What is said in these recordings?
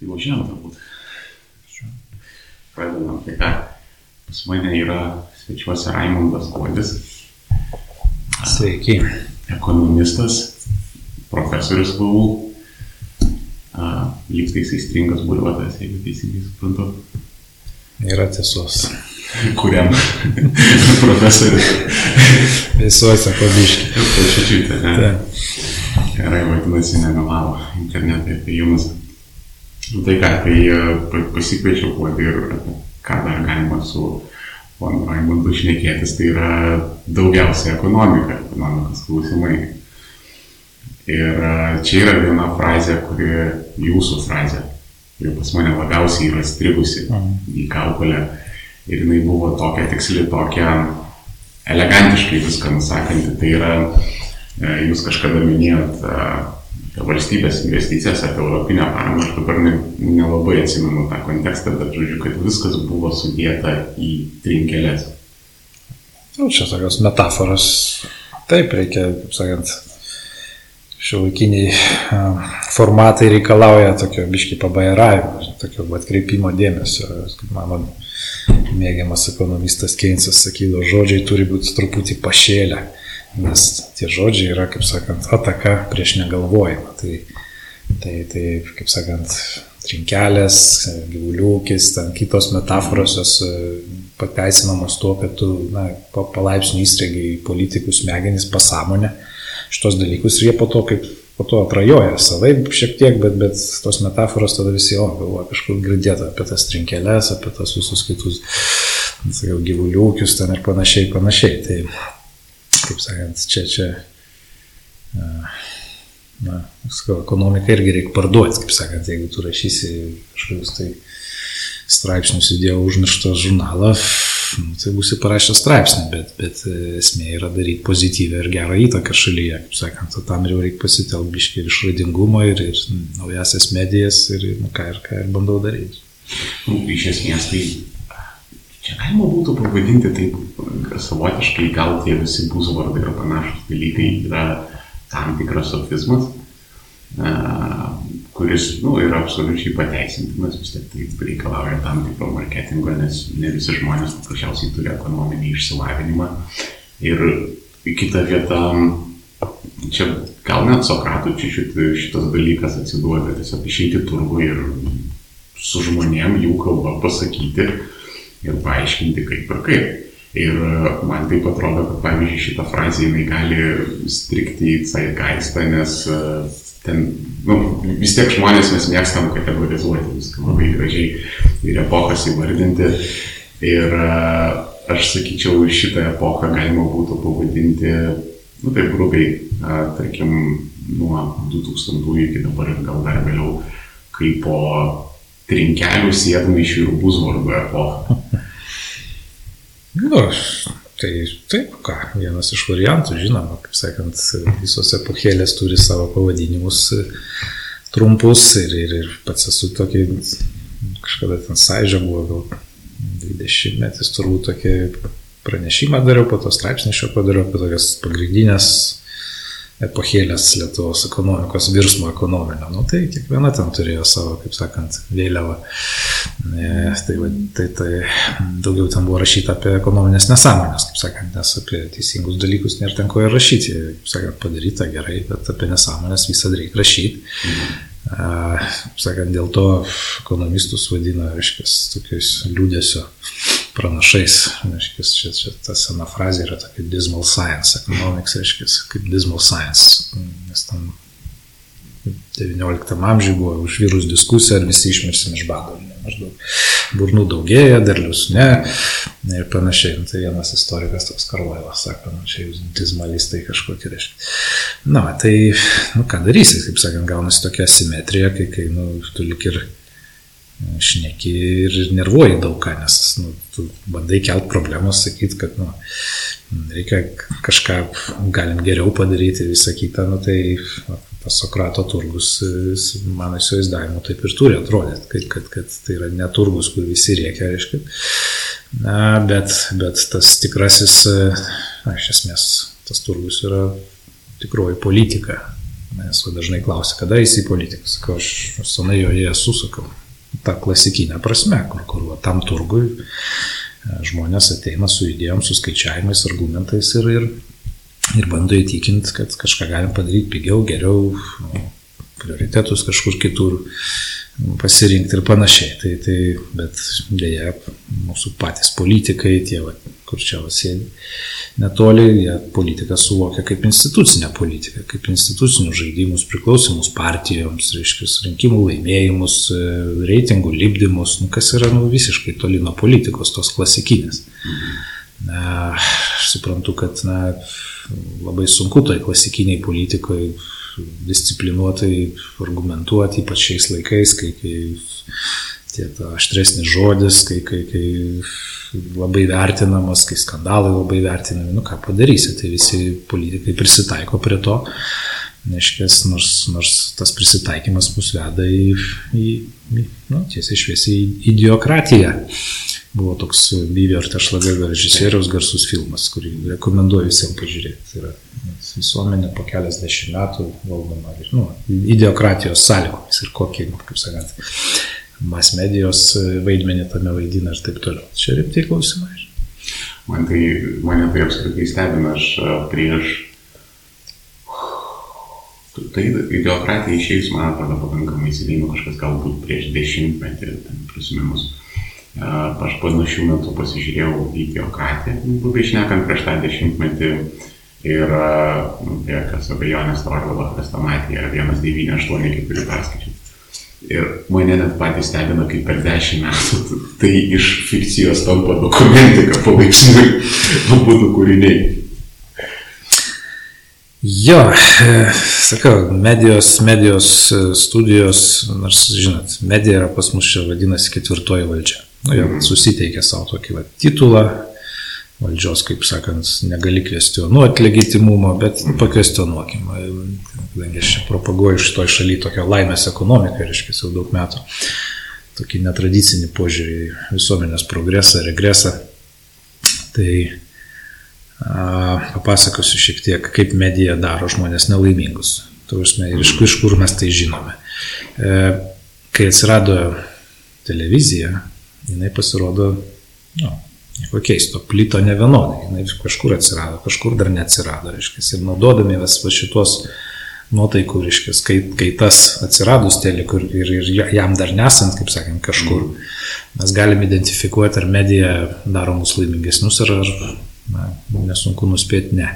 Tai važiuojam turbūt. Pradedam. Tai ką, pas mane yra svečiuose Raimondas Godis. Sveiki. Ekonomistas, profesorius VU. Lygtais įstringas buriuotojas, jeigu teisingai suprantu. Yra tiesos. Kuriam profesorius. Visuose pabiškiai. Pašičiute, ne? Gerai, vadinasi, nemelavo internetai apie jums. Tai ką, tai e, pasikviečiau kuodį ir ką dar galima su ponu Raimondu šnekėtis, tai yra daugiausia ekonomika, ekonomikos klausimai. Ir e, čia yra viena frazė, kuri jūsų frazė, kuri pas mane labiausiai yra strigusi mhm. į kaukolę. Ir jinai buvo tokia tiksli, tokia elegantiškai viską nusakanti. Tai yra, e, jūs kažkada minėjot valstybės investicijas, apie europinę paramą, aš dabar ne, nelabai atsimenu tą kontekstą, bet žodžiu, kad viskas buvo sudėta į trinkelės. Nu, čia tokios metaforos. Taip, reikia, kaip sakant, šiuolaikiniai formatai reikalauja tokio biški pabairavimo, tokio atkreipimo dėmesio. Kaip mano mėgiamas ekonomistas Keynesas sakydavo, žodžiai turi būti truputį pašėlę nes tie žodžiai yra, kaip sakant, ataka prieš negalvojimą. Tai, tai, tai kaip sakant, trinkelės, gyvuliukis, ten kitos metaforos jos e, pateisinamos tuo, kad tu na, palaipsniui įstregiai politikų smegenis pasąmonę šitos dalykus ir jie po to kaip po to atrajoja savai šiek tiek, bet, bet tos metaforos tada visi, o, galvoja kažkur girdėta apie tas trinkelės, apie tas visus kitus, sakiau, gyvuliukius ten ir panašiai, panašiai. Tai, kaip sakant, čia, čia, na, sakau, ekonomiką irgi reikia parduoti, kaip sakant, jeigu tu rašysi kažkokius tai straipsnius į Dievo užmirštą žurnalą, nu, tai būsi parašęs straipsnį, bet, bet esmė yra daryti pozityvę ir gerą įtaką šalyje, kaip sakant, o tam jau reikia pasitelkti biškai ir išradingumą, ir, ir naujasias medijas, ir nu, ką, ir ką ir bandau daryti. Nu, iš esmės tai Čia galima būtų pavadinti taip savotiškai, gal tie visi būzvardai ir panašus dalykai yra tam tikras sofizmas, kuris nu, yra absoliučiai pateisintinas, vis tiek tai reikalauja tam tikro marketingo, nes ne visi žmonės paprasčiausiai turi ekonominį išsilavinimą. Ir kita vieta, čia gal net Sokratui čia šit, šitas dalykas atsiduoda, tiesiog išeiti turgu ir su žmonėm jų kalba pasakyti, ir paaiškinti kaip ir kaip. Ir e, man taip atrodo, kad pavyzdžiui šitą frazę jinai gali strikti į Zeitgeistą, nes e, ten, nu, vis tiek žmonės mes mėgstam kategorizuoti viską labai gražiai ir epochas įvardinti. Ir e, aš sakyčiau, šitą epochą galima būtų pavadinti, nu taip grubiai, tarkim, nuo 2000 iki dabar ir gal dar vėliau, kaip po trinkelių sėdmaišių ir buzvardų epochą. Nu, tai taip, ką, vienas iš variantų, žinoma, kaip sakant, visos epochėlės turi savo pavadinimus trumpus ir, ir, ir pats esu tokį, kažkada ten sąžė buvo gal 20 metais turbūt tokį pranešimą dariau, po to straipsnį šio padariau apie tokias pagrindinės epochėlės Lietuvos ekonomikos virsmo ekonominio. Nu, tai kiekviena ten turėjo savo, kaip sakant, vėliavą. E, tai, tai, tai daugiau ten buvo rašyta apie ekonominės nesąmonės, kaip sakant, nes apie teisingus dalykus nėra ten ko ir rašyti. Kaip sakant, padaryta gerai, bet apie nesąmonės visada reikia rašyti. Mhm. Sakant, dėl to ekonomistus vadina, reiškia, tokiais liūdėsio pranašais. Reiškia, čia, čia ta sena frazė yra tokia dismal science, economics, reiškia, kaip dismal science. Nes tam 19 amžiuje buvo užvirus diskusija, ar visi išmirsim iš bado. Maždaug burnų daugėja, derlius ne ir panašiai. Nu, tai vienas istorikas toks Karlailas sako, nu, čia jūs dismalistai kažkokie reiškia. Na, tai, nu, ką darysi, kaip sakant, gaunasi tokia simetrija, kai, kai nu, tu lik ir šneki ir nervuoji daug ką, nes nu, tu bandai kelt problemas, sakyti, kad nu, reikia kažką galim geriau padaryti ir visą kitą, nu, tai tas Sokrato turgus, mano įsivaizdavimu, taip ir turi atrodyti, kad, kad, kad tai yra neturgus, kur visi reikia, reiškia. Na, bet, bet tas tikrasis, na, iš esmės, tas turgus yra tikroji politika. Nes dažnai klausia, kada jis į politiką. Sakau, aš senai joje esu, sakau. Ta klasikinė prasme, kur, kur va, tam turgui e, žmonės ateina su idėjom, su skaičiavimais, argumentais ir, ir, ir bando įtikinti, kad kažką galim padaryti pigiau, geriau, prioritetus kažkur kitur pasirinkti ir panašiai. Tai, tai, bet dėja, mūsų patys politikai, tie, va, kur čia sėdi, netoli, jie politiką suvokia kaip institucinę politiką, kaip institucinius žaidimus, priklausimus partijoms, reiškia, rinkimų laimėjimus, reitingų lipdymus, nu, kas yra nu, visiškai toli nuo politikos, tos klasikinės. Na, aš suprantu, kad na, labai sunku toj klasikiniai politikoje disciplinuotai argumentuoti, ypač šiais laikais, kai, kai tie aštresnis žodis, kai, kai, kai labai vertinamas, kai skandalai labai vertinami, nu ką padarysi, tai visi politikai prisitaiko prie to, neškės, nors, nors tas prisitaikymas mus veda į, į, į nu, tiesiai šviesiai į idiokratiją. Buvo toks ir Tešlaga režisieriaus garsus filmas, kurį rekomenduoju visiems pažiūrėti. Tai yra visuomenė po keliasdešimt metų valdoma nu, idiokratijos sąlygomis ir kokį, nu, kaip sakant, mas medijos vaidmenį tame vaidina ir taip toliau. Čia rimtai klausimai. Man tai, mane tai apskritai stebina, aš prieš Tai ideokratija išėjus, man atrodo, pakankamai įsileino kažkas galbūt prieš dešimtmetį, prisiminus. Aš panašių metų pasižiūrėjau į ideokratiją, grubiai išnekant prieš tą dešimtmetį ir, nu, be jokios abejonės, Orvelo chrestomatija 1984 perskaičiau. Ir mane net patys stebina, kaip per dešimt metų tai iš fikcijos tampa dokumentika palaipsniui, būtų kūriniai. Jo, e, sakau, medijos, medijos e, studijos, nors, žinot, medija yra pas mus čia vadinasi ketvirtoji valdžia. Nu, jau susiteikė savo tokį va, titulą, valdžios, kaip sakant, negali kvestionuoti legitimumo, bet pakvestionuokim. Kadangi aš propaguoju iš to šaly tokią laimės ekonomiką, reiškia, jau daug metų, tokį netradicinį požiūrį į visuomenės progresą, regresą. Tai papasakosiu šiek tiek, kaip medija daro žmonės nelaimingus. Tausme, ir iš, iš kur mes tai žinome. E, kai atsirado televizija, jinai pasirodo, nu, nieko keisto, plito ne vienodai, jinai kažkur atsirado, kažkur dar neatsirado, reiškia, ir naudodami vis šitos nuotaikų, reiškia, kai, kai tas atsiradus telikų ir, ir jam dar nesant, kaip sakant, kažkur, mes galime identifikuoti, ar medija daro mus laimingesnius, ar, ar na, nesunku nuspėti ne.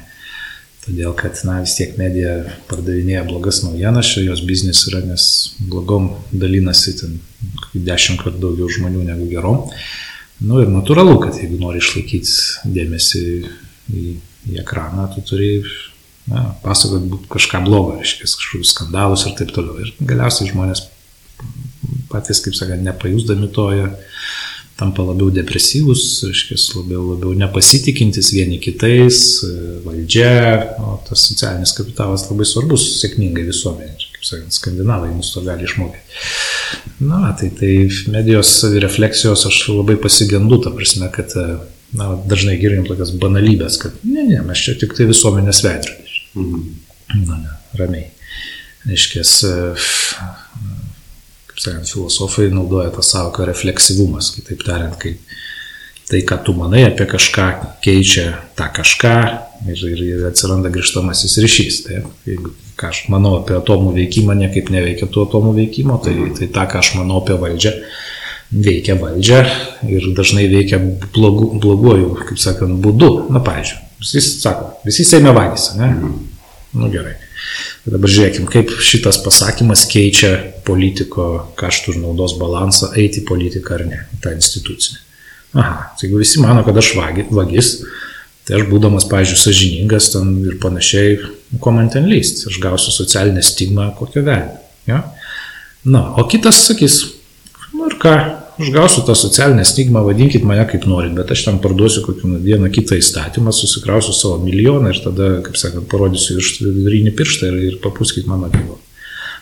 Todėl, kad, na, vis tiek medija pardavinėja blogas naujienas, jos biznis yra, nes blogom dalinasi ten dešimt kartų daugiau žmonių negu gerom. Na nu, ir natūralu, kad jeigu nori išlaikyti dėmesį į, į ekraną, tu turi na, pasakot kažką blogo, reiškia, kažkokius skandalus ir taip toliau. Ir galiausiai žmonės patys, kaip sakant, nepajusdami to, jie tampa labiau depresyvus, reiškia, labiau, labiau nepasitikintis vieni kitais, valdžia, o tas socialinis kapitalas labai svarbus sėkmingai visuomenė, kaip sakant, skandinavai mus to gali išmokyti. Na, tai, tai medijos refleksijos aš labai pasigendu, ta prasme, kad na, dažnai girdim tokias banalybės, kad ne, ne, mes čia tik tai visuomenės veidrodis. Mhm. Na, ne, ramiai. Reiškia, kaip sakant, filosofai naudoja tą savoką refleksyvumas, kitaip tariant, kai tai, ką tu manai apie kažką, keičia tą kažką ir, ir, ir atsiranda grįžtamasis ryšys. Tai, jeigu ką aš manau apie atomų veikimą, niekaip neveikia tų atomų veikimo, tai, tai tą, ką aš manau apie valdžią, veikia valdžia ir dažnai veikia blogu, bloguoju, kaip sakant, būdu. Na, pavyzdžiui, visi sako, visi seime vagys, ne? Nu gerai. Dabar žiūrėkim, kaip šitas pasakymas keičia politiko kaštų ir naudos balansą, eiti į politiką ar ne, tą institucinę. Aha, tai jeigu visi mano, kad aš vagis, tai aš būdamas, pavyzdžiui, sažiningas ten ir panašiai, ko man ten lyst, aš gausiu socialinę stigmą kokio velnio. Ja? Na, o kitas sakys, nu ir ką, aš gausiu tą socialinę stigmą, vadinkit mane kaip norit, bet aš tam parduosiu kokį vieną kitą įstatymą, susikrausiu savo milijoną ir tada, kaip sakant, parodysiu vidurinį pirštą ir, ir papuskit mano bylą.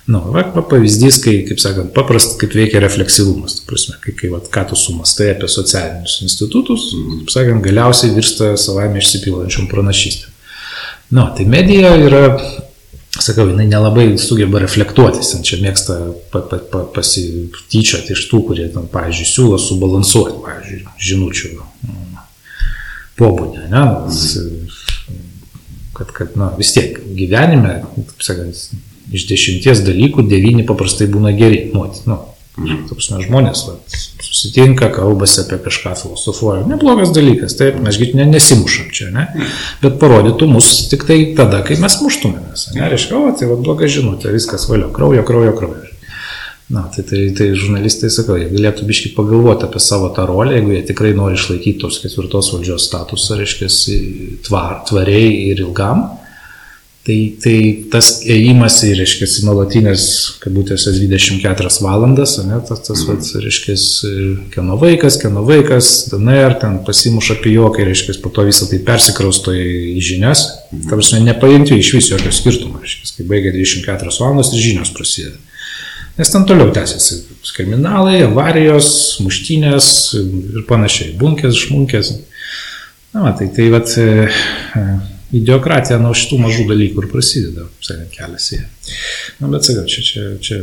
Nu, va, pavyzdys, kai, kaip sakant, paprastai, kaip veikia refleksyvumas, prasme, kai, kai va, ką tu sumastai apie socialinius institutus, kaip sakant, galiausiai virsta savame išsipildančiom pranašystėm. Na, nu, tai medija yra sakau, jinai nelabai sugeba reflektuotis, čia mėgsta pa, pa, pa, pasityčioti iš tų, kurie, tam, pavyzdžiui, siūlo subalansuoti, pavyzdžiui, žinučių mm, pobūdį, ne? Kad, kad na, vis tiek gyvenime, taip sakant, iš dešimties dalykų devyni paprastai būna geri. Nu, nu, Mhm. Tapsime, žmonės va, susitinka, kalbasi apie kažką, filosofuoja. Neblogas dalykas, taip, mes ne, nesimušam čia, ne? Bet parodytų mus tik tai tada, kai mes muštumėmės. Ne, reiškia, o tai va bloga žinutė, viskas valio, kraujo, kraujo, kraujo. Na, tai, tai, tai žurnalistai, sakau, jie galėtų biškai pagalvoti apie savo tą rolę, jeigu jie tikrai nori išlaikyti tos ketvirtos valdžios statusą, reiškia, tvar, tvariai ir ilgam Tai, tai tas ėjimas reiškia, nuolatinės, kabutėse 24 valandas, ne, tas, tas, mm. reiškia, kieno vaikas, kieno vaikas, DNR, ten pasimuša pijokai, reiškia, po to visą tai persikrausto į žinias, mm. ta prasme, nepajunti iš vis jokio skirtumo, reiškia, kai baigia 24 valandas ir žinios prasideda. Nes ten toliau tęsiasi kriminalai, avarijos, muštynės ir panašiai, bunkės, šmunkės. Na, tai tai vat, e, Idiokratija nuo šitų mažų dalykų ir prasideda, sakant, kelias į ją. Na, bet sakau, čia, čia, čia,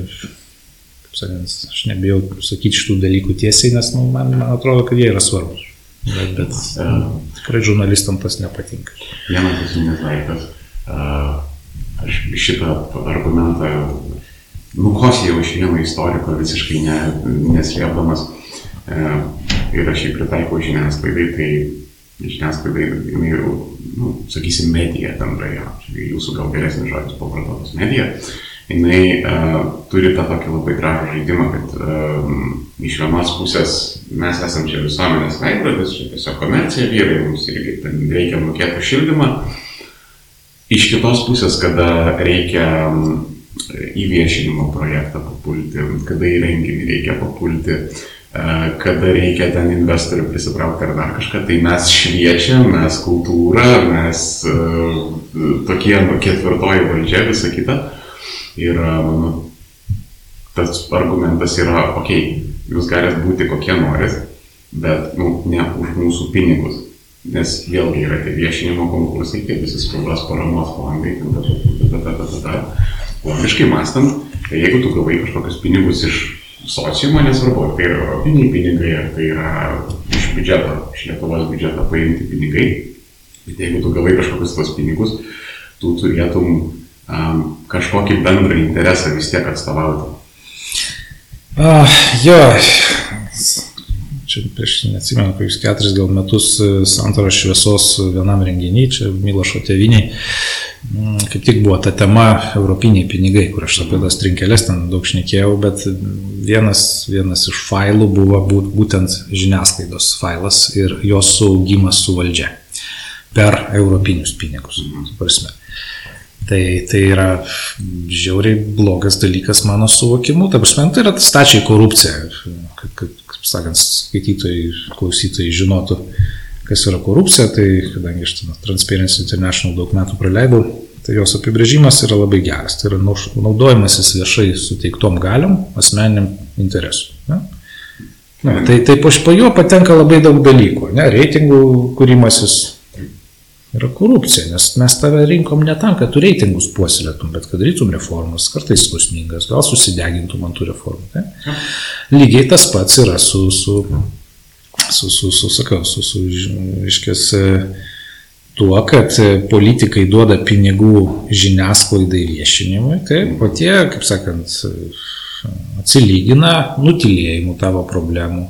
kaip sakant, aš nebijau sakyti šitų dalykų tiesiai, nes nu, man, man atrodo, kad jie yra svarbus. Bet, bet uh, tikrai žurnalistam tas nepatinka. Vienas esminis uh, aš šitą argumentą nukosėjau iš vieno istoriko visiškai ne, neslėpdamas ir aš jį pritaikau žiniasklaidai, tai žiniasklaidai, jinai jau, nu, sakysim, medija bendrai, jūsų gal geresnis žodis pavartotas medija, jinai uh, turi tą tokį labai gražų žaidimą, kad uh, iš vienos pusės mes esame čia visuomenės veidrodis, čia tiesiog komercija vyrai, mums irgi ten reikia mokėti šildymą. Iš kitos pusės, kada reikia įviešinimo projektą papulti, kada į renginį reikia papulti, uh, kada reikia ten investorių prisitraukti ar dar kažką, tai mes šviečiam, mes kultūra, mes tokie nu, ketvirtoji valdžia, visa kita. Ir mano tas argumentas yra, okei, okay, jūs galite būti kokie norit, bet nu, ne už mūsų pinigus. Nes vėlgi yra tie viešinimo konkursai, tie visi spaudos paramos fondai, logiškai mąstant, tai jeigu tu gavai kažkokius pinigus iš sociumo, nesvarbu, ar tai yra europiniai pinigai, ar tai yra iš biudžeto, iš Lietuvos biudžeto paimti pinigai, bet jeigu tu gavai kažkokius tos pinigus, tu turėtum um, kažkokį bendrą interesą vis tiek atstovauti. Uh, jo, čia prieš, neatsimenu, kokius keturis gal metus e, santaros šviesos vienam renginiui, čia Milošo teviniai, mm, kaip tik buvo ta tema europiniai pinigai, kur aš apie tas trinkelės ten daug šnekėjau, bet vienas, vienas iš failų buvo būtent žiniasklaidos failas ir jos saugimas su valdžia per europinius pinigus. Prasme. Tai, tai yra žiauriai blogas dalykas mano suvokimu. Ta prasme, tai yra stačiai korupcija, kad, kad kaip sakant, skaitytojai, klausytojai žinotų, kas yra korupcija, tai kadangi aš Transparency International daug metų praleidau, tai jos apibrėžimas yra labai geras. Tai yra naudojimasis viešai suteiktom galiom asmeniniam interesui. Ne? Ne, tai, tai po, po jo patenka labai daug dalykų. Ne? Reitingų kūrimasis, yra korupcija, nes mes tave rinkom ne tam, kad tu reitingus puoselėtum, bet kad darytum reformas, kartais skausmingas, gal susidegintum ant tų reformų. Tai? Lygiai tas pats yra su, su, su, su, su sakau, su, su, iškės, tuo, kad politikai duoda pinigų žiniasklaidai viešinimui, tai o tie, kaip sakant, atsilygina nutilėjimu tavo problemų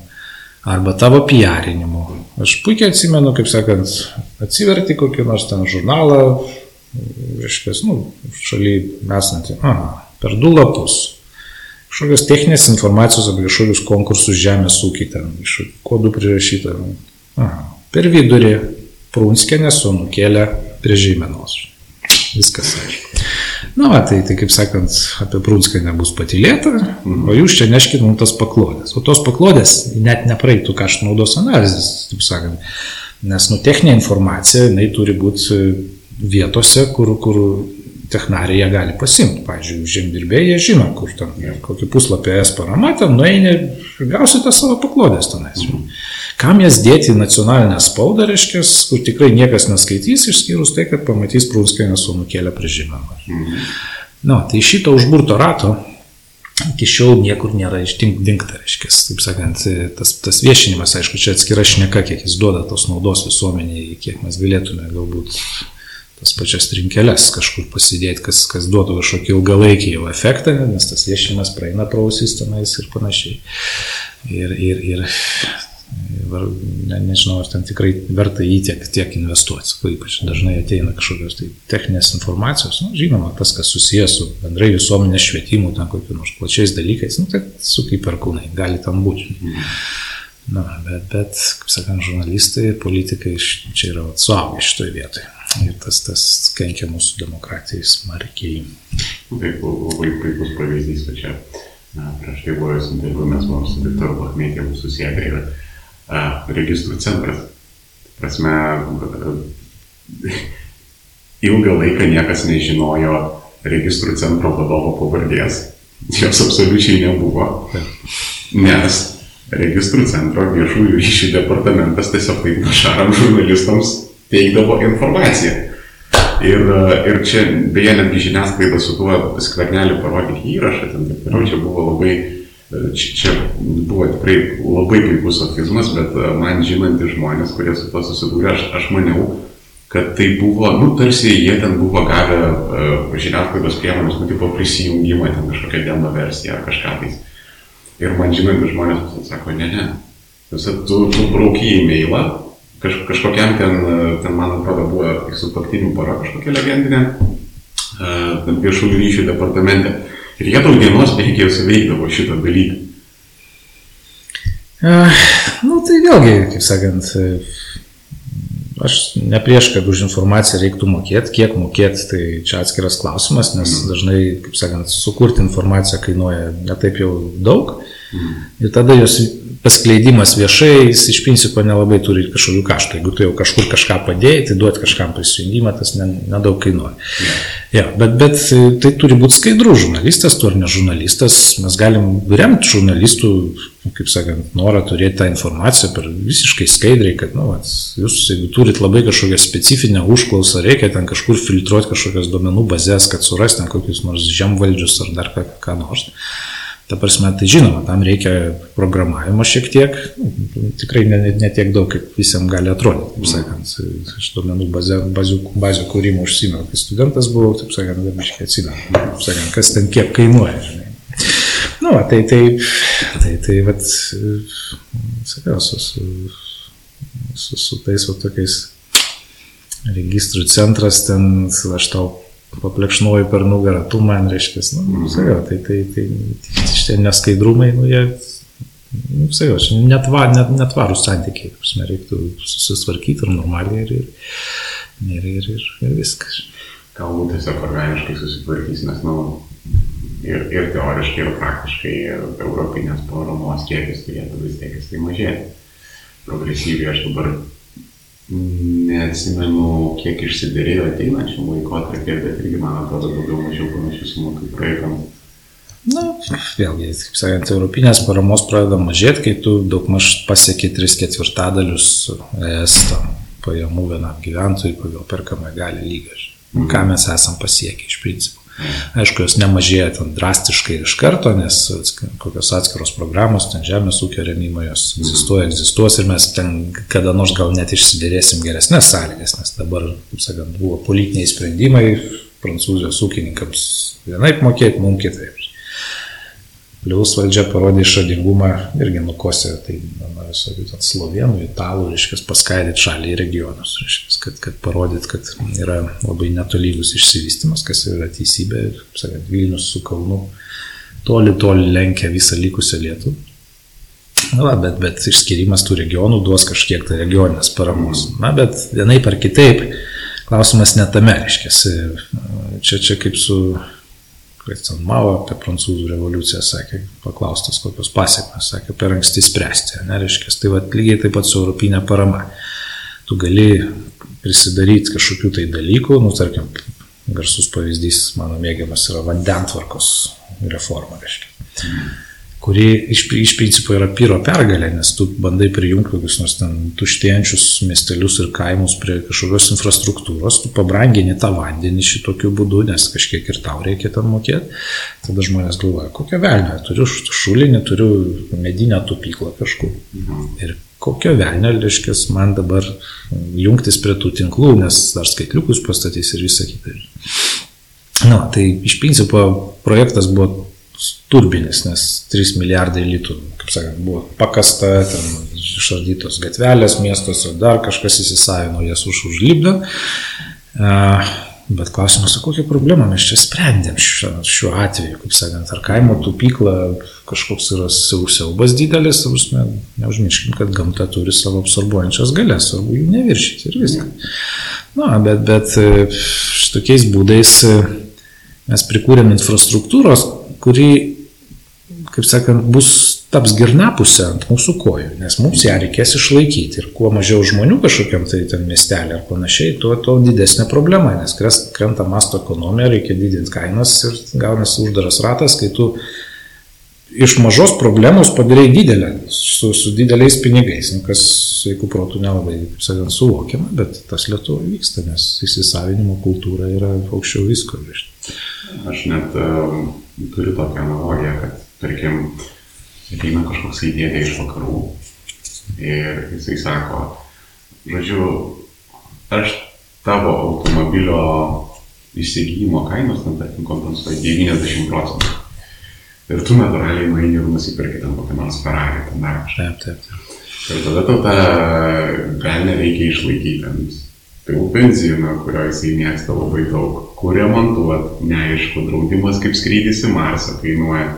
arba tavo piarinimu. Aš puikiai atsimenu, kaip sakant, atsiverti kokį nors ten žurnalą, reiškia, nu, šaly esantį, aha, per du lapus. Kažkokios techninės informacijos apie kažkokius konkursus žemės ūkį, ten iš kodų prirašyta. Aha, per vidurį Prunskėnė su nukėlė prie žymenos. Viskas aišku. Na, va, tai, tai kaip sakant, apie Prūnską nebus patylėta, o jūs čia neškit mums tas paklodės. O tos paklodės net nepraeitų kaštų naudos analizės, taip sakant. Nes, nu, techninė informacija, jinai turi būti vietose, kur, kur technariai ją gali pasimti. Pavyzdžiui, žemdirbėjai jie žino, kur ten, kokį puslapį es parama, ten nueini, gausite savo paklodės tenais. Kam jas dėti į nacionalinę spaudą, reiškia, kur tikrai niekas neskaitys, išskyrus tai, kad pamatys Prūnskainę su nukėlę prie žemę. Mhm. Nu, tai šito užburto rato iki šiol niekur nėra išdinkta, reiškia, taip sakant, tas, tas viešinimas, aišku, čia atskira šneka, kiek jis duoda tos naudos visuomeniai, kiek mes galėtume galbūt tas pačias trinkelės kažkur pasidėti, kas, kas duotų kažkokį ilgalaikį jau efektą, nes tas viešinimas praeina prausis tenais ir panašiai. Ir, ir, ir ne, nežinau, ar ten tikrai verta jį tiek, tiek investuoti. Ypač dažnai ateina kažkokios tai techninės informacijos. Nu, žinoma, tas, kas susijęs su bendrai visuomenės švietimu, ten kokiu nors plačiais dalykais, nu, tai su kaip per kūnai, gali tam būti. Na, bet, bet, kaip sakant, žurnalistai ir politikai čia yra suaugę šitoje vietoje. Ir tas, tas kenkia mūsų demokratijai smarkiai. Taip, labai puikus pavyzdys, kad čia prieš tai buvo jūs interviu, mes buvom su Viktoru Bakmėtėvu susėdę ir registrų centras. Prasme, ilgą laiką niekas nežinojo registrų centro vadovo pavardės. Jos absoliučiai nebuvo. Nes registrų centro viešųjų ryšių departamentas tiesiog taip našaram žurnalistams teikdavo informaciją. Ir, ir čia, beje, netgi žiniasklaida su tuo skvernelį parodyti įrašą, ten taip toliau, čia buvo labai Čia buvo tikrai labai puikus sofizmas, bet e, man žinantys žmonės, kurie su to susidūrė, aš, aš maniau, kad tai buvo, nu, tarsi jie ten buvo gavę uh, žiniasklaidos priemonės, nu, tipo prisijungimą, ten kažkokią demo versiją ar kažką tais. Ir man žinantys žmonės sako, ne, ne, Visa, tu, tu brauky į mailą, kaž, kažkokiam ten, e, ten, man atrodo, buvo su taktinių para kažkokia legendinė, uh, viešųjų ryšių departamente Ir jie daug dienos bėgiai suveikdavo šitą dalyką. Na, nu, tai vėlgi, kaip sakant, aš ne prieš, kad už informaciją reiktų mokėti, kiek mokėti, tai čia atskiras klausimas, nes mm. dažnai, kaip sakant, sukurti informaciją kainuoja netaip jau daug. Mm. Ir tada jos paskleidimas viešai, jis iš principo nelabai turi kažkokių kaštų. Jeigu tu jau kažkur kažką padėjai, tai duoti kažkam prisijungimą, tas nedaug kainuoja. Ja, bet, bet tai turi būti skaidrų žurnalistas, tu ar ne žurnalistas, mes galim remti žurnalistų, kaip sakant, norą turėti tą informaciją per visiškai skaidriai, kad, nu, vat, jūs, jeigu turit labai kažkokią specifinę užklausą, reikia ten kažkur filtruoti kažkokias duomenų bazės, kad surasti ten kokius nors žemvaldžius ar dar ką, ką nors. Ta prasme, tai žinoma, tam reikia programavimo šiek tiek, tikrai ne, ne tiek daug, kaip visiems gali atrodyti, taip sakant, iš duomenų bazių, bazių kūrimo užsimenu, kai studentas buvau, taip sakant, dabiškai atsimenu, taip sakant, kas ten kiek kainuoja, žinai. Nu, va, tai, tai, tai, tai, vat, sakiau, su, su, su, su tais va tokiais registrų centras, ten aš tau paplekšnuoju per nugarą, tu man reiškia, nu, mm -hmm. sakiau, tai, tai, tai, šitie neskaidrumai, nu, jie, nu, sakiau, netva, net, netvarūs santykiai, prasme, reiktų susitvarkyti ir normaliai ir, ir, ir, ir, ir, ir viskas. Galbūt tiesiog organiškai susitvarkys, nes, nu, ir, ir teoriškai, ir praktiškai europinės paramos kiekis turėtų vis tiek jis tai mažėti. Progresyviai aš dabar Neatsimenu, kiek išsiderėjo ateinančiam laikotarpiu, bet irgi man atrodo daugiau mažiau panašių sumų kaip praeitam. Na, vėlgi, kaip sakant, europinės paramos pradeda mažėti, kai tu daug maž pasieki 3 ketvirtadalius ES pajamų vienam gyventojui pagal perkamą gali lygą. Mhm. Ką mes esam pasiekę iš principo. Aišku, jos nemažėja ten drastiškai iš karto, nes kokios atskiros programos, ten žemės ūkio remimo jos egzistuoja, egzistuos ir mes ten kada nors gal net išsiderėsim geresnės sąlygas, nes dabar, kaip sakant, buvo politiniai sprendimai prancūzijos ūkininkams vienaip mokėti, mums kitaip. Plius valdžia parodė išradingumą irgi nukosė, tai na, visokių ten slovenų, italų, reiškia, paskaidyti šalį į regionus, reiškia, kad, kad parodyt, kad yra labai netolygus išsivystimas, kas yra teisybė, sakant, Vilnius su Kaunu toli, toli lenkia visą likusią Lietuvą. Na, va, bet, bet išskirimas tų regionų duos kažkiek tai regioninės paramos. Na, bet vienaip ar kitaip, klausimas netame, reiškia, čia, čia kaip su kad ten Mao apie prancūzų revoliuciją sakė, paklaustas, kokios pasiekmes, sakė, per anksti spręsti, nereiškia. Tai va, lygiai taip pat su europinė parama. Tu gali prisidaryti kažkokių tai dalykų, nu, tarkim, garsus pavyzdys, mano mėgiamas yra vandentvarkos reforma, reiškia. Kuri iš, iš principo yra pyro pergalė, nes tu bandai prijungti kokius nors ten tuštėjančius miestelius ir kaimus prie kažkokios infrastruktūros, tu pabrangini tą vandenį šitokiu būdu, nes kažkiek ir tau reikia ten mokėti. Tada žmonės galvoja, kokią velnę, turiu šulinį, turiu medinę tupyklą kažkur. Ir kokio velnio, reiškia, man dabar jungtis prie tų tinklų, nes dar skaitliukus pastatys ir visą kitą. Na, tai iš principo projektas buvo turbinis, nes 3 milijardai litų, kaip sakant, buvo pakasta, ten išardytos gatvelės miestuose, dar kažkas įsisavino jas už užlipdą. Bet klausimas, kokią problemą mes čia sprendėm šiuo, šiuo atveju, kaip sakant, ar kaimo tupykla kažkoks yra siaubas didelis, ne, neužmirškim, kad gamta turi savo absorbuojančias galės, svarbu jų neviršyti ir viskas. Na, bet, bet šitokiais būdais mes prikūrėm infrastruktūros, kuri, kaip sakant, bus taps girnapusė ant mūsų kojų, nes mums ją reikės išlaikyti ir kuo mažiau žmonių kažkokiam tai ten miestelį ar panašiai, tuo, tuo didesnė problema, nes krenta masto ekonomija, reikia didinti kainas ir gaunasi uždaras ratas, kai tu iš mažos problemos padarai didelę, su, su dideliais pinigais, nu, kas sveikų protų nelabai, kaip sakant, suvokiama, bet tas Lietuvoje vyksta, nes įsisavinimo kultūra yra aukščiau visko. Aš net uh, turiu tokią analogiją, kad, tarkim, ateina kažkoks įdėdė iš vakarų ir jisai sako, žodžiu, aš tavo automobilio įsigijimo kainos, ten, tarkim, kompensuoja 90 procentų. Ir tu natūraliai nueini ir nusipirki ten kokią nors Ferrari, ten dar kažką. Taip, taip, taip. Ir tada tau tą gal nereikia išlaikyti ant tai benziną, kurio jisai mėgsta labai daug, kur remontuoti, neaišku, draudimas kaip skrydis į Marsą kainuoja.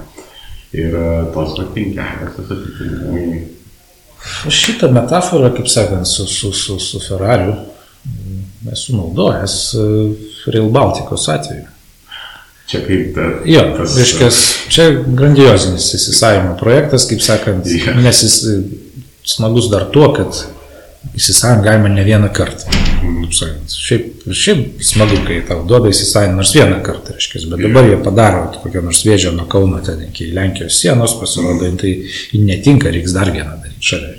Ir e, tos patinkelės, atitinkamai. Šitą metaforą, kaip sakant, su, su, su, su Ferrariu mm, esu naudojęs e, Rail Baltikos atveju. Čia kaip ta. Jo, tas, reiškia, čia grandiozinis įsisavimo projektas, kaip sakant, yeah. nes jis e, smagus dar tuo, kad įsisavint galima ne vieną kartą. Šiaip, šiaip smagu, kai tau duoda įsisavint nors vieną kartą, reiškia, bet dabar jie padaro kokią nors vėžę nuo Kauno ten iki Lenkijos sienos, pasirodo, tai netinka, reiks dar vieną daryti šalia.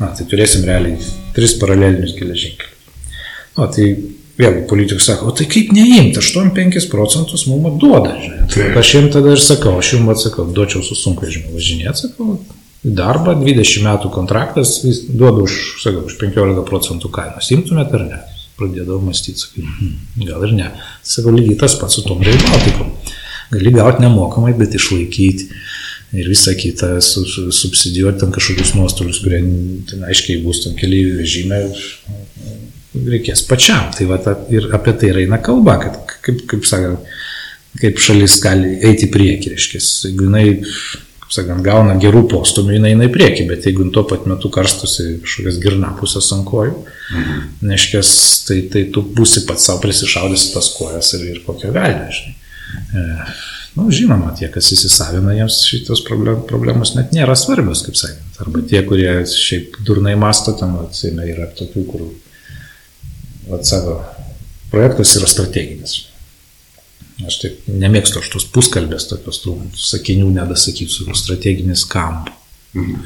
Na, tai turėsim realiai tris paralelinius geležinkelius. O tai vėlgi politikai sako, o tai kaip neimti, 8-5 procentus mums duoda, žinai. Tai aš jiems tada ir sakau, aš jums atsakau, duočiau su sunkvežimiu važinėti, sakau, darbą, 20 metų kontraktas, duodu už, sakau, už 15 procentų kainos. Imtumėt ar ne? Pradėdavau mąstyti, sakai, hm, gal ir ne. Sakau, lygiai tas pats su tom Rail Baltikom. Gali gauti nemokamai, bet išlaikyti ir visą kitą, su, su, subsidijuoti ten kažkokius nuostolius, kurie ten aiškiai bus ten keliaivių vežime, reikės pačiam. Tai va, ta, ir apie tai eina kalba, kad, kaip, kaip sakant, kaip šalis gali eiti į priekį, reiškia, jeigu jinai sakant, gauna gerų postumių, jinai eina į priekį, bet jeigu tuo pat metu karstusi kažkokias girnapusės ant kojų, mhm. neškės, tai, tai tu būsi pats savo prisišaudęs tas kojas ir, ir kokią velnę, žinai. E, nu, žinoma, tie, kas įsisavina, jiems šitos problem, problemos net nėra svarbios, kaip sakant. Arba tie, kurie šiaip durnai masto, ten, atsime, yra tokių, kur, atsako, projektas yra strateginis. Aš taip nemėgstu aš tos puskalbės, tokios tų sakinių nedasakysiu, strateginis kamp. Mhm.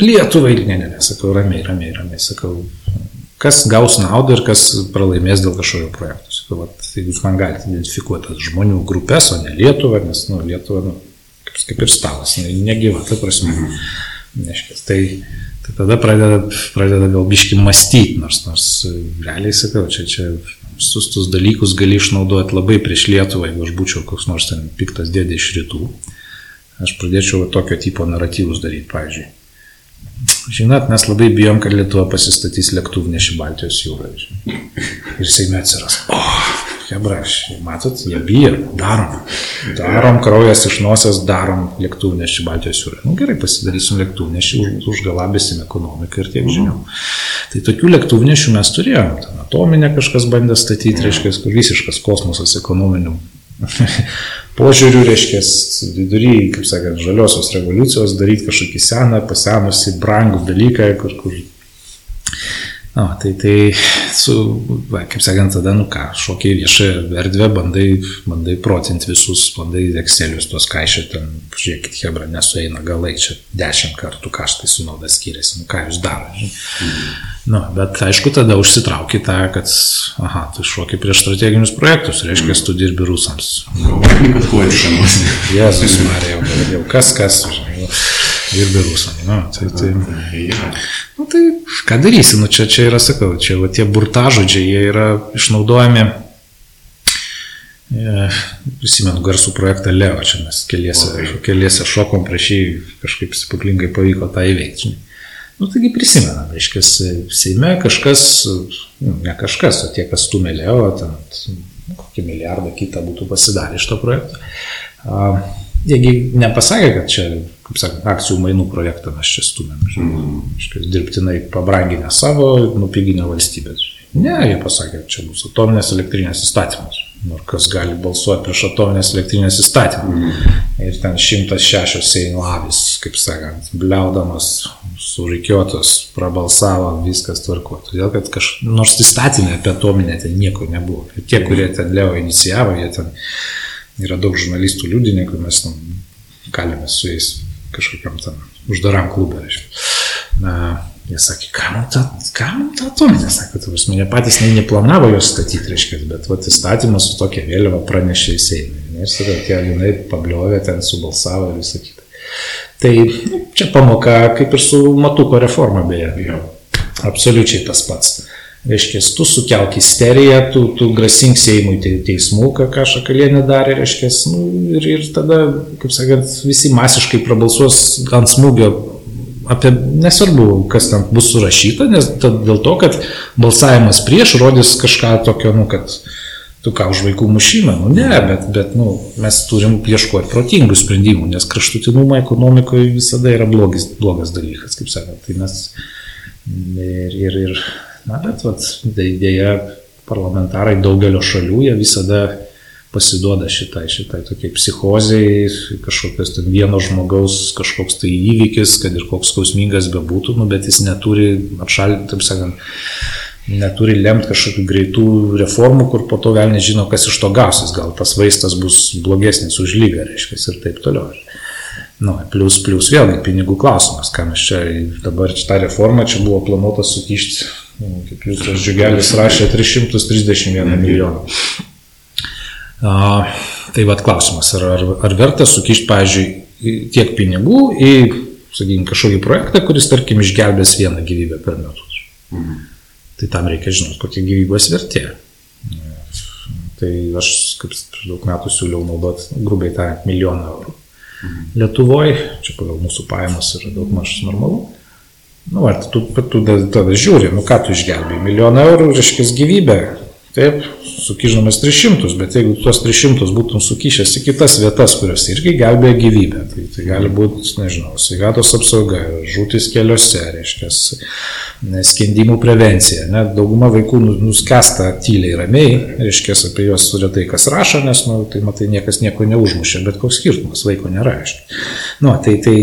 Lietuvai, ne, ne, ne, sakau, ramiai, ramiai, ramiai, sakau, kas gaus naudą ir kas pralaimės dėl kažkokio projekto. Sakau, vat, jeigu jūs man galite identifikuoti žmonių grupės, o ne Lietuvą, nes, nu, Lietuva, nu, kaip, kaip ir stalas, ne, negyva, ta prasme. Mhm. Neškės, tai, tai tada pradeda, pradeda gal biški mąstyti, nors, nors realiai sakau, čia, čia visus tus dalykus gali išnaudoti labai prieš Lietuvą, jeigu aš būčiau koks nors ten piktas dėdė iš rytų. Aš pradėčiau tokio tipo naratyvus daryti, pavyzdžiui. Žinot, mes labai bijom, kad Lietuva pasistatys lėktuvnešį Baltijos jūrą. Ir Seime atsiras. O, oh, hebraš, matot, jie bijo, darom. Darom kraujas iš nosies, darom lėktuvnešį Baltijos jūrą. Na nu, gerai, pasidarysim lėktuvnešį, už, užgalabėsim ekonomiką ir tiek žinių. Tai tokių lėktuvnešių mes turėjom. Ten atominę kažkas bandė statyti, reiškia, visiškas kosmosas ekonominių požiūrių, reiškia, vidury, kaip sakant, žaliosios revoliucijos daryti kažkokį seną, pasenusi, brangų dalyką, kur, kur O, tai, tai su, va, kaip sakant, tada, nu ką, šokiai viešą erdvę, bandai, bandai protinti visus, bandai Excelius tuos kaišyti, ten, žiūrėkit, Hebra nesueina galai, čia dešimt kartų kaštai su nauda skiriasi, nu ką jūs darote. Mhm. Nu, bet aišku, tada užsitrauki tą, kad, aha, tu šokiai prieš strateginius projektus, reiškia, tu dirbi rusams. Galvoju, kuo išsamus. Jezus Marija, jau, jau kas kas, žinai ir birusam. Nu, tai, tai, nu, tai ką darysi, nu, čia, čia yra, sakau, čia va, tie burtažodžiai, jie yra išnaudojami. E, prisimenu garsų projektą Leo, čia mes keliese, keliese šokom prieš jį, kažkaip stebuklingai pavyko tą įveikti. Nu, taigi prisimenam, reiškia, Seime kažkas, nu, ne kažkas, o tie, kas stumė Leo, ten nu, kokį milijardą kitą būtų pasidarę iš to projekto. Jiegi nepasakė, kad čia, kaip sakant, akcijų mainų projektą mes čia stumėm. Mm. Iškės, dirbtinai pabranginę savo, nupiginę valstybės. Ne, jie pasakė, kad čia bus atominės elektrinės įstatymas. Nors kas gali balsuoti prieš atominės elektrinės įstatymą. Mm. Ir ten 106 Seimo avis, kaip sakant, bliaudamas, surikiotas, prabalsavo, viskas tvarko. Todėl, kad kaž... nors įstatymė apie atominę ten nieko nebuvo. Ir tie, kurie ten Leo inicijavo, jie ten yra daug žurnalistų liudininkų, mes tam kalėme su jais kažkokiam tam uždaram klubė. Na, jie sakė, kam ta, kam ta atominė, sako, tu prasme, jie patys ne, neplanavo jos statyti, reiškia, bet vat, įstatymas su tokia vėliava pranešė į Seimą. Ir sakė, tie jinai pabliovė, ten subalsavo ir visą kitą. Tai nu, čia pamoka kaip ir su matuko reforma beje. Jau. Absoliučiai tas pats. Reiškia, tu sukelk isteriją, tu, tu grasink Seimui teismų, ką, ką Šakalienė darė, reiškia, nu, ir, ir tada, kaip sakant, visi masiškai prabalsuos ant smūgio apie, nesvarbu, kas ten bus surašyta, nes dėl to, kad balsavimas prieš rodys kažką tokio, nu, kad tu ką už vaikų mušimą, nu ne, bet, bet nu, mes turim ieškoti protingų sprendimų, nes kraštutinumai ekonomikoje visada yra blogis, blogas dalykas, kaip sakant. Tai mes ir, ir, ir Na, bet vat, dėja parlamentarai daugelio šalių, jie visada pasiduoda šitai, šitai tokiai psichozijai, kažkokios ten vieno žmogaus kažkoks tai įvykis, kad ir koks skausmingas bebūtų, nu, bet jis neturi atšalinti, taip sakant, neturi lemti kažkokių greitų reformų, kur po to gal nežino, kas iš to gausis, gal tas vaistas bus blogesnis už lygą, reiškia, ir taip toliau. Nu, plus, plus vėlgi pinigų klausimas, ką mes čia dabar šitą reformą čia buvo planuota sukišti kaip jūs tas džiugelis rašė, 331 milijoną. A, tai vad klausimas, ar, ar, ar verta sukišti, pavyzdžiui, tiek pinigų į, sakykime, kažkokį projektą, kuris, tarkim, išgelbės vieną gyvybę per metus. Mhm. Tai tam reikia žinoti, kokia gyvybės vertė. Tai aš kaip daug metų siūliau naudoti, grubiai tariant, milijoną eurų. Mhm. Lietuvoje, čia pagal mūsų pajamas yra daug maž normalu. Nu, ar tu, tu tada žiūri, nu ką tu išgelbėjai, milijoną eurų, reiškia gyvybę, taip, sukižamas 300, bet jeigu tuos 300 būtum sukišęs į kitas vietas, kurios irgi gelbėja gyvybę, tai, tai gali būti, nežinau, sveikatos apsauga, žūtis keliuose, reiškia, skendimų prevencija. Ne? Dauguma vaikų nu, nuskesta tyliai ramiai, reiškia, apie juos retai kas rašo, nes, nu, tai matai, niekas nieko neužmušė, bet koks skirtumas, vaiko nėra, aišku. Nu, tai, tai,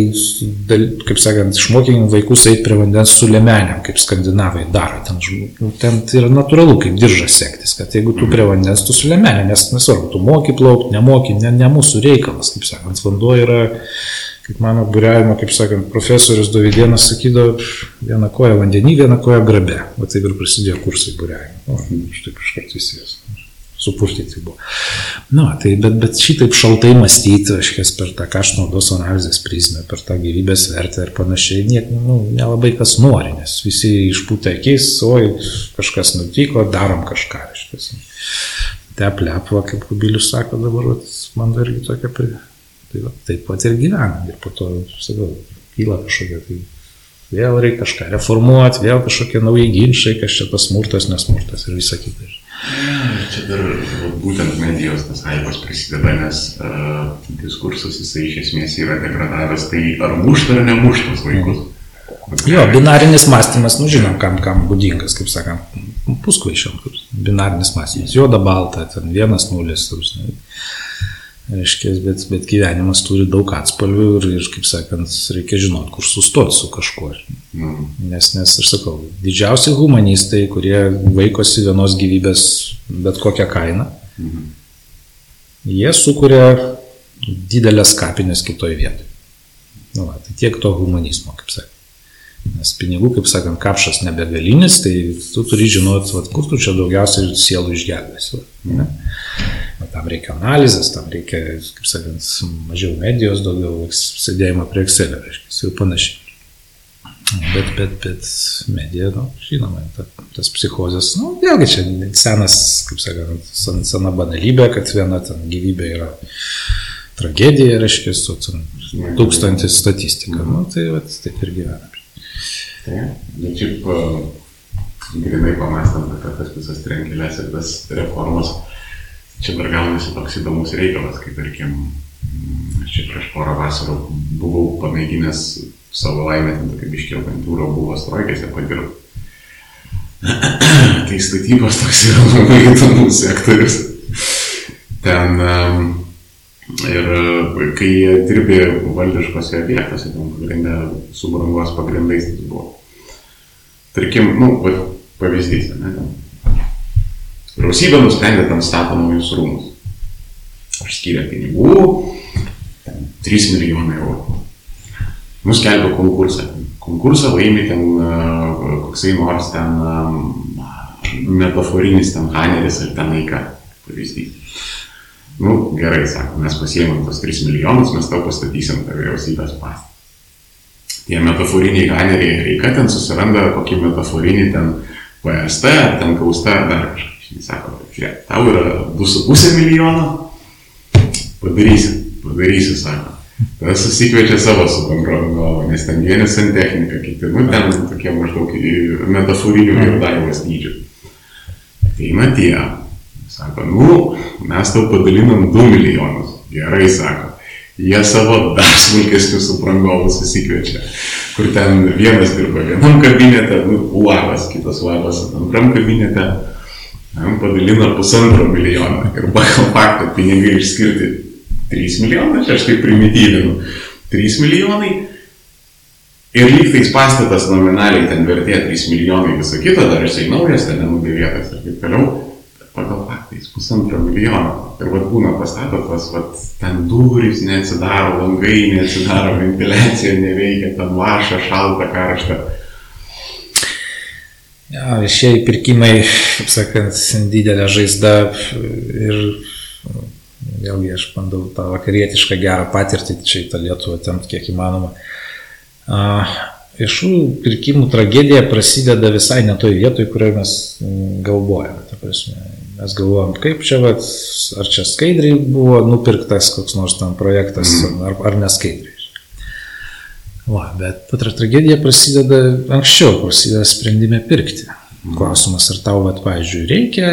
kaip sakant, išmokykim vaikus eiti prie vandens su lemenėm, kaip skandinavai daro. Ten, nu, ten tai yra natūralu, kaip diržas sektis, kad jeigu tu prie vandens, tu su lemenė, nes nesvarbu, tu moki plaukti, nemoki, ne, ne mūsų reikalas, kaip sakant, vanduo yra kaip mano būriavimo, kaip sakant, profesorius Dovydienas sakydavo, viena koja vandenį, viena koja grabe. O taip ir prasidėjo kursai būriavimo. O, štai iš karto įsijęs. Supurtyti buvo. Na, tai bet, bet šitaip šaltai mąstyti, aiškiai, per tą kaštų naudos analizės prizmę, per tą gyvybės vertę ir panašiai, niek, nu, nelabai kas nori, nes visi išpūtė akis, oi, kažkas nutiko, darom kažką, aiškiai. Teplėpva, kaip Kubilius sako dabar, man dar irgi tokia Tai va, taip pat ir gyvenam. Ir po to, sakau, kyla kažkokia tai vėl reikia kažką reformuoti, vėl kažkokie nauji ginčiai, kas čia tas smurtas, nesmurtas ir visa kita. Čia dar būtent medijos tas aipas prisideda, nes uh, diskursas jisai iš esmės yra degradavęs, tai ar mušta ar nemuštas vaikus. Jo, binarinis mąstymas, nu žinom, kam, kam būdingas, kaip sakant, puskvaišiam, binarinis mąstymas, juoda balta, ten vienas nulis, Reiškia, bet, bet gyvenimas turi daug atspalvių ir, ir, kaip sakant, reikia žinoti, kur sustoti su kažkuo. Mm. Nes, nes aš sakau, didžiausi humanistai, kurie vaikosi vienos gyvybės bet kokią kainą, Mhm. jie sukuria didelės kapinės kitoje vietoje. Nu, va, tai tiek to humanizmo, kaip sakant. Nes pinigų, kaip sakant, kapšas nebegalinis, tai tu turi žinoti, vat, kur tu čia daugiausiai sielų išgelbėsi. O tam reikia analizės, tam reikia, kaip sakant, mažiau medijos, daugiau sėdėjimo prie Excelio, reiškia, ir panašiai. Bet, bet, bet medija, nu, žinoma, ta, tas psichozės, nu, vėlgi čia senas, kaip sakant, sen- sena banalybė, kad viena ten gyvybė yra tragedija, reiškia, su tūkstantis statistika. Nu, tai vat, taip ir gyvena. Tai, bet šiaip e, grinai pamąstant apie tas visas trenkelės ir tas reformas, čia dar gaunasi toks įdomus reikalas, kai tarkim, čia prieš porą vasarų buvau pamėginęs savo laimę, ten tokia biškio agentūra buvo strojkėse padirbti. tai statybos toks yra labai įdomus sektorius. Ten um, ir e, kai dirbi valdiškose vietose, ten pagrindė su brangos pagrindais tai buvo. Tarkim, nu, pavyzdys, ne, ten. Vyriausybė nusprendė ten stato naujus rūmus. Aš skyrė pinigų, ten 3 milijonai eurų. Nuskelbė konkursą. Konkursą laimi ten e, koksai nors ten e, metaforinis ten Haneris ar ten Aika. Pavyzdys. Nu, gerai, sako, mes pasiėmėm tos 3 milijonus, mes tau pastatysim tą vyriausybės pastatą. Tie metaforiniai ganeriai reikia, ten susiranda kokį metaforinį ten PST, ten kausta, dar kažkas. Jis sako, žiūrėk, tau yra 2,5 milijono, padarysi, padarysi, sako. Tada susikviečia savo subendrovę, nes ten vieni santechnika, kiti, nu ten tokie maždaug metaforinių ir daivos dydžių. Ateina tie, Sako, nu, mes tau padalinam 2 milijonus. Gerai, sako. Jie savo dar smulkesnius suprangovus susikviečia, kur ten vienas dirba vienam kabinete, nu, uavas, kitas uavas antram kabinete, jam padalina pusantro milijono. Ir pagal faktą pinigai išskirti 3 milijonai, čia aš taip primityvinu, 3 milijonai. Ir lygtais pastatas nominaliai ten vertė 3 milijonai viso kito, dar jisai naujas, ten nenudėvėtas ir taip toliau pagal faktais pusantro milijono. Ir vad būna pastato tas, vad ten durys neatsidaro, langai neatsidaro, ventiliacija neveikia, ten vaša, šalta, karšta. Ja, viešieji pirkimai, kaip sakant, didelė žaizda ir vėlgi aš bandau tą vakarietišką gerą patirtį čia į tą Lietuvą temti kiek įmanoma. Viešų pirkimų tragedija prasideda visai ne toj vietoj, kurioje mes prasme, mes galvojam, kaip čia, vat, ar čia skaidriai buvo nupirktas koks nors tam projektas, ar, ar neskaidriai. Va, bet patra tragedija prasideda anksčiau, prasideda sprendime pirkti. Klausimas, ar tau, vat, pavyzdžiui, reikia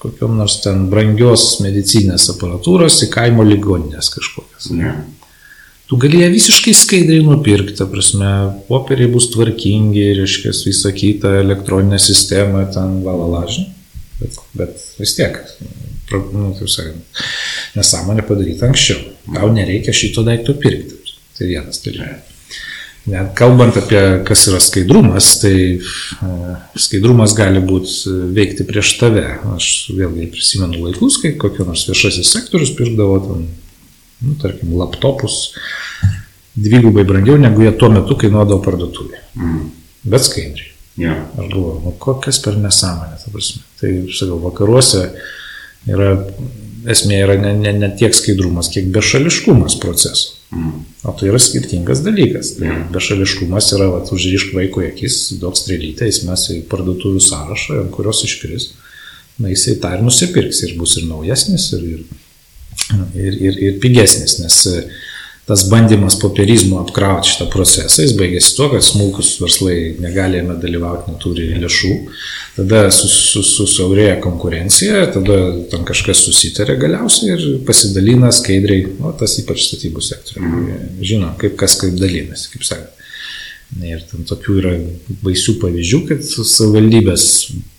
kokiam nors ten brangios medicinės aparatūros į kaimo ligoninės kažkokias. Ne. Tu gali ją visiškai skaidriai nupirkti, ta prasme, popieriai bus tvarkingi, reiškia, visą kitą elektroninę sistemą, ten valalažinį. Bet, bet vis tiek, nu, taip sakant, nesąmonė padaryta anksčiau. Tau nereikia šito daikto pirkti. Tai vienas dalykas. Net kalbant apie kas yra skaidrumas, tai e, skaidrumas gali būti veikti prieš tave. Aš vėlgi prisimenu laikus, kai kokio nors viešasis sektorius pirkdavo ten, nu, tarkim, laptopus dvigubai brangiau, negu jie tuo metu kainuodavo parduotuvėje. Mm. Bet skaidriai. Ja. Aš galvoju, nu kokias per nesąmonę, ta prasme. Tai, sakau, vakaruose yra, esmė yra ne, ne, ne tiek skaidrumas, kiek bešališkumas proceso. Mm. O tai yra skirtingas dalykas. Tai Mhm. bešališkumas yra, vat, užrišk vaiko akis, duok strėlytę, jis mes į parduotuvių sąrašą, ant kurios iškris. Na, jisai tą ir nusipirks ir bus ir naujesnis, ir, ir, ir, ir, ir pigesnis, nes tas bandymas popierizmu apkrauti šitą procesą, jis baigėsi tuo, kad smulkus verslai negali jame dalyvauti, neturi lėšų, tada susiaurėja su, su konkurencija, tada tam kažkas susitarė galiausiai ir pasidalina skaidriai, o tas ypač statybų sektoriuje, žino, kaip kas kaip dalinasi, kaip sakant. Ir ten tokių yra baisių pavyzdžių, kad savivaldybės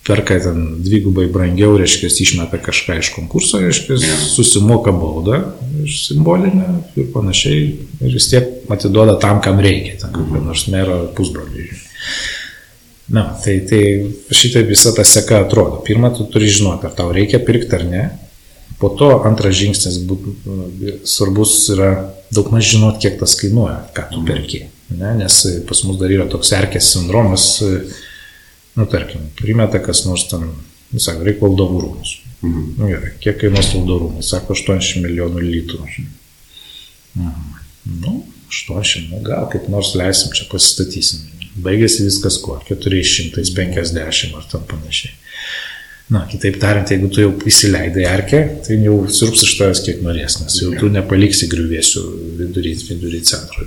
perka ten dvigubai brangiau, reiškia, išmeta kažką iš konkurso, reiškia, susimoka baudą simbolinę ir panašiai, ir vis tiek atiduoda tam, kam reikia, ten kokio nors mero pusbroliui. Na, tai, tai šitaip visa ta seka atrodo. Pirmą, tu turi žinoti, ar tau reikia pirkti ar ne. Po to antras žingsnis būt, svarbus yra daug maž žinot, kiek tas kainuoja, ką tu perki. Ne, nes pas mus dar yra toks erkės sindromas, nu tarkim, primeta kas nors ten, nu, sako, reikia valdovų rūmus. Mhm. Nu, gerai, kiek kainuos valdovų rūmai? Sako, 80 milijonų litrų. Mhm. Nu, 80, nu, gal kaip nors leisim čia pasistatysim. Baigėsi viskas kuo? 450 ar tam panašiai. Na, kitaip tariant, jeigu tu jau įsileidai erkę, tai jau sirps iš tavęs kiek norės, nes jau tu nepaliksi griuvėsių vidury, vidury centro.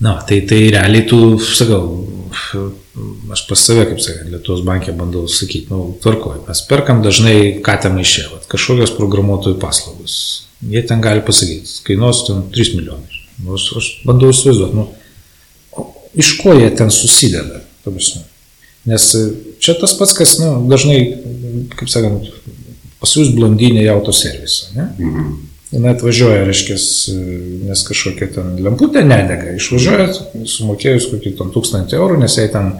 Na, tai, tai realiai tu, sakau, aš pas save, kaip sakant, Lietuvos bankė bandau sakyti, nu, tvarkoj, mes perkam dažnai katę maišė, kažkokios programuotojų paslaugos. Jie ten gali pasakyti, kainuos ten 3 milijonai. Nu, aš, aš bandau įsivaizduoti, nu, iš ko jie ten susideda, prasme. Nes čia tas pats, kas, nu, dažnai, kaip sakant, pasiūs blondinė į autoservisą, ne? Mhm. Jis atvažiuoja, reiškia, nes kažkokia ten lemputė nedega. Išvažiuoja, sumokėjus kokį ten tūkstantį eurų, nes jai ten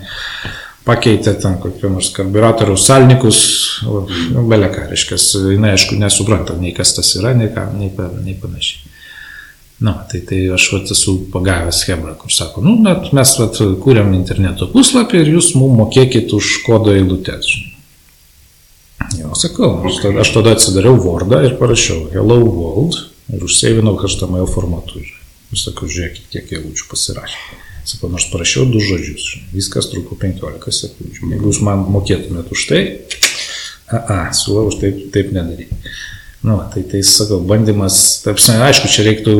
pakeitė ten kokį nors karburatoriaus salnikus, nu, beleką, reiškia, jinai aišku nesupranta nei kas tas yra, nei, ką, nei, nei panašiai. Na, tai, tai aš vat, esu pagavęs Hebra, kur sako, nu, net mes vat, kūrėm interneto puslapį ir jūs mums mokėkit už kodo eilutės. Jo, sakau, aš tada, aš tada atsidariau Wordą ir parašiau Hello World ir užsėvinau HTML formatu. Ir sakau, žiūrėkit, kiek eilučių pasirašė. Sakau, nors parašiau du žodžius. Viskas truko 15 sekundžių. Jeigu jūs man mokėtumėt už tai, a, a siūlau už taip, taip nedaryti. Nu, tai tai sakau, bandymas, taip, aišku, čia reiktų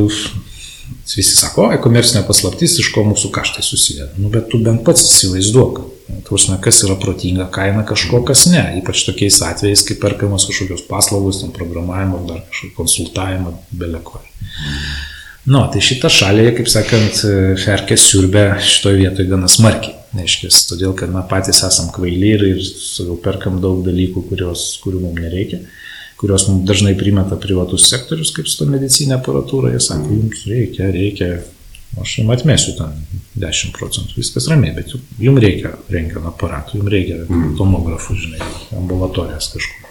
Visi sako, o, komercinė paslaptis, iš ko mūsų kaštai susideda. Nu, bet tu bent pats įsivaizduok, Tuosme, kas yra protinga kaina kažko, kas ne. Ypač tokiais atvejais, kai perkamas kažkokios paslaugos, ten programavimo, dar kažkokio konsultavimo, beleko. Nu, tai šitą šalį, kaip sakant, ferkės siurbė šitoje vietoje gana smarkiai. Neiškės, todėl, kad mes patys esam kvaili ir, ir perkam daug dalykų, kurios, kurių mums nereikia kurios mums dažnai primeta privatus sektorius, kaip su to medicinė aparatūra, jie sako, jums reikia, reikia, aš jums atmesiu ten 10 procentų, viskas ramiai, bet jums reikia rengino aparatų, jums reikia mm. tomografų, žinai, ambulatorijas kažkur.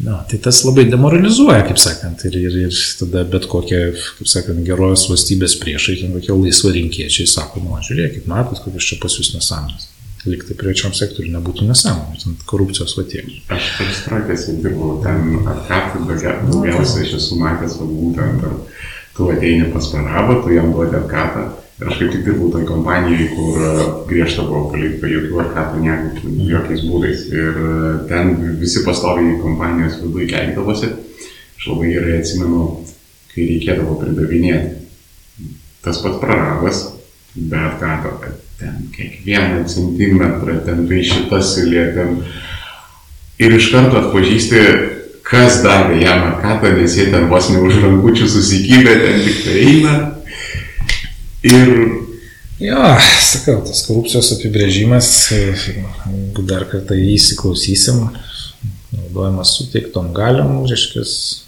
Na, tai tas labai demoralizuoja, kaip sakant, ir, ir, ir tada bet kokie, kaip sakant, geros valstybės priešai, kokie laisva rinkiečiai sako, nu, žiūrėkit, matot, kokios čia pas jūs nesąmonės liktai privačiam sektoriui nebūtų nesąmonė, ten korupcijos vatėk. Aš per strakėsi dirbau ten, tu daugiausiai aš esu matęs, va būtent, tu ateini pas parabą, tu jam duodi atkatą. Ir aš kaip tik dirbau toj kompanijai, kur e, griežta buvo politika, jokių niekų, jokiais būdais. Ir e, ten visi pastoviai kompanijos viduje keikdavosi. Aš labai gerai atsimenu, kai reikėdavo pridavinėti. Tas pats prarabas, bet ką to, kad ten kiekvieną centimetrą, ten tai šitas ten. Ir iš karto atpažįsti, kas davė jam arkatą, nes jie ten vos ne už rankučių susikybė, ten tik tai eina. Ir Jo, sakau, tas korupcijos apibrėžimas, jeigu dar kartą jį įsiklausysim, naudojamas suteiktom galim, reiškia,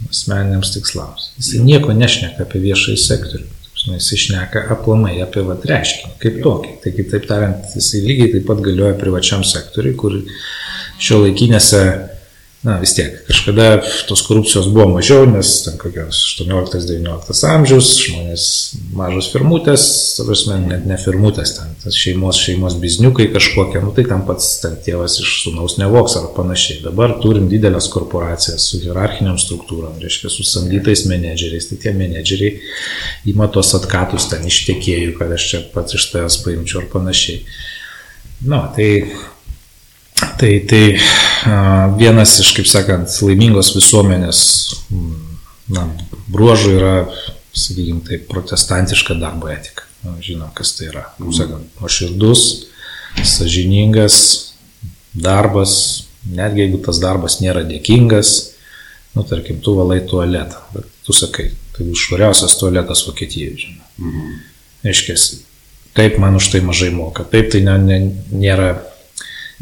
asmeniniams tikslams. Jis nieko nešneka apie viešąjį sektorių. Nu, jis išneka aplamai apie vat reiškinį kaip tokį. Tai kitaip tariant, jisai lygiai taip pat galioja privačiam sektoriui, kur šio laikinėse na vis tiek, kažkada tos korupcijos buvo mažiau, nes ten kokios 18-19 amžiaus, žmonės mažos firmutės, prasme, net ne firmutės, ten šeimos, šeimos bizniukai kažkokie, nu tai ten pats ten tėvas iš sunaus nevoks ar panašiai. Dabar turim didelės korporacijas su hierarchiniam struktūram, reiškia, su samdytais menedžeriais, tai tie menedžeriai ima tos atkatus ten iš tiekėjų, kad aš čia pats iš tavęs paimčiau ar panašiai. Na, nu, tai Tai, tai vienas iš, kaip sakant, laimingos visuomenės na, bruožų yra, sakykime, tai protestantiška darbo etika. Žinom, kas tai yra. Kaip sakant, nuoširdus, sažiningas darbas, netgi jeigu tas darbas nėra dėkingas, nu, tarkim, tu valai tualetą, bet tu sakai, tai švariausias tualetas Vokietijoje, žinai. Mhm. Reiškia, taip man už tai mažai moka, taip tai ne, ne, nėra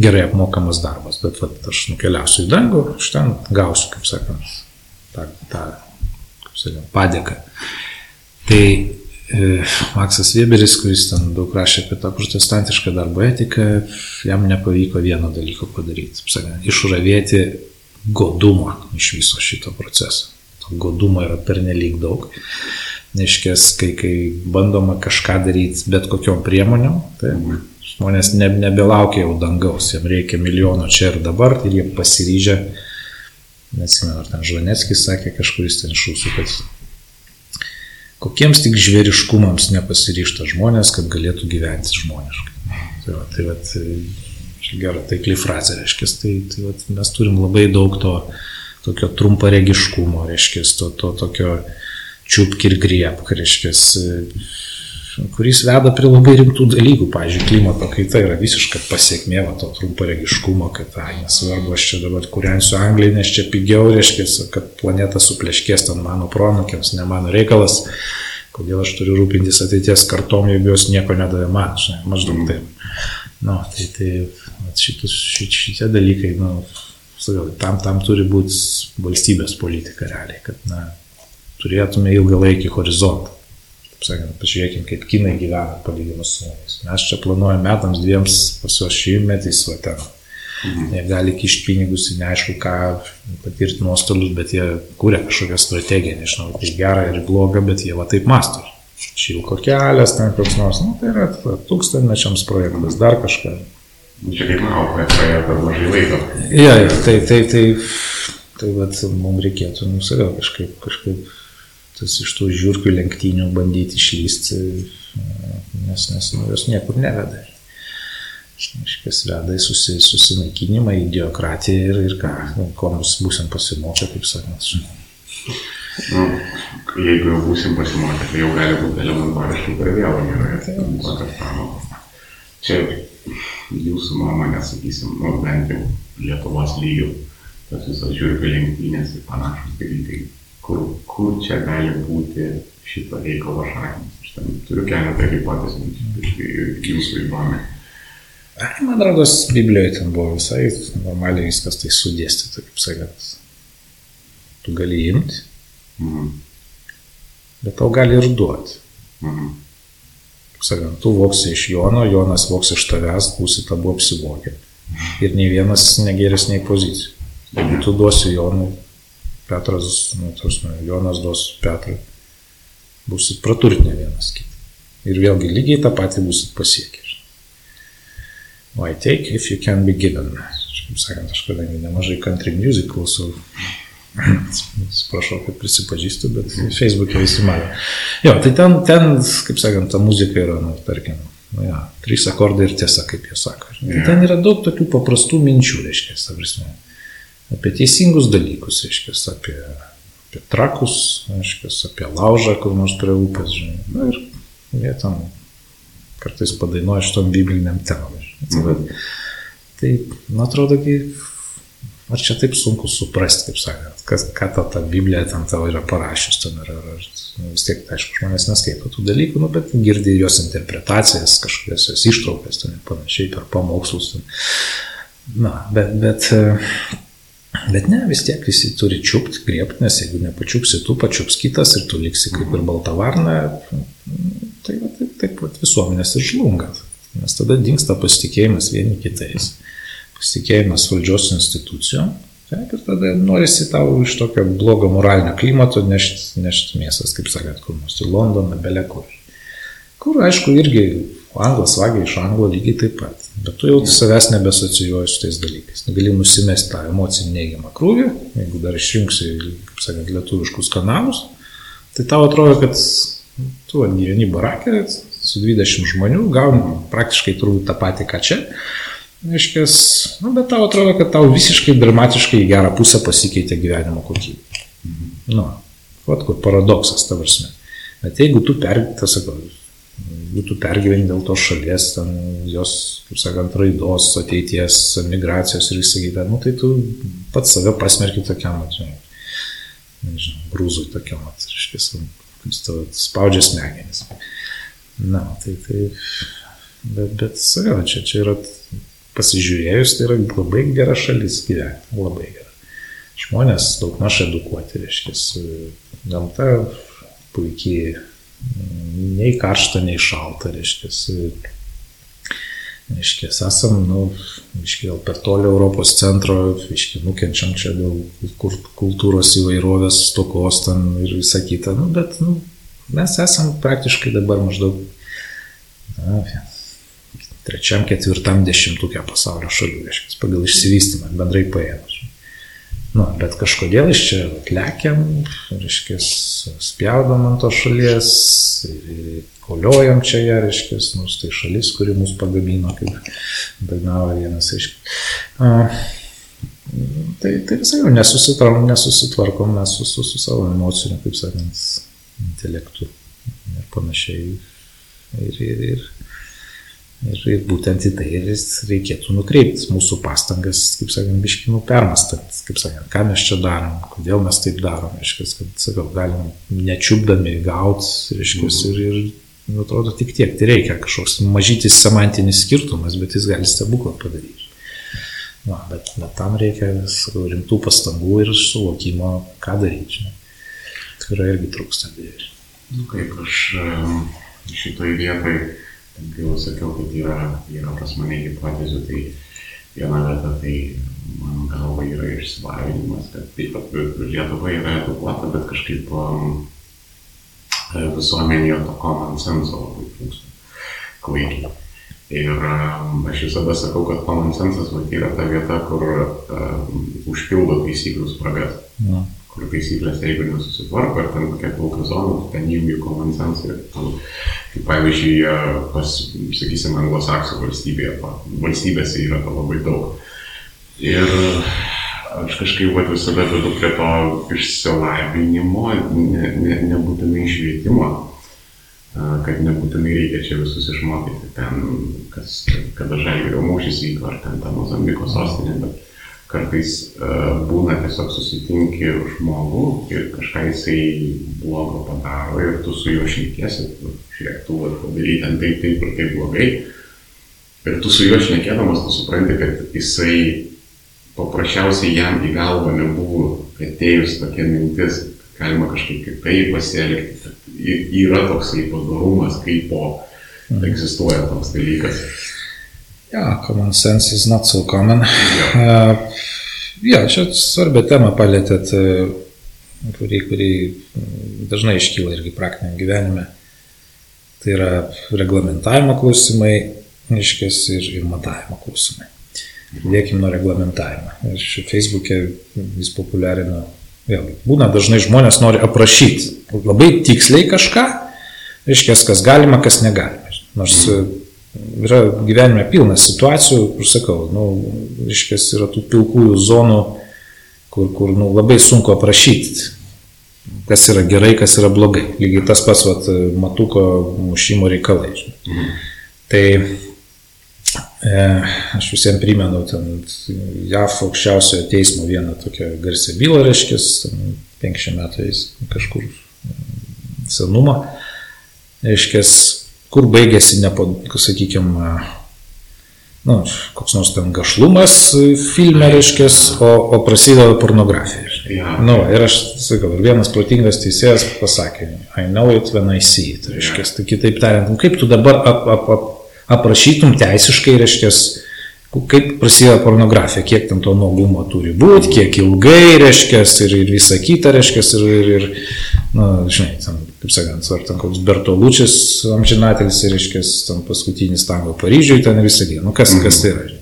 gerai apmokamas darbas, bet vat, aš nukeliausiu į dangų, aš ten gausiu, kaip sakant, tą, tą kaip sakant, padėką. Tai e, Maksas Weberis, kuris ten daug rašė apie tą protestantišką darbo etiką, jam nepavyko vieno dalyko padaryti, sakant, išravėti godumą iš viso šito proceso. To godumo yra pernelyg daug. Neškės, kai, kai bandoma kažką daryti bet kokiom priemonėm, tai žmonės ne, nebelaukia jau dangaus, jiems reikia milijono čia ir dabar ir jie pasiryžę, nesimenu, ar ten Žvanetskis sakė kažkuris ten šūsų, kad kokiems tik žvėriškumams nepasiryšta žmonės, kad galėtų gyventi žmoniškai. Tai va, tai va, čia gera taikli frazė, reiškia, tai, tai va, mes turim labai daug to tokio trumparegiškumo, reiškia, to, to tokio čiupk ir griebk, reiškia, kuris veda prie labai rimtų dalykų. Pavyzdžiui, klimato kaita yra visiška pasiekmė va, to trumparegiškumo, kad, ai, nesvarbu, aš čia dabar kuriansiu Angliją, nes čia pigiau, reiškia, kad planeta supleškės ten mano pronukiams, ne mano reikalas, kodėl aš turiu rūpintis ateities kartom, jeigu jos nieko nedavė man, žinai, maždaug taip. Nu, tai tai šitus, šit, šitie dalykai, nu, tam, tam turi būti valstybės politika realiai, kad na, turėtume ilgalaikį horizontą. Sakant, pažiūrėkime, kaip kinai gyvena palyginus su mumis. Mes čia planuojame metams dviems pas juos šimtmetis, va ten. Mhm. Jie gali kišti pinigus į neaišku ką, patirti nuostolius, bet jie kūrė kažkokią strategiją, nežinau, tai gera ir bloga, bet jie va taip masto. Šilko kelias, ten koks nors, nu, tai yra ta, tūkstantmečiams projektas, dar kažką. Čia kaip manau, kad praėjo per mažai laiko. Ja, tai, tai, tai, tai, tai mums reikėtų, nu, sakau, kažkaip, kažkaip tas iš tų žiūrkių lenktynių bandyti išlysti, nes, nes nu, jos niekur neveda. Iškas veda į susi, susinaikinimą, idiokratiją ir, ir ką, nu, ko mes būsim pasimokę, kaip sakant. Nu, jeigu jau būsim pasimokę, tai jau gali būti elementariškai per kokios pamokos. Čia jūsų nuomonė, sakysim, nu, bent jau Lietuvos lygių, tas visas žiūrkių lenktynės ir panašus dalykai kur, kur čia gali būti šito reikalo šaknis. Aš ten turiu keletą hipotezių, jūsų įdomi. Man rodos, Biblijoje ten buvo visai normaliai viskas tai sudėstyta, kaip sakant. Tu gali imti, mhm. bet tau gali ir duoti. Mhm. Kaip sakant, tu voksi iš Jono, Jonas voks iš tavęs, būsi tabu apsivokę. Ir nei vienas negeris nei pozicijų. Jeigu tu duosi Jonui, Petras, nu, nu, Jonas duos Petrui, būsit praturtinę vienas kitą. Ir vėlgi lygiai tą patį būsit pasiekę. Why take if you can be given? Kaip sakant, aš kadangi nemažai country music klausau, atsiprašau, kad prisipažįstu, bet Facebook'e visi mano. Jo, tai ten, ten, kaip sakant, ta muzika yra, nu, tarkim, nu, ja, trys akordai ir tiesa, kaip jie sako. Tai ten yra daug tokių paprastų minčių, reiškia, ta prasme apie teisingus dalykus, reiškia, apie, apie trakus, reiškia, apie laužą, kur nors prie upės, žinai. Na ir jie tam kartais padainuoja šitom bibliniam temam. Mhm. Tai, man atrodo, ar čia taip sunku suprasti, kaip sakant, kas, ką ta, ta Biblija ten tavo yra parašius, ten yra, ar, nu, vis tiek, tai, aišku, žmonės neskaito tų dalykų, nu, bet girdi jos interpretacijas, kažkokias jos ištraukas, ten panašiai per pamokslus. Ten. Na, bet, bet Bet ne, vis tiek visi turi čiupt, griebti, nes jeigu nepačiupsi tu, pačiups kitas ir tu liksi kaip ir balta varna, tai va, taip, taip va, visuomenės ir žlunga. Nes tada dinksta pasitikėjimas vieni kitais, pasitikėjimas valdžios institucijom. Taip, ir tada norisi tau iš tokio blogo moralinio klimato nešti nešt miestas, kaip sakėt, kur nors į Londoną, belekur. Kur, aišku, irgi anglas vagia iš anglo lygiai taip pat. Bet tu jau savęs nebesocijuoji su tais dalykais. Gali nusimesti tą emocinį neigiamą krūvį, jeigu dar išjungsi, kaip sakant, lietuviškus kanalus, tai tau atrodo, kad tu gyveni barakė su 20 žmonių, gauni praktiškai turbūt tą patį, ką čia. Reiškės, nu, bet tau atrodo, kad tau visiškai dramatiškai į gerą pusę pasikeitė gyvenimo kokybė. Mhm. Nu, vat kur paradoksas, ta prasme. Bet jeigu tu per, tas sakau, būtų pergyveni dėl tos šalies, ten, jos, kaip sakant, raidos, ateities, migracijos ir visą kitą, nu, tai tu pats save pasmerki tokiam, žinai, nežinau, grūzui tokiam, reiškia, tave spaudžia smegenis. Na, tai, tai, bet, bet sakau, čia, čia yra pasižiūrėjus, tai yra labai gera šalis gyventi, labai gera. Žmonės daug maž edukuoti, reiškia, gamta puikiai, nei karšta, nei šalta, reiškia, Iškia, esam, nu, iškia, per toli Europos centro, iškia, nukenčiam čia dėl kultūros įvairovės, stokos ten ir visa kita, nu, bet, nu, mes esam praktiškai dabar maždaug na, trečiam, ketvirtam dešimtukė pasaulio šalių, reiškia, pagal išsivystymą, bendrai paėmus. Nu, bet kažkodėl iš čia lekiam, reiškia, spjaudom ant to šalies, koliojam čia ją, reiškia, nors tai šalis, kuri mus pagamino, kaip dainavo vienas, reiškia. Tai, tai visai jau nesusitvarkom, nesusitvarkom mes su, su, su savo emociniu, kaip sakant, intelektu ir panašiai. Ir, ir, ir, ir, ir būtent į tai reikėtų nukreipti mūsų pastangas, kaip sakant, biškinų permastant, kaip sakant, ką mes čia darom, kodėl mes taip darom, reiškia, kad, sakau, galim nečiupdami gauti, reiškia, ir, ir Nu, atrodo tik tiek, tai reikia kažkoks mažytis semantinis skirtumas, bet jis gali stebuklą padaryti. Na, bet, bet tam reikia sakau, rimtų pastangų ir suvokimo, ką daryti. Tai irgi trūksta. Nu, kaip aš šitoj vietoj, kaip jau sakiau, kad yra, yra pas mane hipotezių, tai viena vieta tai mano galva yra išsilavinimas, kad taip pat Lietuva yra edukuota, bet kažkaip um, visuomenėje to common sense labai trūksta. Klaikiai. Ir um, aš visada sakau, kad common sense yra ta vieta, kur um, užpildo taisyklių spragas. Ja. Kur taisyklės, jeigu nesusitvarko, ar ten kokia pilka zona, ten įjungi common sense ir tu, kaip pavyzdžiui, pas, sakysim, anglosaksų valstybėje, valstybėse yra to labai daug. Ir aš kažkaip vat, visada vedu prie to išsilavinimo, ne, ne, nebūtinai švietimo, kad nebūtinai reikia čia visus išmokyti ten, kas, kada žalgerio mūšis vyko, ar ten ta Mozambiko sostinė, bet kartais uh, būna tiesiog susitinki žmogų ir kažką jisai blogo padaro ir tu su juo šnekėsi, tu žiūrėk, tu padarai ten taip, taip ir taip blogai. Ir tu su juo šnekėdamas, tu supranti, kad jisai paprasčiausiai jam į galvą nebuvo atėjus tokia mintis, kad galima kažkaip kitaip pasielgti. Yra toksai padarumas, kaip po mhm. egzistuoja toks dalykas. Yeah, common sense is not so common. Yeah. Uh, ja, čia svarbią temą palėtėt, uh, kurį, kurį dažnai iškyla irgi praktiniam gyvenime. Tai yra reglamentavimo klausimai, iškės ir, ir matavimo klausimai. Pradėkime nuo reglamentavimo. Aš Facebook'e vis populiarinu, vėlgi, būna dažnai žmonės nori aprašyti labai tiksliai kažką, reiškia, kas galima, kas negalima. Nors e, yra gyvenime pilnas situacijų, kur sakau, nu, reiškia, yra tų pilkųjų zonų, kur, kur nu, labai sunku aprašyti, kas yra gerai, kas yra blogai. Lygiai tas pats, vat, matuko mušimo reikalai. Mhm. Tai E, aš visiems primenu, ten JAF aukščiausiojo teismo vieną tokią garsią bylą, reiškia, 500 metais kažkur senumo, reiškia, kur baigėsi, nepo, sakykime, nu, koks nors ten gašlumas filme, reiškia, o, o prasideda pornografija. Ja. Nu, ir aš sakau, vienas protingas teisėjas pasakė, I know it when I see it. Reiškia, tai kitaip tariant, nu, kaip tu dabar ap, ap, ap, aprašytum teisiškai, reiškia, kaip prasideda pornografija, kiek ten to nuogumo turi būti, kiek ilgai, reiškia, ir, ir visa kita, reiškia, ir, ir, ir na, žinai, ten, kaip sakant, ar ten koks Bertolučius amžinatelis, reiškia, ten paskutinis tango Paryžiuje, ten visą dieną, nu kas, kas tai yra. Žinai.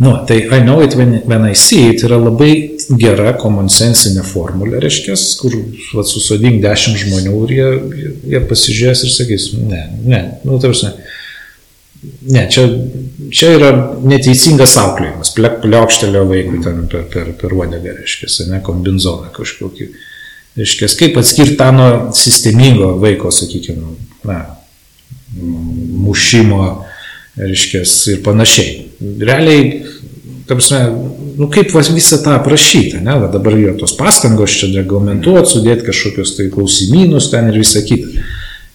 Nu, tai I know it when, when I see it yra labai gera common-sensinė formulė, reiškia, kur va, susodink dešimt žmonių ir jie, jie, pasižiūrės ir sakys, ne, ne, nu, tarsi, ne Ne, čia, čia yra neteisingas auklėjimas, pliaukštelio vaikui ten per, per, per uodegą, reiškia, ne kombinzoną kažkokį. Reiškia, kaip atskirti tą nuo sistemingo vaiko, sakykime, na, mušimo, reiškia, ir panašiai. Realiai, tarpsime, nu kaip visą tą aprašyti, ne, va, dabar jo tos pastangos čia reglamentuoti, sudėti kažkokius tai klausimynus ten ir visą kitą.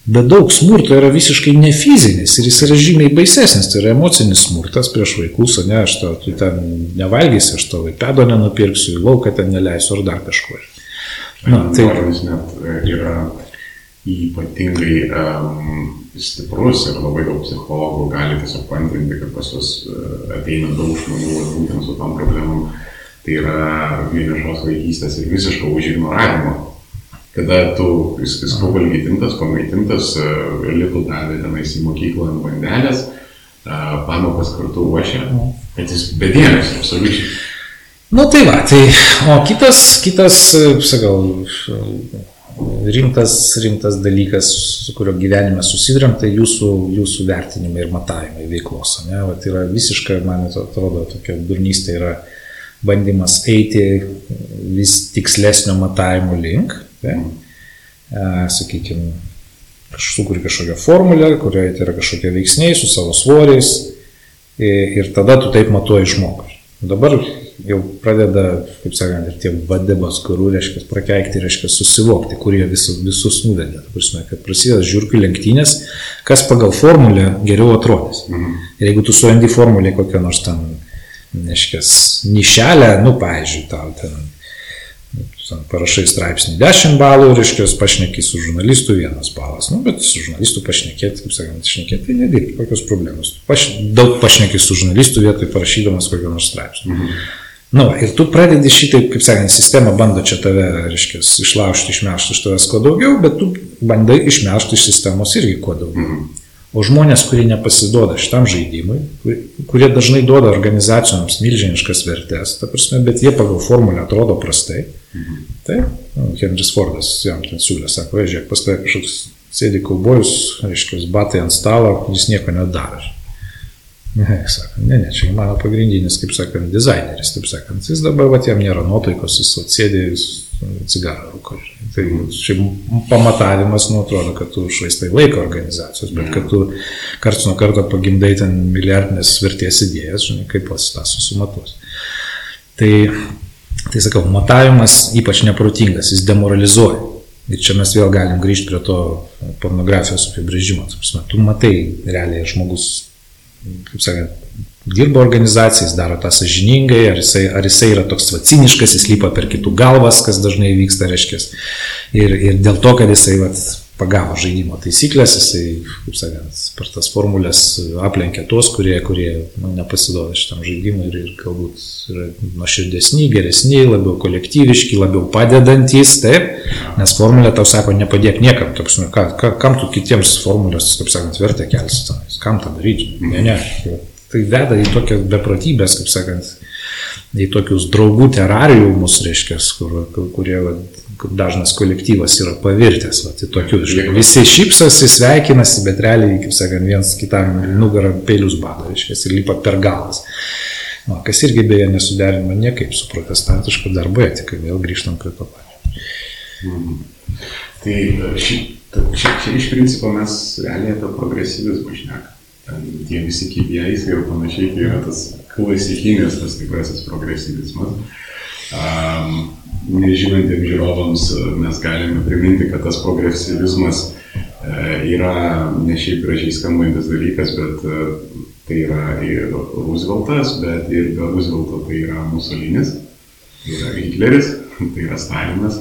Bet daug smurto yra visiškai ne fizinis ir jis yra žymiai baisesnis, tai yra emocinis smurtas prieš vaikus, o ne aš to, tu ten nevalgysi, aš to vaikpedo nenupirksiu, į lauką ten neleisiu ar dar kažkur. Na, tai net e, yra ypatingai um, stiprus ir labai daug psichologų gali tiesiog pantrinti, kad pas juos uh, ateina daug žmonių būtent su tom problemom. Tai yra vienišos vaikystės ir visiško užignoravimo kada tu visko valgytintas, pamaitintas, e, litų davė tenais į mokyklą ant bandelės, e, pamokas kartu ruošia, bet jis bedėmės, absoliučiai. Nu tai va, tai, o kitas, kitas, sakau, rimtas, rimtas dalykas, su kurio gyvenime susidurėm, tai jūsų, jūsų vertinimai ir matavimai veiklos. Ne? Vat yra visiškai, man atrodo, tokia durnystė yra bandymas eiti vis tikslesnio matavimo link, Tai, sakykime, sukuri kažkokią formulę, kurioje tai yra kažkokie veiksniai su savo svoriais ir tada tu taip matuoji žmogų. Dabar jau pradeda, kaip sakant, ir tie vadebas gurų, reiškia, prakeikti, reiškia, susivokti, kurie visus, visus nuvedė. Prasme, kad prasideda žiūrkių lenktynės, kas pagal formulę geriau atrodys. Mhm. Ir jeigu tu surandi formulę kokią nors ten, reiškia, nišelę, nu, pavyzdžiui, tau ten parašai straipsnį 10 balų, reiškia, pašneki su žurnalistu vienas balas. Nu, bet su žurnalistu pašnekėti, kaip sakant, šnekėti, tai nedirbi, kokios problemos. Paš, daug pašneki su žurnalistu vietoj parašydamas kokio nors straipsnio. Mhm. Nu, ir tu pradedi šitaip, kaip sakant, sistema bando čia tave, reiškia, išlaužti, išmešti iš tavęs kuo daugiau, bet tu bandai išmešti iš sistemos irgi kuo daugiau. Mhm. O žmonės, kurie nepasiduoda šitam žaidimui, kurie dažnai duoda organizacijoms milžiniškas vertės, ta prasme, bet jie pagal formulę atrodo prastai, mhm. tai nu, Henris Fordas jam ten siūlė, sako, žiūrėk, pas tavai kažkoks sėdi kaubojus, reiškia, batai ant stalo, jis nieko nedaro. Ne, sako, ne, ne, čia mano pagrindinis, kaip sakant, dizaineris, taip sakant, jis dabar, va, jam nėra nuotaikos, jis atsėdė, jis cigarą rūko. Tai šiaip pamatavimas, nu, atrodo, kad tu švaistai laiko organizacijos, bet kad tu karts nuo karto pagimdai ten milijardinės vertės idėjas, žinai, kaip pats tą susimatuos. Tai, tai sakau, matavimas ypač neprotingas, jis demoralizuoja. Ir čia mes vėl galim grįžti prie to pornografijos apibrėžimo. Tu matai realiai žmogus, kaip sakant, dirba organizacijais, daro tą sažiningai, ar jisai, ar jisai yra toks vaciniškas, jis lypa per kitų galvas, kas dažnai vyksta, reiškia. Ir, ir dėl to, kad jisai vat, pagavo žaidimo taisyklės, jisai, kaip sakant, per tas formulės aplenkė tuos, kurie, kurie nu, nepasiduoda šitam žaidimui ir, ir galbūt yra nuoširdesni, geresni, labiau kolektyviški, labiau padedantis, taip, nes formulė tau sako, nepadėk niekam, toks, nu, ka, ka, kam tu kitiems formulės, kaip sakant, vertę kelsi, kam tą daryti, ne, ne tai veda į tokias beprotybės, kaip sakant, į tokius draugų terariumus, reiškia, kur, kur, kurie dažnas kolektyvas yra pavirtęs, va, į tokius, žinai, visi šypsosi, sveikinasi, bet realiai, kaip sakant, viens kitam nugarą peilius bado, reiškia, ir lipa per galas. Na, kas irgi beje nesuderinama niekaip su protestantiška darbo etika, vėl grįžtam prie to pačio. Mhm. Tai šį, šį, šį iš principo mes realiai apie progresyvizmą šnekame tie visi KPIs ir panašiai, tai yra tas klasikinis, tas tikrasis progresyvizmas. Nežinantiems žiūrovams mes galime priminti, kad tas progresyvizmas uh, yra ne šiaip gražiai skambantis dalykas, bet uh, tai yra ir Rooseveltas, bet ir be Roosevelto tai yra Musolinis, tai yra Hitleris, tai yra Stalinas.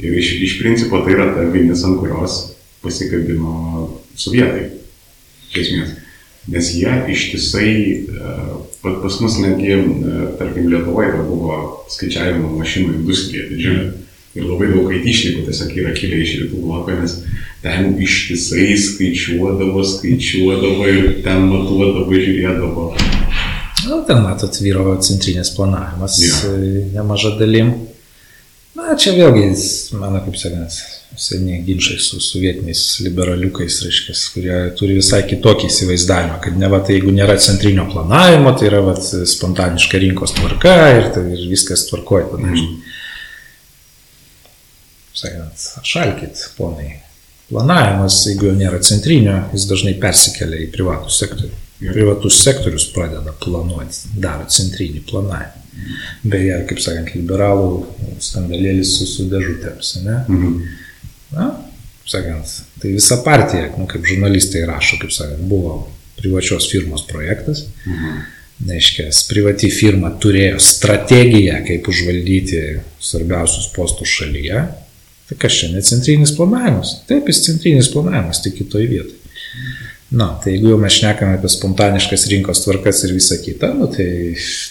Ir iš, iš principo tai yra ta vinis, ant kurios pasikabino sovietai. Iš esmės. Nes jie ištisai, e, pas mus netgi, e, tarkim, Lietuvoje buvo skaičiavimo mašinų industrija didžiulė. Ir labai daug aitišnikų tiesiog yra kilę iš rytų bloko, nes ten ištisai skaičiuodavo, skaičiuodavo ir ten matuodavo, žiūrėdavo. Na, nu, ten matot, vyro centrinės planavimas ja. E, nemaža dalim. Na, čia vėlgi, mano kaip sakant, seniai ginčiai su sovietiniais liberaliukais, reiškia, kurie turi visai kitokį įsivaizdavimą, kad ne va, tai jeigu nėra centrinio planavimo, tai yra va, spontaniška rinkos tvarka ir, tai, ir viskas tvarkoja. Mm. Sakant, šalkit, ponai. Planavimas, jeigu jo nėra centrinio, jis dažnai persikelia į privatų sektorių. Privatus sektorius pradeda planuoti, daro centrinį planavimą. Beje, kaip sakant, liberalų skandalėlis su, su dėžutėms. Ne? Mhm. Na, sakant, tai visa partija, nu, kaip žurnalistai rašo, kaip sakant, buvo privačios firmos projektas. Mhm. Neiškia, privati firma turėjo strategiją, kaip užvaldyti svarbiausius postus šalyje. Tai kas čia, ne centrinis planavimas? Taip, jis centrinis planavimas, tik kitoje vietoje. Na, tai jeigu jau mes šnekame apie spontaniškas rinkos tvarkas ir visą kitą, nu, tai,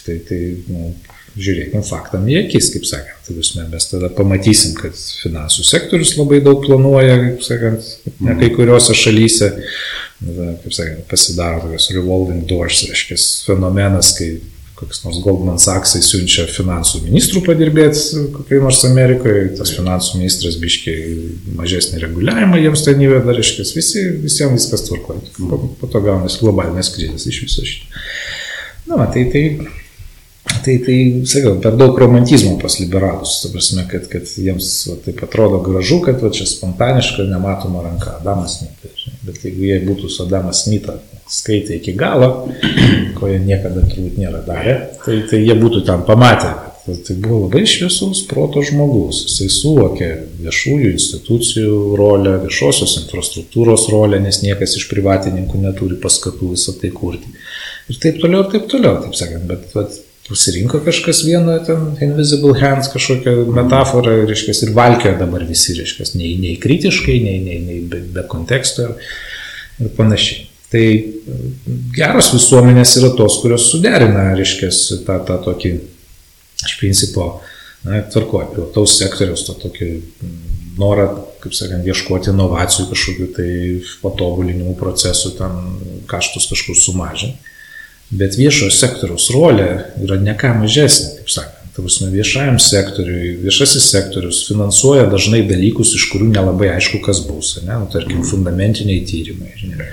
tai, tai nu, žiūrėkime faktam į akis, kaip sakant. Tai mes tada pamatysim, kad finansų sektorius labai daug planuoja, kaip sakant, ne kai kuriuose šalyse, kaip sakant, pasidaro tokios revolving doors, reiškia, fenomenas, kai koks nors Goldman Sachsai siunčia finansų ministrų padirbėti kokiai nors Amerikoje, tas finansų ministras biškiai mažesnį reguliavimą jiems ten įveda, reiškia, visi, visiems viskas tvarkoja. Po, po to gaunasi globalinės krizės iš viso šito. Na, tai, tai, tai, tai, sakau, per daug romantizmo pas liberalus, ta prasme, kad, kad jiems va, taip atrodo gražu, kad va, čia spontaniška, nematoma ranka, Adamas Smithas. Bet jeigu jie būtų su Adamas Smithas skaitė iki galo, ko jie niekada turbūt nėra darę, tai, tai jie būtų ten pamatę, tai buvo labai šviesus proto žmogus. Jisai suvokė viešųjų institucijų rolę, viešosios infrastruktūros rolę, nes niekas iš privatininkų neturi paskatų visą tai kurti. Ir taip toliau, ir taip toliau, taip sakant, bet, bet pasirinko kažkas vieną ten invisible hands kažkokią metaforą, reiškia, ir valkio dabar visi, reiškia, nei, nei kritiškai, nei, nei, nei be, be konteksto ir, ir panašiai. Tai geros visuomenės yra tos, kurios suderina, reiškia, tą, tą tokį, iš principo, na, tvarkoja, privataus sektoriaus, tą tokį norą, kaip sakant, ieškoti inovacijų, kažkokių tai patobulinimų procesų, ten kaštus kažkur sumažinti. Bet viešojo sektoriaus rolė yra ne ką mažesnė, kaip sakant. Prasme, viešajam sektoriui, viešasis sektorius finansuoja dažnai dalykus, iš kurių nelabai aišku, kas bus. Ne? Nu, tarkim, fundamentiniai tyrimai. Žinai.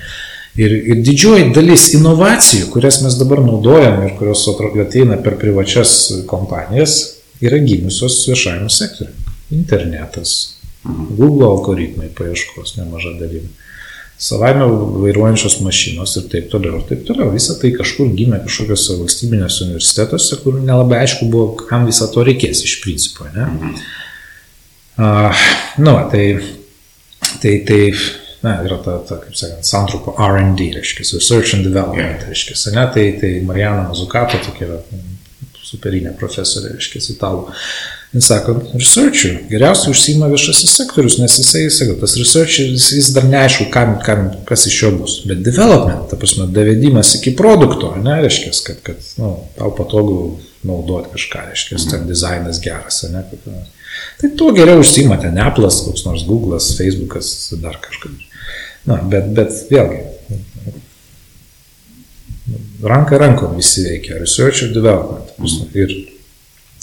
Ir, ir didžioji dalis inovacijų, kurias mes dabar naudojam ir kurios ateina per privačias kompanijas, yra gimusios viešajame sektoriu. Internetas, Google algoritmai paieškos nemaža dalim. Savaime vairuojančios mašinos ir taip toliau, ir taip toliau. Visą tai kažkur gimė kažkokiuose valstybinėse universitetuose, kur nelabai aišku buvo, kam visą to reikės iš principo. Ne? Uh, nu, tai, tai, tai na, yra ta, ta kaip sakant, santrupo R&D, reiškia, Research and Development, yeah. reiškia, ne, tai, tai Marijana Mazukato tokia yra superinė profesorė, reiškia, italų. Jis sako, researchų geriausiai užsima viešasis sektorius, nes jisai, sakau, tas researcheris, jis dar neaišku, kam, kam, kas iš jo bus. Bet development, ta prasme, davedimas iki produkto, ne, reiškia, kad, kad nu, tau patogu naudoti kažką, reiškia, ten mhm. dizainas geras, ne, kad, tai tuo geriau užsima ten Apple'as, koks nors Google'as, Facebook'as, dar kažkas. Na, bet, bet vėlgi, ranka rankom visi veikia, research ir development. Ir,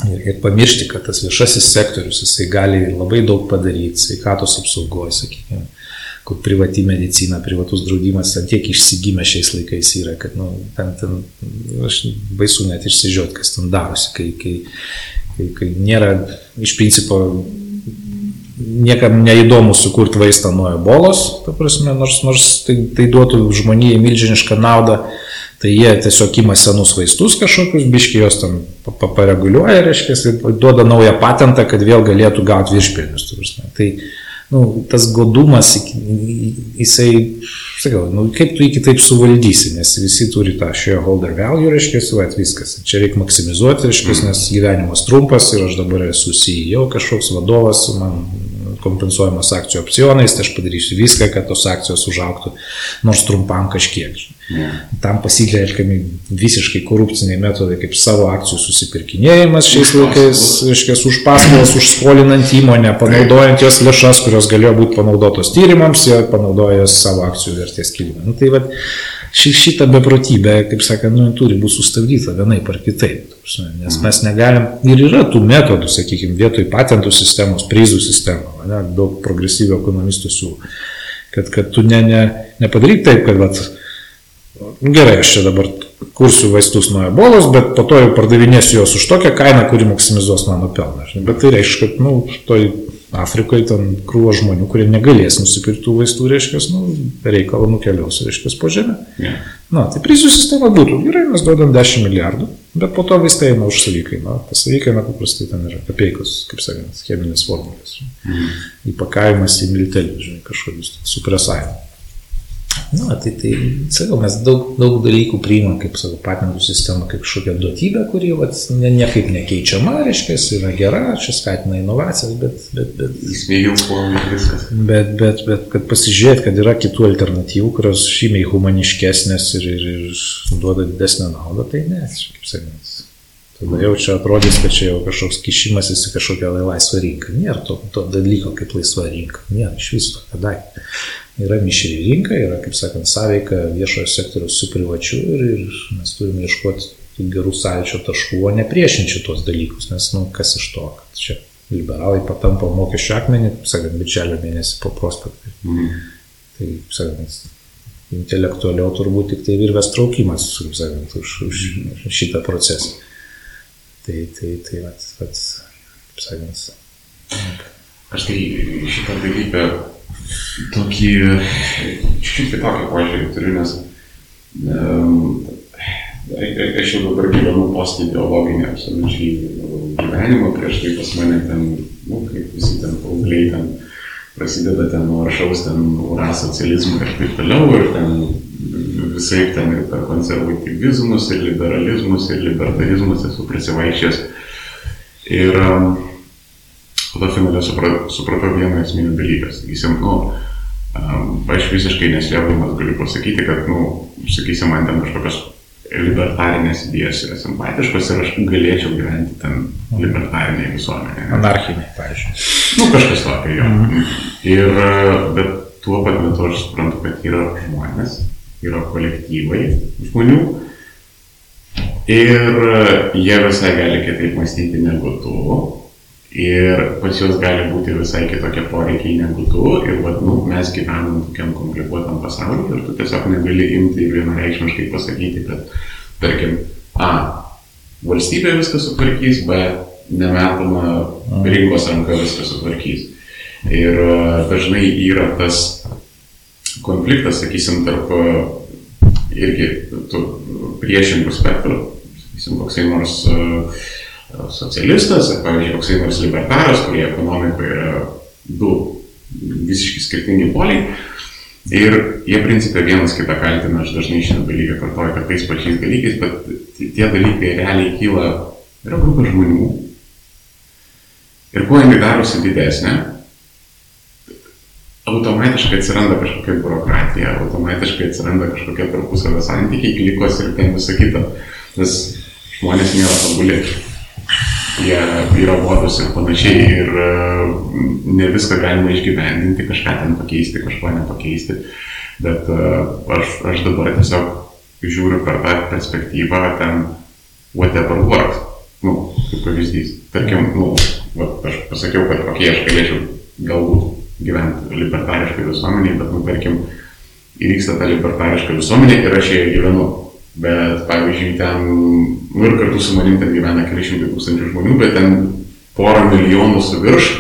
ir, ir pamiršti, kad tas viešasis sektorius, jisai gali labai daug padaryti, sveikatos apsaugos, sakykime, kur privati medicina, privatus draudimas, ten tiek išsigimę šiais laikais yra, kad, nu, ten, ten, aš baisu net išsižiūrėti, kas ten darosi, kai, kai, kai, kai nėra iš principo niekam neįdomu sukurti vaistą nuo ebolos, ta prasme, nors, nors tai, tai duotų žmonijai milžinišką naudą, tai jie tiesiog ima senus vaistus kažkokius, biški jos tam pareguliuoja, reiškia, ir duoda naują patentą, kad vėl galėtų gauti viršpilnius. Tai nu, tas godumas, jisai, sakau, nu, kaip tu jį kitaip suvaldysi, nes visi turi tą shareholder value, reiškia, va, viskas. Čia reikia maksimizuoti, reiškia, nes gyvenimas trumpas ir aš dabar esu CEO, kažkoks vadovas, man kompensuojamas akcijų opcionais, tai aš padarysiu viską, kad tos akcijos užauktų nors trumpam kažkiek. Yeah. Tam pasitelkiami visiškai korupciniai metodai, kaip savo akcijų susipirkinėjimas šiais laikais, reiškia, už paskolas, užskolinant įmonę, panaudojant jos lėšas, kurios galėjo būti panaudotos tyrimams, jie panaudoja savo akcijų vertės kilimą. Nu, tai va, ši, šita beprotybė, kaip sakant, nu, turi būti sustabdyta vienaip ar kitaip. Nes mes negalim, ir yra tų metodų, sakykime, vietoj patentų sistemos, prizų sistemo, ne, daug progresyvių ekonomistų siūlo, kad, kad tu ne, ne, nepadaryk taip, kad, vat, nu, gerai, aš čia dabar kursiu vaistus nuo ebolos, bet po to jau pardavinėsiu juos už tokią kainą, kuri maksimizuos mano pelną. Bet tai reiškia, kad, nu, toj Afrikoje ten krūvo žmonių, kurie negalės nusipirkti vaistų, reiškia, nu, reikalą nukeliaus, reiškia, po žemę. Yeah. Na, tai prizų sistema būtų. Gerai, mes duodam 10 milijardų, bet po to viską eina už savikainą. Ta savikaina paprastai ten yra kapeikus, kaip sakant, cheminės formulės. Mhm. Įpakavimas į miltelius, žinai, kažkokius supresavimą. Na, tai, tai sakau, mes daug, daug dalykų priimam, kaip savo patentų sistemą, kaip kažkokią duotybę, kuri vat, ne, niekaip nekeičiama, reiškia, yra gera, čia skatina inovacijas, bet... bet, bet Įspėjau, kuo viskas. Bet, bet, bet kad pasižiūrėt, kad yra kitų alternatyvų, kurios žymiai humaniškesnės ir, ir, ir duoda didesnę naudą, tai ne, kaip sakant. Tada jau čia atrodys, kad čia jau kažkoks kišimasis į kažkokią laisvą rinką. Nėra to, to dalyko kaip laisva rinka. Nėra iš viso, kadai yra mišri rinka, yra, kaip sakant, sąveika viešojo sektoriaus su privačiu ir, ir mes turime ieškoti gerų sąlyčio taškų, o ne priešinti tos dalykus, nes, nu, kas iš to, kad čia liberalai patampa mokesčių akmenį, sakant, birželio mėnesį po prospektui. Mm. Tai, sakant, intelektualiau turbūt tik tai virvės traukimas, kaip sakant, už, už šitą procesą. Tai, tai, tai, vat, vat, kaip sakant. Aš tai šitą dalyką tokį šiek tiek kitokį požiūrį turiu, nes um, aš jau dabar gyvenu postideologinį absoliučiai gyvenimą, prieš tai pas mane ten, nu, kaip visi ten paaugliai ten prasideda ten nuo aršaus ten urasocializmų ir taip toliau, ir ten visai ten ir per konservatyvizmus, ir liberalizmus, ir libertarizmus esu prisivaišęs. Ir um, tada finale supratau, supratau vieną esminį dalyką. Sakysim, nu, aš visiškai neslėpdamas galiu pasakyti, kad, nu, sakysim, man ten kažkokios libertarinės idėjos yra simpatiškos ir aš galėčiau gyventi ten libertarinėje visuomenėje. Anarchinė, pavyzdžiui. Nu, kažkas tokio jo. Mm. Ir, bet tuo pat metu aš suprantu, kad yra žmonės, yra kolektyvai žmonių ir jie visai gali kitaip mąstyti negu tu ir pas juos gali būti visai kitokie poreikiai negu tu. Ir vat, nu, mes gyvenam tokiam komplikuotam pasaulyje ir tu tiesiog negali imti ir vienareikšmiškai pasakyti, kad tarkim, A, valstybė viską sutvarkys, B, nemetama rinkos ranka viską sutvarkys. Ir e, dažnai yra tas konfliktas, sakysim, tarp e, irgi priešingų spektrų, sakysim, koksai nors uh, socialistas, ar pavyzdžiui, koksai nors libertaras, kurie ekonomikoje yra du visiškai skirtingi poliai. Ir jie principė vienas kitą kaltina, aš dažnai šitą dalyką kartoju, kad tais pačiais dalykais, bet tie dalykai realiai kyla, yra grupė žmonių. Ir kuo jinai darosi didesnė, automatiškai atsiranda kažkokia biurokratija, automatiškai atsiranda kažkokie tarpusavio santykiai, klikos ir ten visą kitą. Nes žmonės nėra tobulė jie yra vodus ir panašiai ir e, ne viską galima išgyvendinti, kažką ten pakeisti, kažko nepakeisti, bet e, aš, aš dabar tiesiog žiūriu per tą perspektyvą ten whatever works, nu, kaip pavyzdys. Tarkim, nu, va, aš pasakiau, kad okei, okay, aš galėčiau galbūt gyventi libertariškai visuomeniai, bet, nu, tarkim, įvyksta ta libertariška visuomenė ir aš joje gyvenu Bet, pavyzdžiui, ten, nu ir kartu su manim ten gyvena keli šimtai tūkstančių žmonių, bet ten porą milijonų su virš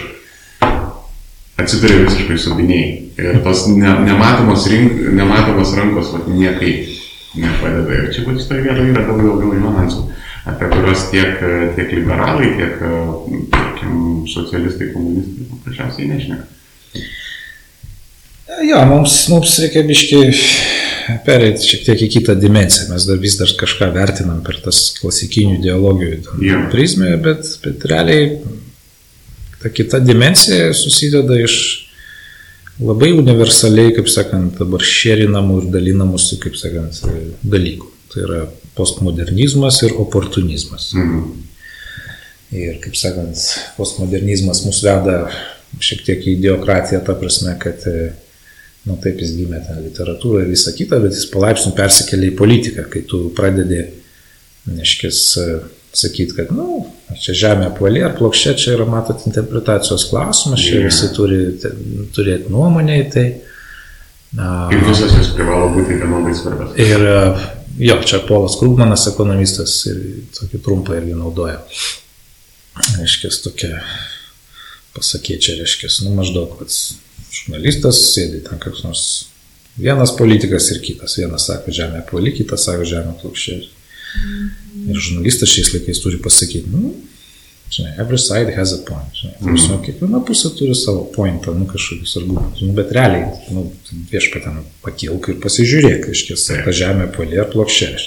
atsiduria visiškai subiniai. Ir tos ne, nematomos, rink, nematomos rankos vat, niekai nepadeda. Ir čia vat šitoje vietoje yra daug daugiau niuansų, apie kuriuos tiek, tiek liberalai, tiek, tarkim, socialistai, komunistai paprasčiausiai nešneka. Jo, mums, mums reikia biškai pereiti šiek tiek į kitą dimenciją. Mes dar vis dar kažką vertinam per tas klasikinių ideologijų yeah. prizmę, bet, bet realiai ta kita dimensija susideda iš labai universaliai, kaip sakant, dabar šėrinamų ir dalinamų su, kaip sakant, dalykų. Tai yra postmodernizmas ir oportunizmas. -hmm. Ir, kaip sakant, postmodernizmas mus veda šiek tiek į ideokratiją, ta prasme, kad nu taip jis gimė ten literatūrą ir visą kitą, bet jis palaipsniui persikėlė į politiką, kai tu pradedi, neškis, sakyti, kad, na, nu, čia žemė apvalė ar plokščia, čia yra, matot, interpretacijos klausimas, čia yeah. visi turi turėti nuomonę į tai. Ir visos jos privalo būti vienodai svarbios. Ir jo, čia Polas Krūgmanas, ekonomistas, ir tokį trumpą irgi naudoja. Reiškia, tokia, pasakė čia, reiškia, nu maždaug, kad žurnalistas, sėdi ten koks nors Vienas politikas ir kitas. Vienas sako žemė poli, kitas sako žemė plokščiai. Ir žurnalistas šiais laikais turi pasakyti, nu, žinai, every side has a point. Žinai, mm. -hmm. kiekviena pusė turi savo pointą, nu, kažkokius argumentus. Nu, bet realiai, nu, viešpatė, nu, pakilk ir pasižiūrėk, iš tiesų, ta žemė poli ar plokščiai.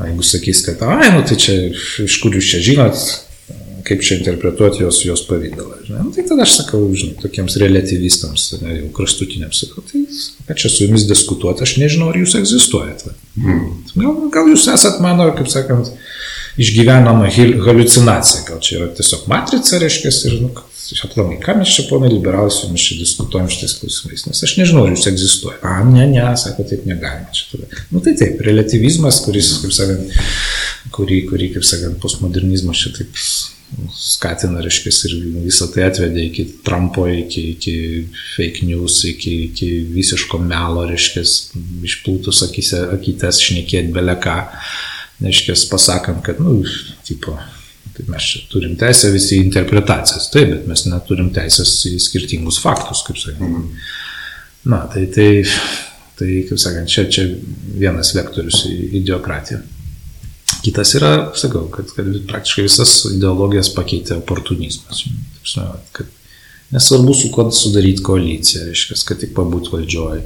Jeigu sakys, kad, ai, nu, tai čia iš kur jūs čia žinot, kaip čia interpretuoti jos, jos pavydalą. Nu, tai tada aš sakau, žinai, tokiems relativistams, ne, jau kraštutiniams, sakau, tai ką čia su jumis diskutuoti, aš nežinau, ar jūs egzistuojate. Mm. Gal, gal jūs esat mano, kaip sakant, išgyvenama halucinacija, gal čia yra tiesiog matrica, reiškia, ir, nu, aplamai, ką mes čia, ponai liberalai, su jumis čia diskutuojam šitais klausimais, nes aš nežinau, ar jūs egzistuoja. A, ne, ne, sako, taip negalima čia tada. Nu tai taip, relativizmas, kuris, kaip sakant, kurį, kurį kaip sakant, postmodernizmas čia taip skatina, reiškia, ir visą tai atvedė iki Trumpo, iki, iki fake news, iki, iki visiško melo, reiškia, išplūtus akise, akytės šnekėti beleką, reiškia, pasakant, kad, nu, tipo, tai mes čia turim teisę visi interpretacijas, taip, bet mes neturim teisės į skirtingus faktus, kaip sakant. Na, tai, tai, tai kaip sakant, čia, čia vienas vektorius į ideokratiją. Kitas yra, sakau, kad, kad praktiškai visas ideologijas pakeitė oportunizmas. Kad nesvarbu su kuo sudaryti koaliciją, reiškia, kad tik pabūt valdžioj.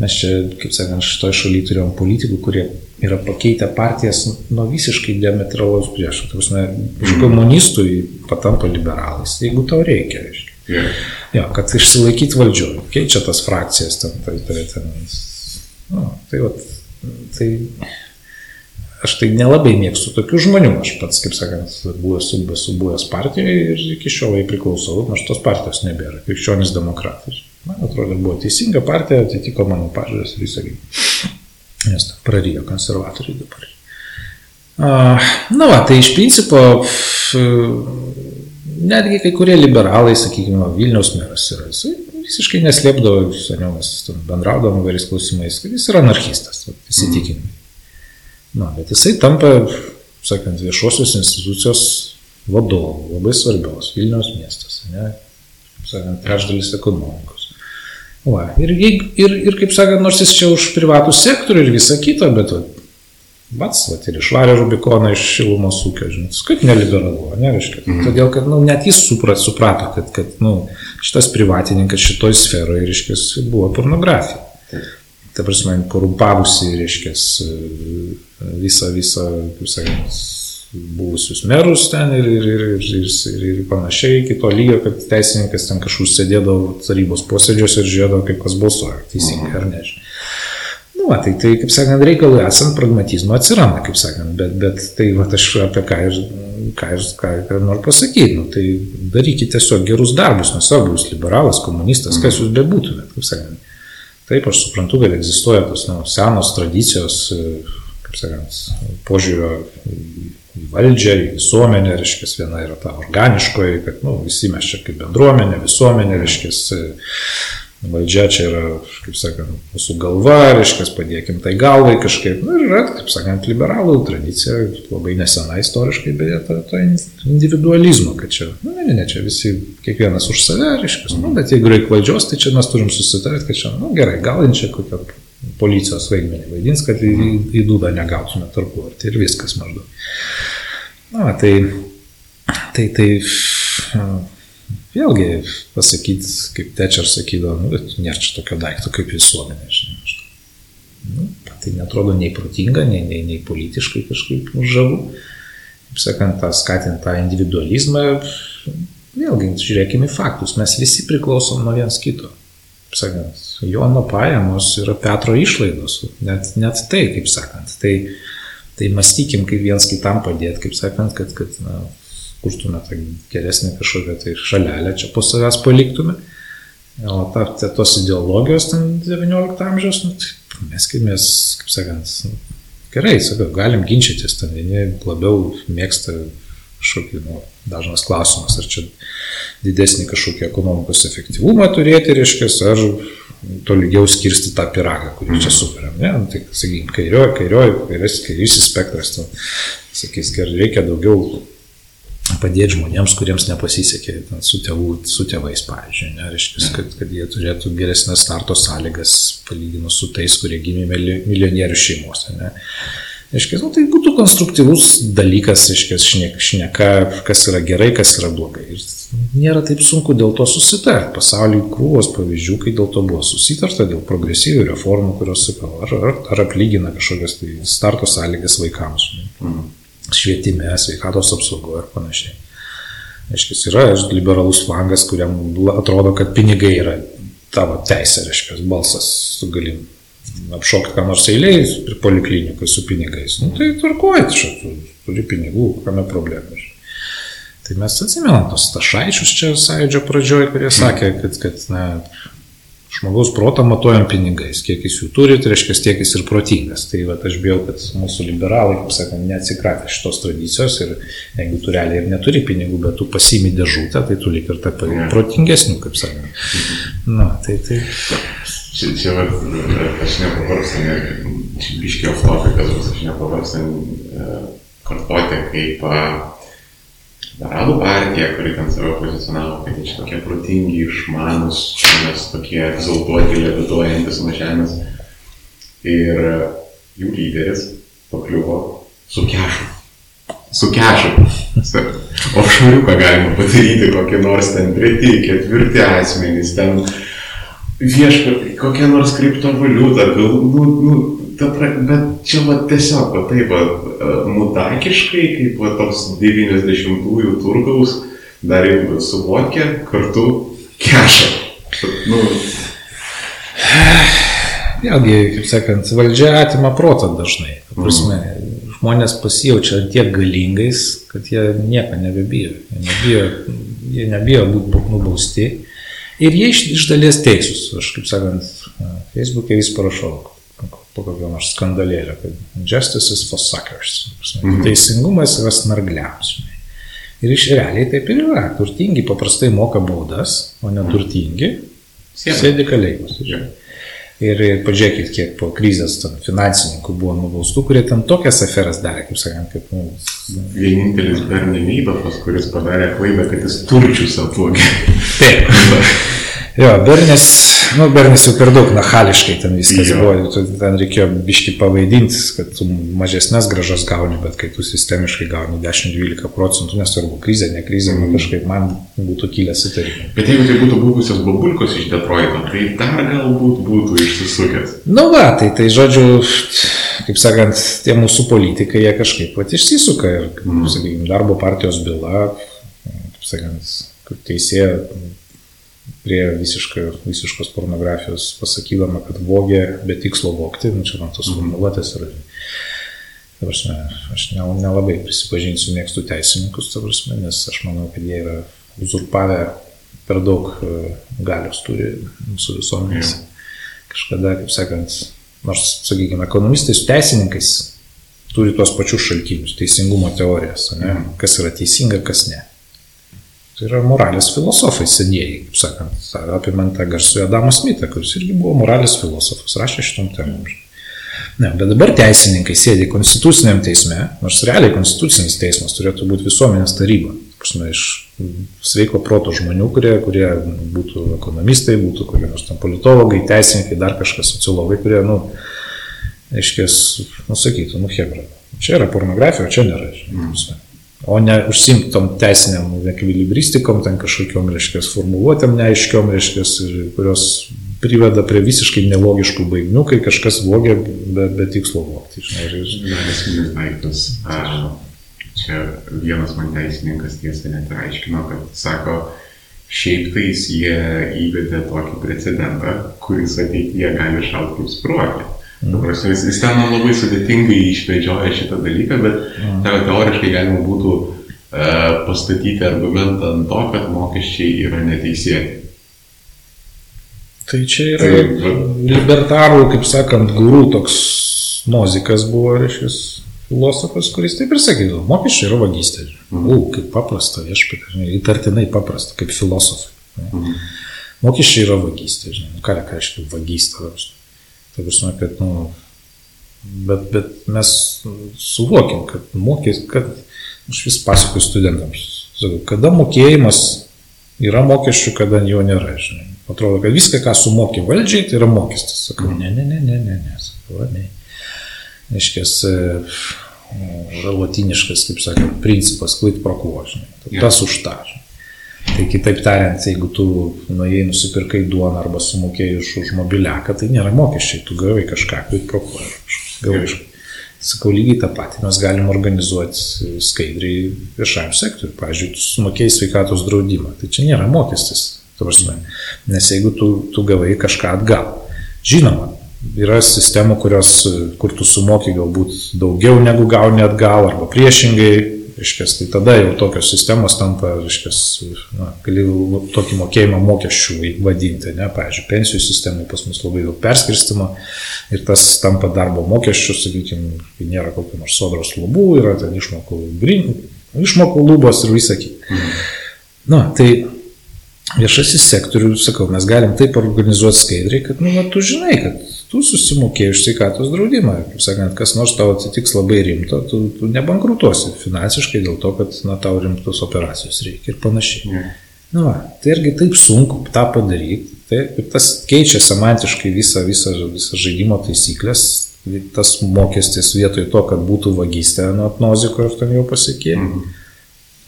Mes čia, kaip sakant, šitoje šalyje turėjom politikų, kurie yra pakeitę partijas nuo visiškai diametralaus priešo. Tai prasme, iš komunistų patampa liberalais, jeigu tau reikia, reiškia. Yeah. Jo, kad išsilaikyti valdžioje, keičia tas frakcijas, ten, tai, tai, ten, nu, tai, vat, tai aš tai nelabai mėgstu tokių žmonių. Aš pats, kaip sakant, buvęs, esu buvęs partijoje ir iki šiol jai priklausau, nors tos partijos nebėra. Krikščionis demokratas. Man atrodo, buvo teisinga partija, atitiko mano pažiūrės ir visą gyvenimą. Nes prarijo konservatoriai dabar. Na, va, tai iš principo netgi kai kurie liberalai, sakykime, Vilniaus meras yra, jis visiškai neslėpdavo, seniau mes bendraudavom vairiais klausimais, kad jis yra anarchistas, įsitikinimai. Na, bet jisai tampa, sakant, viešosios institucijos vadovu, labai svarbios Vilniaus miestas, ne, sakant, trečdalis ekonomikos. Va, ir, ir, ir, kaip sakant, nors jis čia už privatų sektorių ir visą kitą, bet Bats, va, ir išvarė Rubikoną iš šilumos ūkio, žinot, kaip neliberalu, ne, reiškia. Mm. Todėl, kad, na, nu, net jis suprat, suprato, kad, kad, na, nu, šitas privatininkas šitoj sferoje, reiškia, buvo pornografija. Taip ta prasme, korumpavusi, reiškia, visą, visą, kaip sakant, buvusius merus ten ir, ir, ir, ir, ir, ir panašiai iki to lygio, kad teisininkas ten kažkur sėdėdavo tarybos posėdžiuose ir žiūrėdavo, kaip kas balsuoja, teisingai ar ne. Nu, va, tai, tai, kaip sakant, reikalui esant pragmatizmo atsiranda, kaip sakant, bet, bet tai, va, aš apie ką ir, ką ir, ką ir noriu pasakyti, nu, tai darykite tiesiog gerus darbus, nesvarbu, jūs liberalas, komunistas, kas jūs bebūtumėt, kaip sakant Taip, aš suprantu, kad egzistuoja tos nu, senos tradicijos, kaip sakant, požiūrio į valdžią, į visuomenę, reiškia, viena yra ta organiškoji, kad nu, visi mes čia kaip bendruomenė, visuomenė, reiškia, valdžia čia yra, kaip sakant, mūsų galva, reiškia, padėkim tai galvai kažkaip. Na nu, yra, kaip sakant, liberalų tradicija, labai nesena istoriškai, beje, to, to individualizmo, kad čia, na nu, ne, ne, čia visi, kiekvienas už save, reiškia, nu, bet jeigu reikia valdžios, tai čia mes turim susitarti, kad čia, na nu, gerai, gal čia kokią policijos vaidmenį vaidins, kad į, į dūdą negautume tarpuvartį ir viskas maždaug. Na, tai, tai, tai vėlgi pasakyti, kaip Tečer sakydavo, nu, nėra čia tokio daikto kaip visuomenė. Žinai. Nu, tai netrodo nei protinga, nei, nei, nei politiškai kažkaip žavu. Kaip sakant, tą skatint tą individualizmą, vėlgi žiūrėkime į faktus, mes visi priklausom nuo viens kito. Kaip sakant, Jono pajamos yra Petro išlaidos, net, net tai, kaip sakant. Tai, tai mąstykim, kaip viens kitam padėti, kaip sakant, kad, kad na, kurtume tą geresnį kažkokią tai šalelę čia po savęs paliktume. O ta, ta, tos ideologijos ten 19 amžiaus, nu, tai mes kaip sakant, gerai, sakau, galim ginčytis, ten vieni labiau mėgsta kažkokį, nu, dažnas klausimas, ar čia didesnį kažkokį ekonomikos efektyvumą turėti, reiškia, ar tolygiau skirsti tą piragą, kurį čia sukuriam. Ne? Nu, tai, sakykime, kairioji, kairioji, kairioji, kairysis spektras, tu, sakys, kad reikia daugiau padėti žmonėms, kuriems nepasisekė ten, su, tėvų, su tėvais, pavyzdžiui, ne, reiškia, kad, kad jie turėtų geresnės starto sąlygas palyginus su tais, kurie gimė milijonierių šeimose. Ne. Reiškia, nu, tai būtų konstruktyvus dalykas, reiškia, šneka, kas yra gerai, kas yra blogai. Ir nėra taip sunku dėl to susitarti. Pasaulyje krūvos pavyzdžių, kai dėl to buvo susitarta, dėl progresyvių reformų, kurios, sakau, ar, ar, ar atlygina kažkokias tai starto sąlygas vaikams. Mhm švietime, sveikatos apsaugoje ir panašiai. Reiškia, yra liberalus flangas, kuriam atrodo, kad pinigai yra tavo teisė, reiškia, balsas, tu gali apšokti ką nors eiliai ir poliklinikui su pinigais. Nu, tai tvarkuoji, tu turi pinigų, kame problema. Tai mes atsimenam tos tašaičius čia sąjūdžio pradžioje, kurie sakė, kad, kad na, Žmogaus protą matuojam pinigais, kiek jis jų turi, tai reiškia, tiek jis ir protingas. Tai va, aš bijau, kad mūsų liberalai, kaip sakant, neatsikratė šitos tradicijos ir jeigu tu realiai ir neturi pinigų, bet tu pasimi dėžutę, tai tu lik ir tapai protingesnių, kaip sakant. Na, tai tai. Čia, čia va, aš nepavarstu, ne, čia biškiai off topikas, aš nepavarstu e, kartoti, kaip Liberalų partija, kuri ten save pozicionavo, kad jie tokie protingi, išmanus, mes tokie egzaltuoti, levituojantis nuo žemės. Ir jų lyderis pakliuvo su kešu. Su kešu. O šuriuką galima padaryti kokį nors ten treti, ketvirti asmenys, ten vieška, kokia nors kriptovaliuta, gal, nu, nu, ta, bet čia va tiesiog, va taip, va, e, mutakiškai, kaip va toks 90-ųjų turgaus, dar ir suvokia kartu kešą. Nu. Vėlgi, kaip sakant, valdžia atima protą dažnai. Prasme, mm. Žmonės pasijaučia tiek galingais, kad jie nieko nebebijo. Jie nebijo, jie nebijo būti nubausti. Ir jie iš, iš dalies teisūs. Aš, kaip sakant, Facebook'e vis parašau, po kokio nors skandalėlio, kad justice is for suckers. Mhm. Teisingumas yra snargliams. Ir iš realiai taip ir yra. Turtingi paprastai moka baudas, o neturtingi sėdi kalėjimus. Ja. Ir pažiūrėkit, kiek po krizės finansininkų buvo nubaustų, kurie ten tokias aferas darė, kaip sakant, kad... Nu, Vienintelis Bernie Neibafas, kuris padarė klaidą, kad jis turčius apvogė. Taip. Jo, Bernis, nu, Bernis jau per daug nachališkai ten viskas jo. buvo, ten reikėjo biški pavaidinti, kad tu mažesnės gražas gauni, bet kai tu sistemiškai gauni 10-12 procentų, nesvarbu, krizė, ne krizė, mm. kažkaip man būtų kilęs įtarimai. Bet jeigu tai būtų buvusios babulkos iš Detroito, tai dar galbūt būtų išsisukęs. Nu va, tai tai žodžiu, kaip sakant, tie mūsų politikai, jie kažkaip pat išsisuka ir, mm. sakykime, darbo partijos byla, kaip sakant, teisėja prie visiškai, visiškos pornografijos, pasakydama, kad vogė be tikslo vokti, nu, čia man tos mhm. formuluotės yra. Prasme, aš nelabai prisipažinsiu, mėgstu teisininkus, prasme, nes aš manau, kad jie yra uzurpavę per daug e, galios turi mūsų visuomenės. Kažkada, kaip sakant, nors, sakykime, ekonomistai su teisininkais turi tuos pačius šaltinius, teisingumo teorijas, ne, mhm. kas yra teisinga, kas ne. Tai yra moralės filosofai senieji, kaip sakant, apimant tą garsų Adamą Smithą, kuris irgi buvo moralės filosofas, rašė šitom temom. Ne, bet dabar teisininkai sėdi konstituciniam teisme, nors realiai konstitucinis teismas turėtų būti visuomenės taryba. Prasme, iš sveiko proto žmonių, kurie, kurie būtų ekonomistai, būtų kokie nors tam politologai, teisininkai, dar kažkas sociologai, kurie, nu, aiškės, nusakytų, nu, hebra, čia yra pornografija, o čia nėra. Žinai, o ne užsimti tom teisiniam ekvilibristikom, ten kažkokiam, reiškia, formuluotėm neaiškiom, reiškia, kurios priveda prie visiškai nelogiškų baignių, kai kažkas vogia be, be tikslo vogti. Esminis daiktas. Čia vienas man teisininkas tiesą net aiškino, kad sako, šiaip tais jie įvedė tokį precedentą, kuris ateityje gali šauti kaip spruogė. Nu, prasme, jis, jis ten labai sudėtingai išvedžioja šitą dalyką, bet mm. teoriškai galima būtų e, pastatyti argumentą ant to, kad mokesčiai yra neteisėti. Tai čia yra tai, libertarų, kaip sakant, gurų toks mozikas buvo, reiškia, filosofas, kuris taip ir sakydavo, mokesčiai yra vagystė. Mm. U, kaip paprasta, viešpatai, įtartinai paprasta, kaip filosofai. Mm. Mokesčiai yra vagystė, žinai, ką reiškia vagystė. Tai prasme, kad, nu, bet, bet mes suvokim, kad mokės, kad aš vis pasakoju studentams, sakau, kada mokėjimas yra mokesčių, kada jo nėra, žinai. Atrodo, kad viską, ką sumokė valdžiai, tai yra mokestis. Sakau, ne, ne, ne, ne, ne, ne, sakau, ne. Iškės, yra latiniškas, kaip sakant, principas, klait prokuožinai. Tas už tą. Žinai. Tai kitaip tariant, jeigu tu nuėjai nusipirkai duoną arba sumokėjai už, už mobiliaką, tai nėra mokesčiai, tu gavai kažką, kaip prokuoja. Gavai. Sakau, lygiai tą patį mes galim organizuoti skaidriai viešajam sektoriui. Pavyzdžiui, tu sumokėjai sveikatos draudimą, tai čia nėra mokestis. Nes jeigu tu, tu gavai kažką atgal. Žinoma, yra sistemų, kurios, kur tu sumoki galbūt daugiau negu gauni atgal, arba priešingai, Reiškės, tai tada jau tokios sistemos tampa, reiškės, na, gali tokį mokėjimą mokesčių vadinti, ne, pavyzdžiui, pensijų sistemai pas mus labai daug perskirstimo ir tas tampa darbo mokesčių, sakykime, kai nėra kokių nors sodros lubų, yra ten išmokų, išmokų lubos ir visą kitą. Mhm. Na, tai viešasis sektorius, sakau, mes galim taip organizuoti skaidriai, kad, nu, va, tu žinai, kad tu susimokėjai už sveikatos draudimą. Kaip sakant, kas nors tau atsitiks labai rimto, tu, tu nebankrutuosi finansiškai dėl to, kad na, tau rimtos operacijos reikia ir panašiai. Mm. Nu, va, tai irgi taip sunku tą padaryti. Tai, ir tas keičia semantiškai visą, visą, visą žaidimo taisyklės. Tas mokestis vietoj to, kad būtų vagystė nuo noziko ir ten jau pasiekė. Mm.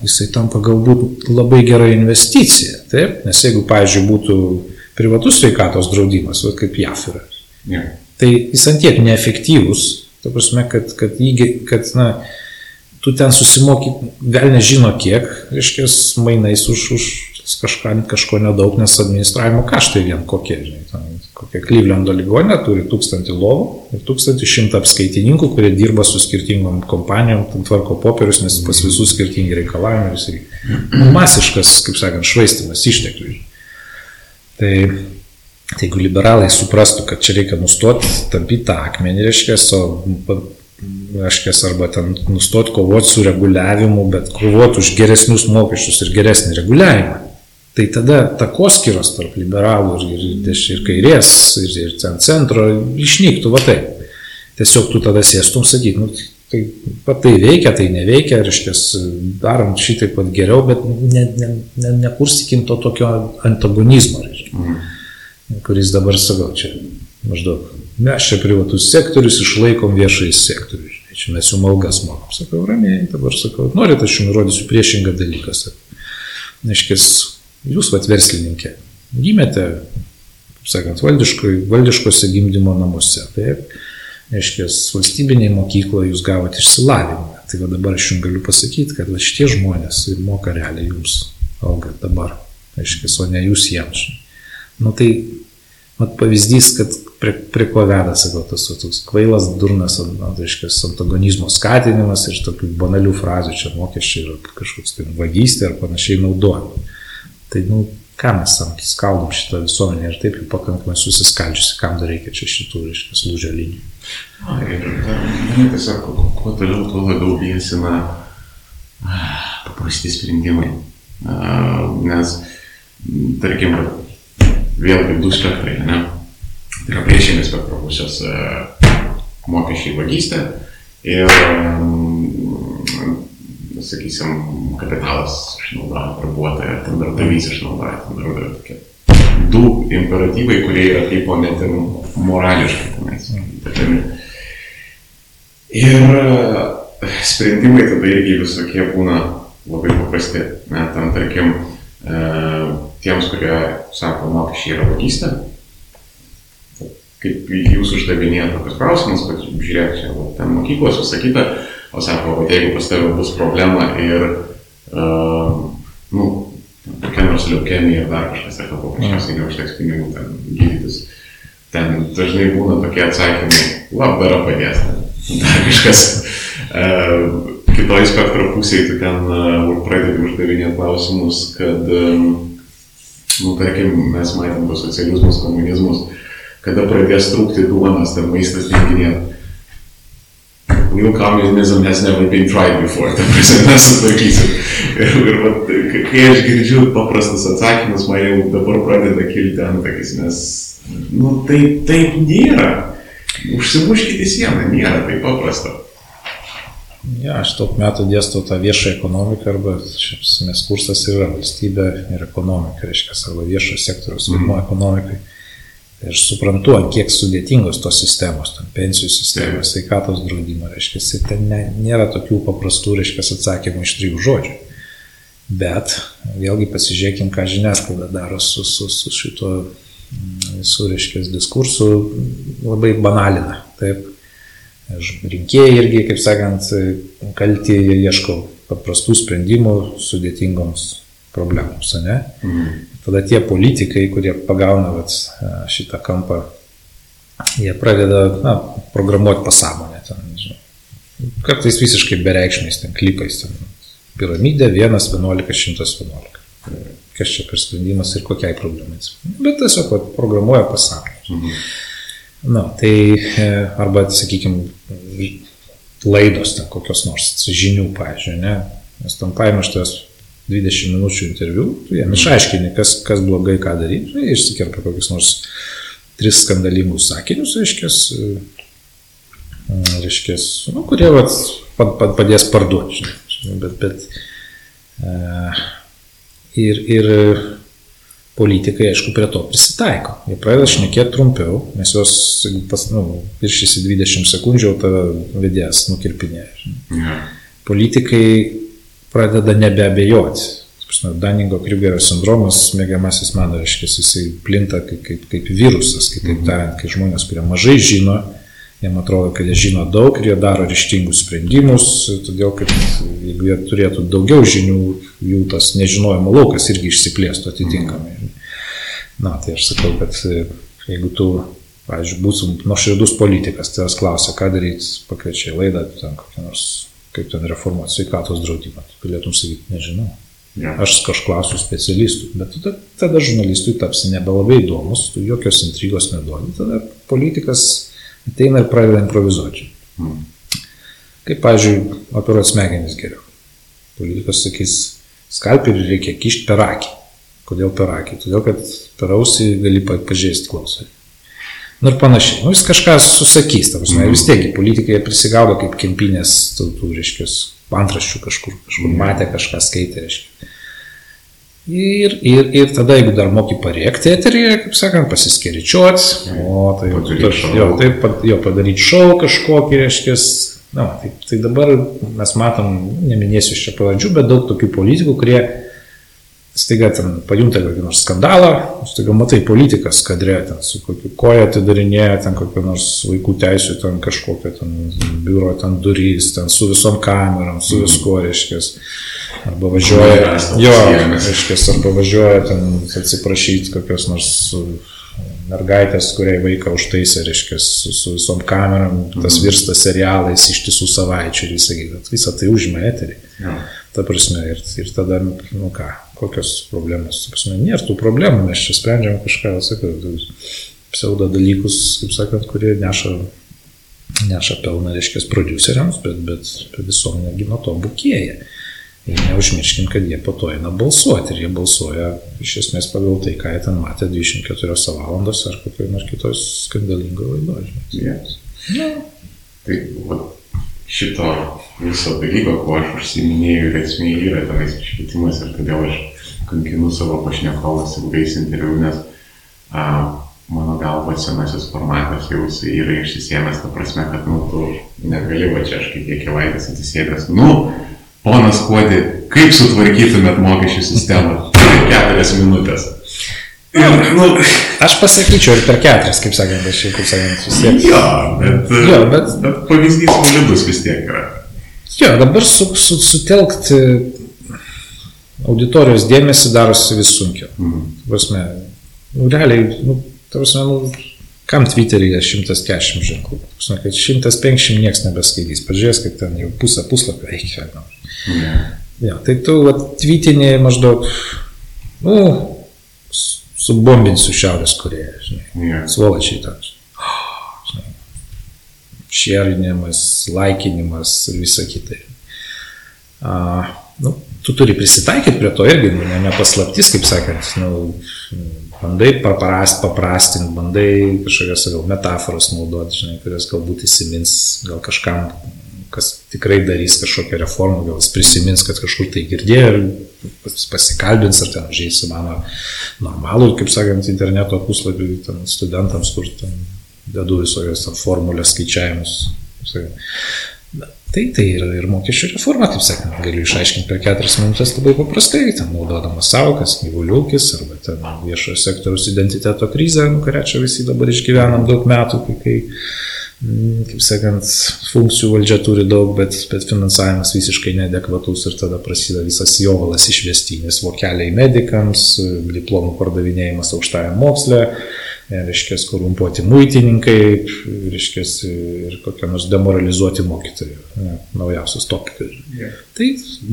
Jisai tampa galbūt labai gera investicija. Taip? Nes jeigu, pavyzdžiui, būtų privatus sveikatos draudimas, va, kaip JAF yra, Yeah. Tai jis antiek neefektyvus, ta prasme, kad, kad, jį, kad na, tu ten susimoky, gal nežino kiek, reiškia, mainais už, už kažką, kažko nedaug, nes administravimo kaštai vien kokie, žinai, ten, kokia Klyvlendo ligonė turi tūkstantį lovų ir tūkstantį šimtą apskaitininkų, kurie dirba su skirtingom kompanijom, ten tvarko popierius, nes pas visus skirtingi reikalavimai ir visai. Masiškas, kaip sakant, švaistimas išteklių. Tai Tai jeigu liberalai suprastų, kad čia reikia nustoti tampyti tą akmenį, reiškia, o, reiškia, arba ten nustoti kovoti su reguliavimu, bet kovoti už geresnius mokesčius ir geresnį reguliavimą, tai tada takoskiros tarp liberalų ir, ir, ir kairės, ir, ir ten centro išnyktų, va taip. Tiesiog tu tada sėstum sakyti, nu, tai pat tai veikia, tai neveikia, reiškia, darom šitaip pat geriau, bet ne, ne, ne, nekursikim to tokio antagonizmo. Reiškia. Mm kuris dabar sakau, čia maždaug mes čia privatus sektorius išlaikom viešai sektorių. Čia mes jums algas mokam. Sakau, ramiai, dabar sakau, norite, aš jums rodysiu priešingą dalyką. Neškis, jūs vat verslininkė, gimėte, kaip sakant, valdiško, valdiškose gimdymo namuose. Taip, neškis, valstybiniai mokykloje jūs gavote išsilavinimą. Tai va dabar aš jums galiu pasakyti, kad va šitie žmonės moka realiai jums algą dabar. Neškis, o ne jūs jiems. Nu tai Mat pavyzdys, kad prie, prie ko veda, sakau, tas toks kvailas, durnas, na, tai reiškia, antagonizmo skatinimas ir tokių banalių frazių, čia mokesčiai yra kažkoks tai vagystė ar panašiai naudojama. Tai, nu, ką mes skaldom šitą visuomenę ir taip jau pakankamai susiskaldžiusi, kam dar reikia čia šitų, reiškia, lūžio linijų. Na, ir mane tiesiog, kuo toliau, tuo labiau viesina paprasti sprendimai. Nes, tarkim, vėlgi du spektrai, ne? Tai yra priešingai spektro pusės e, mokesčiai vagystė ir, sakysim, kapitalas išnaudoja darbuotoją, ten darbdavys išnaudoja, ten darbdavio tokie. Du imperatyvai, kurie yra taip net ir morališkai tenais. Ir e, sprendimai tada irgi visokie būna labai paprasti. Net, ten, tarkim, e, tiems, kurie sako, mokesčiai yra vagystė, kaip jūs uždavinėjate tokius klausimus, kad žiūrėk, čia va, ten mokyklos visą kitą, o sako, kad jeigu pas tavę bus problema ir, uh, nu, kokia nors leukemija ar dar kažkas, ar paprasčiausiai neužteks pinigų ten gydytis, ten dažnai būna tokie atsakymai, labdara padės, ten, dar kažkas. Uh, Kitoj spektro pusėje tu ten uh, pradedi uždavinėti klausimus, kad um, nu, tarkim, mes matėm tos socializmus, komunizmus, kada pradės trūkti duonas, ten maistas dinginėti. New communism has never been tried before, ta prasme, mes sutvarkysim. Ir, ir vat, kai aš girdžiu paprastus atsakymus, man jau dabar pradeda kilti antakis, nes, nu, taip, taip nėra. Užsimuškite sieną, nėra taip paprasta. Ja, aš daug metų dėstau tą viešą ekonomiką arba šis kursas yra valstybė ir ekonomika, reiškia savo viešo sektoriaus vaidmuo mm. ekonomikai. Ir aš suprantu, kiek sudėtingos tos sistemos, ten pensijų sistemos, sveikatos draudimo, reiškia, ten ne, nėra tokių paprastų, reiškia, atsakymų iš trijų žodžių. Bet vėlgi pasižiūrėkim, ką žiniasklaida daro su, su, su šituo mm, visų, reiškia, diskursu, labai banalina. Taip, rinkėjai irgi, kaip sakant, kalti, jie ieško paprastų sprendimų sudėtingoms problemams, ne? Mhm. Tada tie politikai, kurie pagauna vat, šitą kampą, jie pradeda na, programuoti pasąmonę. Ten, žinau, kartais visiškai bereikšmiais, ten klipais, ten, piramidė 1, 11, 111. Kas čia per sprendimas ir kokiai problemai. Bet tiesiog vat, programuoja pasąmonę. Mhm. Na, tai e, arba, sakykime, laidos ten kokios nors žinių, pažiūrėjau, ne, nes tam paėmė šitas 20 minučių interviu, tu jam išaiškini, kas, kas blogai, ką daryti, tai išsikerpa kokius nors tris skandalingus sakinius, reiškia, reiškia, nu, kurie vat, pad, pad, padės parduoti, bet, bet uh, ir, ir politikai, aišku, prie to prisitaiko. Jie pradeda šnekėti trumpiau, nes jos pas, nu, viršysi 20 sekundžių, tave vedėjas nukirpinėja. Ja. Politikai pradeda nebeabejoti. Daningo Krigerio sindromas, mėgiamasis mano, reiškia, jisai plinta kaip, kaip, kaip virusas, kitaip mhm. tariant, kai žmonės, kurie mažai žino, jiem atrodo, kad jie žino daug ir jie daro ryštingus sprendimus, todėl kad jeigu jie turėtų daugiau žinių, jų tas nežinojimo laukas irgi išsiplėstų atitinkamai. Na, tai aš sakau, kad e, jeigu tu, pavyzdžiui, būtum nuoširdus politikas, tavęs klausia, ką daryti, pakviečia į laidą, ten kokią nors, kaip ten reformuoti sveikatos draudimą, tu galėtum sakyti, nežinau. Ja. Aš kažklausiu specialistų, bet tada, tada žurnalistui tapsi nebelabai įdomus, tu jokios intrigos neduodi, tada politikas ateina ir pradeda improvizuoti. Mm. Kaip, pavyzdžiui, operuoti smegenis geriau. Politikas sakys, skalpelį reikia kišti per akį. Kodėl per akį? Todėl, kad per ausį gali pažeisti klausą. Nu ir panašiai. Nu, jis kažką susakys, tam prasme, mm. vis tiek politikai prisigaudo kaip kempinės tautų, reiškia, antraščių kažkur, kažkur mm. matė, kažką skaitė, reiškia. Ir, ir, ir tada, jeigu dar moki parėkti eteryje, kaip sakant, pasiskeričiuoti, o tai jau, jo, taip, jo padaryti šau kažkokį, reiškia, na, tai, tai dabar mes matom, neminėsiu iš čia pavadžių, bet daug tokių politikų, kurie staiga ten pajunta kokį nors skandalą, staiga matai politikas kadrė, ten su kokiu koja atidarinėja, ten kokiu nors vaikų teisų, ten kažkokio ten biuro, ten durys, ten su visom kamerom, su viskuo, reiškia. Arba važiuoja, jo, reiškia, arba važiuoja ten atsiprašyti kokios nors mergaitės, kuriai vaiką užtaisė, reiškia, su, su visom kamerom, tas mhm. virsta serialais ištisų savaičių ir visą, visą tai užima eterį. Ja. Ta prasme, ir, ir tada, nu ką, kokios problemos. Prasme, nėra tų problemų, mes čia sprendžiam kažką, sakau, pseudo dalykus, kaip sakant, kurie neša, neša pelną, reiškia, produceriams, bet, bet, bet visuomenė nuo to bukėja. Ir neužmirškim, kad jie po to eina balsuoti ir jie balsuoja iš esmės pagal tai, ką jie ten matė 24 valandos ar kokioje nors kitos skandalingoje laidoje. Yes. Ja. Tai va, šito viso dalyko, kuo aš užsiminėjau, ir esmė yra tenais švietimas ir todėl aš kankinu savo pašnekovus ilgais interviu, nes a, mano galva senasis formatas jau yra išsisėmęs, ta prasme, kad, nu, tu negali va čia aš kaip kiekvienais atsisėdęs, nu, Ponas Kuodį, kaip sutvarkytumėt mokesčių sistemą? Keturias minutės. Ir, nu, aš pasakyčiau ir per keturias, kaip sakant, aš jau, kaip sakant, tiek. Jo, bet, jo, bet, bet pavyzdys solidus vis tiek yra. Jo, dabar su, su, sutelkti auditorijos dėmesį darosi vis sunkiau. Mhm. Prasme, nu, realiai, nu, prasme, nu, Kam Twitteryje 140 ženklų? Žinau, kad 150 niekas nebeskaitys. Pažiūrės, kad ten jau pusę puslapio reikia. Yeah. Ja, tai tu atvytinė maždaug, nu, subombinsiu Šiaurės Koreją, žinai. Yeah. Svolačiai ten. Šerinimas, laikinimas ir visa kita. A, nu, tu turi prisitaikyti prie to irgi, nu, ne, nepaslaptis, kaip sakant, nu, bandai paprast, paprastinti, bandai kažkokias gal metaforas naudoti, žinai, kurias galbūt įsimins, gal kažkam kas tikrai darys kažkokią reformą, gal jis prisimins, kad kažkur tai girdėjo ir pasikalbins ar ten žais mano normalų, kaip sakant, interneto puslapį studentams, kur ten dedu visokios formulės skaičiavimus. Tai tai yra ir mokesčių reforma, kaip sakant, galiu išaiškinti per keturias minutės labai paprastai, ten naudodamas savokas, gyvuliukis arba ten viešojo sektoriaus identiteto krizė, nu, kurią čia visi dabar išgyvenam daug metų, kai, kai kaip sakant, funkcijų valdžia turi daug, bet, bet finansavimas visiškai neadekvatus ir tada prasideda visas jovalas išvestinis, vokeliai medikams, diplomų pardavinėjimas aukštajam moksle reiškia, korumpuoti muitininkai, reiškia, ir kokie nors demoralizuoti mokytojai, ne, naujausius topikai. Yeah. Tai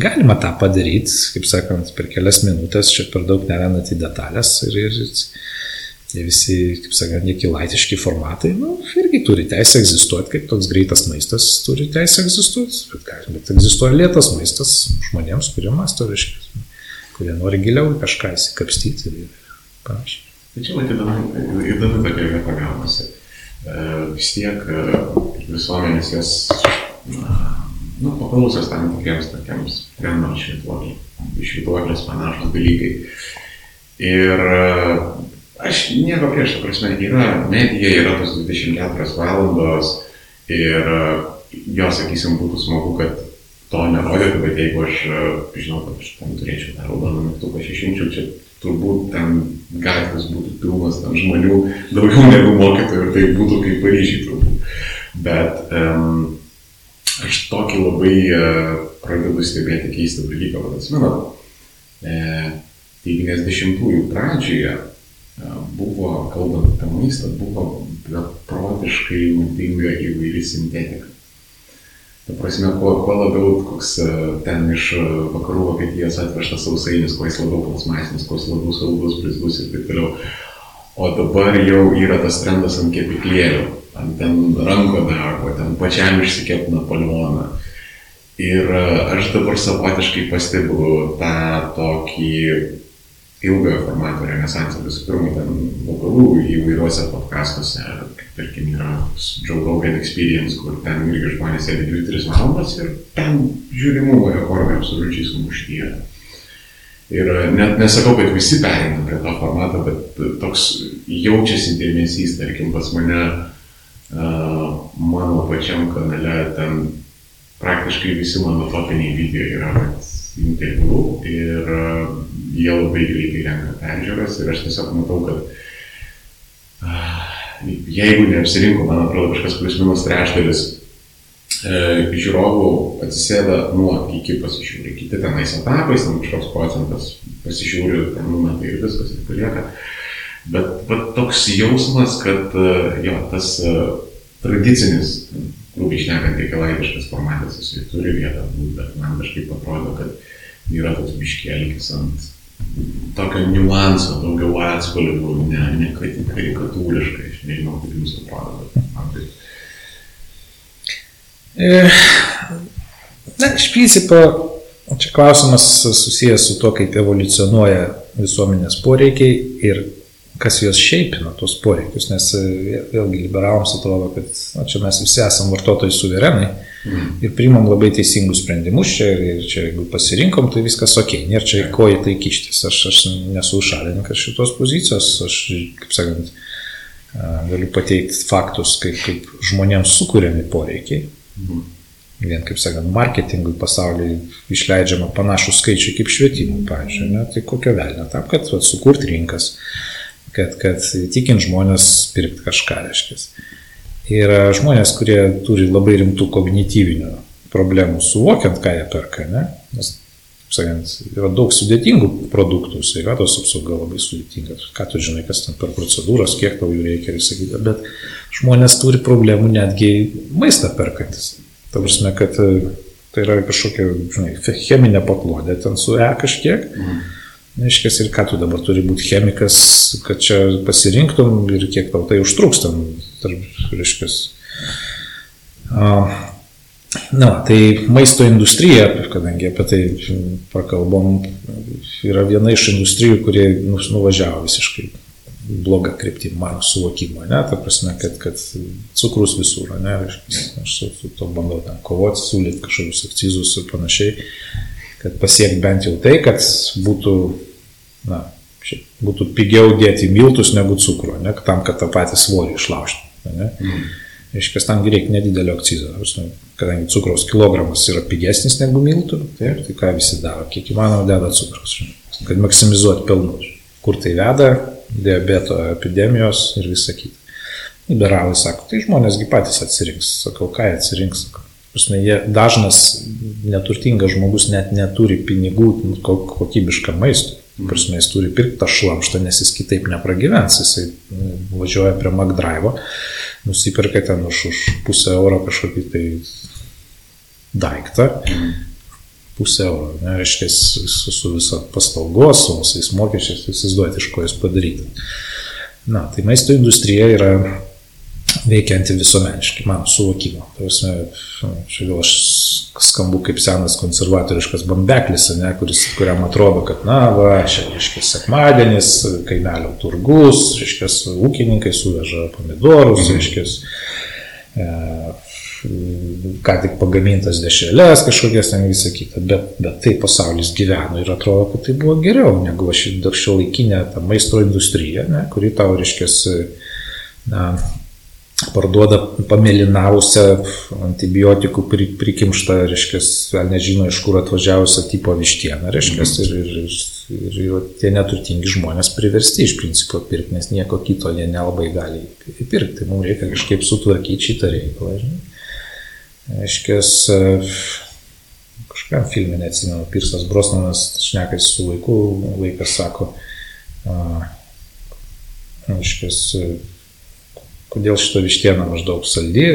galima tą padaryti, kaip sakant, per kelias minutės, čia per daug nerandant į detalės ir, ir tie visi, kaip sakant, nekilaitiški formatai, nu, irgi turi teisę egzistuoti, kaip toks greitas maistas turi teisę egzistuoti, bet, bet egzistuoja lėtas maistas žmonėms, kurie masto, reiškia, kurie nori giliau kažką įsikapstyti ir panašiai. Tai čia matyti įdomi, įdomi tokia vieta gaunasi. E, vis tiek e, visuomenės jas, nu, paklausios tam tikriems tokiems trendams švituoklės panašus dalykai. Ir aš nieko prieš, ta prasme, yra medija, yra tos 24 valandos ir jo, sakysim, būtų smagu, kad to nerodytų, bet jeigu aš žinau, kad aš tam turėčiau tą raudoną mygtuką, aš išimčiau čia turbūt ten gatvės būtų pilnas ten žmonių, daugiau negu mokytojų ir tai būtų kaip Paryžiai turbūt. Bet um, aš tokį labai uh, pradedu stebėti keistą dalyką, vad atsimenat, e, 90-ųjų pradžioje buvo, kalbant apie maistą, buvo beprotiškai naudinga įvairi sintetika. Ta prasme, kuo, kuo labiau koks e, ten iš e, vakarų Vokietijos atvežtas sausainis, kuo jis labiau plasmasinis, kuo jis labiau saldus, blizgus ir taip toliau. O dabar jau yra tas trendas ant kepiklėlių, ant ten ranko darbo, ten pačiam išsikėpti Napoleoną. Ir e, aš dabar savotiškai stebiu tą tokį ilgojo formato renesansą. Visų pirma, ten vakarų įvairiuose podkastuose, tarkim yra Joe Rogan Experience, kur ten irgi žmonės sėdi 2-3 valandas ir ten žiūrimumo rekordai absoliučiai sumuštyje. Ir net nesakau, kad visi pereina prie to formato, bet toks jaučiasi dėmesys, tarkim, pas mane, uh, mano pačiam kanale, ten praktiškai visi mano topiniai video yra interviu ir jie labai greitai renka peržiūras ir aš tiesiog matau, kad jeigu neapsirinko, man atrodo, kažkas plius minus trečdalis e, žiūrovų atsisėda nuo iki pasižiūri, kiti tenais etapais, ten kažkoks procentas pasižiūri, ten numetai ir viskas ir palieka. Bet, bet toks jausmas, kad e, jo, tas e, tradicinis, grubiai išnekant, reikalaidiškas formatas, jisai turi vietą būti, bet man kažkaip atrodo, kad yra toks biškėlikis ant tokio niuanso, daugiau atspalvių, ne, ne karikatūriškai, aš nežinau, kaip jums atrodo, bet man tai. Na, iš principo, čia klausimas susijęs su to, kaip evoliucionuoja visuomenės poreikiai ir kas juos šeipina, tos poreikius, nes e, vėlgi liberalams atrodo, kad na, čia mes visi esame vartotojai suverenai mm. ir priimam labai teisingus sprendimus čia ir čia jeigu pasirinkom, tai viskas ok, nėra čia ko į tai kištis, aš, aš nesu šalininkas šitos pozicijos, aš, kaip sakant, galiu pateikti faktus, kaip, kaip žmonėms sukūrėmi poreikiai. Mm. Vien, kaip sakant, marketingui pasaulyje išleidžiama panašų skaičių kaip švietimui, pavyzdžiui, ne? tai kokio velnio, tam, kad va, sukurti rinkas, kad, kad tikint žmonės pirkti kažką, reiškia. Yra žmonės, kurie turi labai rimtų kognityvinių problemų suvokiant, ką jie perka, ne? Nes, sakant, yra daug sudėtingų produktų, sveikatos apsauga labai sudėtinga, ką tu žinai, kas ten per procedūras, kiek tau jų reikia ir sakyti, bet žmonės turi problemų netgi maistą perkantis. Ta prasme, kad tai yra kažkokia, žinai, cheminė paklodė ten su E kažkiek. Mm Reiškia, ir ką tu dabar turi būti chemikas, kad čia pasirinktum ir kiek tau tai užtruks tam, tarp, reiškia. Na, tai maisto industrija, kadangi apie tai prakalbom, yra viena iš industrijų, kurie nuvažiavo visiškai bloga kryptim mano suvokimo, ne, ta prasme, kad, kad cukrus visur, ne, aš su, su to bandau ten kovoti, siūlyti kažkokius akcizus ir panašiai, kad pasiekti bent jau tai, kad būtų, na, šiaip, būtų pigiau dėti miltus negu cukrų, ne, tam, kad tą patį svorį išlaužti. Ne. Mm. Iškės tam reikia nedidelio akcizo, kadangi cukraus kilogramas yra pigesnis negu miltų, tai, tai ką visi daro, kiek įmanoma deda cukraus, kad maksimizuoti pelnus. Kur tai veda, diabeto epidemijos ir visa kita. Liberalai sako, tai žmonėsgi patys atsirinks. Sakau, ką atsirinks? Prasme, jie, dažnas neturtingas žmogus net neturi pinigų kokybišką maistą. Prasme, jis turi pirkti tą šlamštą, nes jis kitaip nepragyvens. Jisai nu, važiuoja prie McDrive, nusipirka ten už, už pusę euro kažkokį tai daiktą. Pusę euro, ne, reiškia, su, su viso paslaugos, su visais mokesčiais, įsivaizduoti, iš ko jis padaryti. Na, tai maisto industrija yra veikianti visuomeniškai, mano suvokimo. Prasme, čia gal aš skambu kaip senas konservatoriškas bambeklis, ne, kuris, kuriam atrodo, kad, na, va, čia, reiškia, sekmadienis, kaimelio turgus, reiškia, ūkininkai suveža pomidorus, mhm. reiškia, e, ką tik pagamintas dešrelės kažkokias ten visą kitą, bet, bet tai pasaulis gyveno ir atrodo, kad tai buvo geriau negu šio laikinė ta maisto industrija, ne, kuri tau, reiškia, na, parduoda pamėlynavusią antibiotikų prikimštą, reiškia, gal nežino iš kur atvažiavusią tipo vištieną, reiškia, mhm. ir, ir, ir, ir tie neturtingi žmonės priversti iš principo pirkti, nes nieko kito jie nelabai gali įpirkti. Mums reikia kažkaip sutvarkyti šitą reikalą. Reiškia, kažkam filmė, neatsimenu, Pirsas Brosnanas šnekasi su vaiku, vaikas sako, reiškia, kodėl šito vištiena maždaug saldi,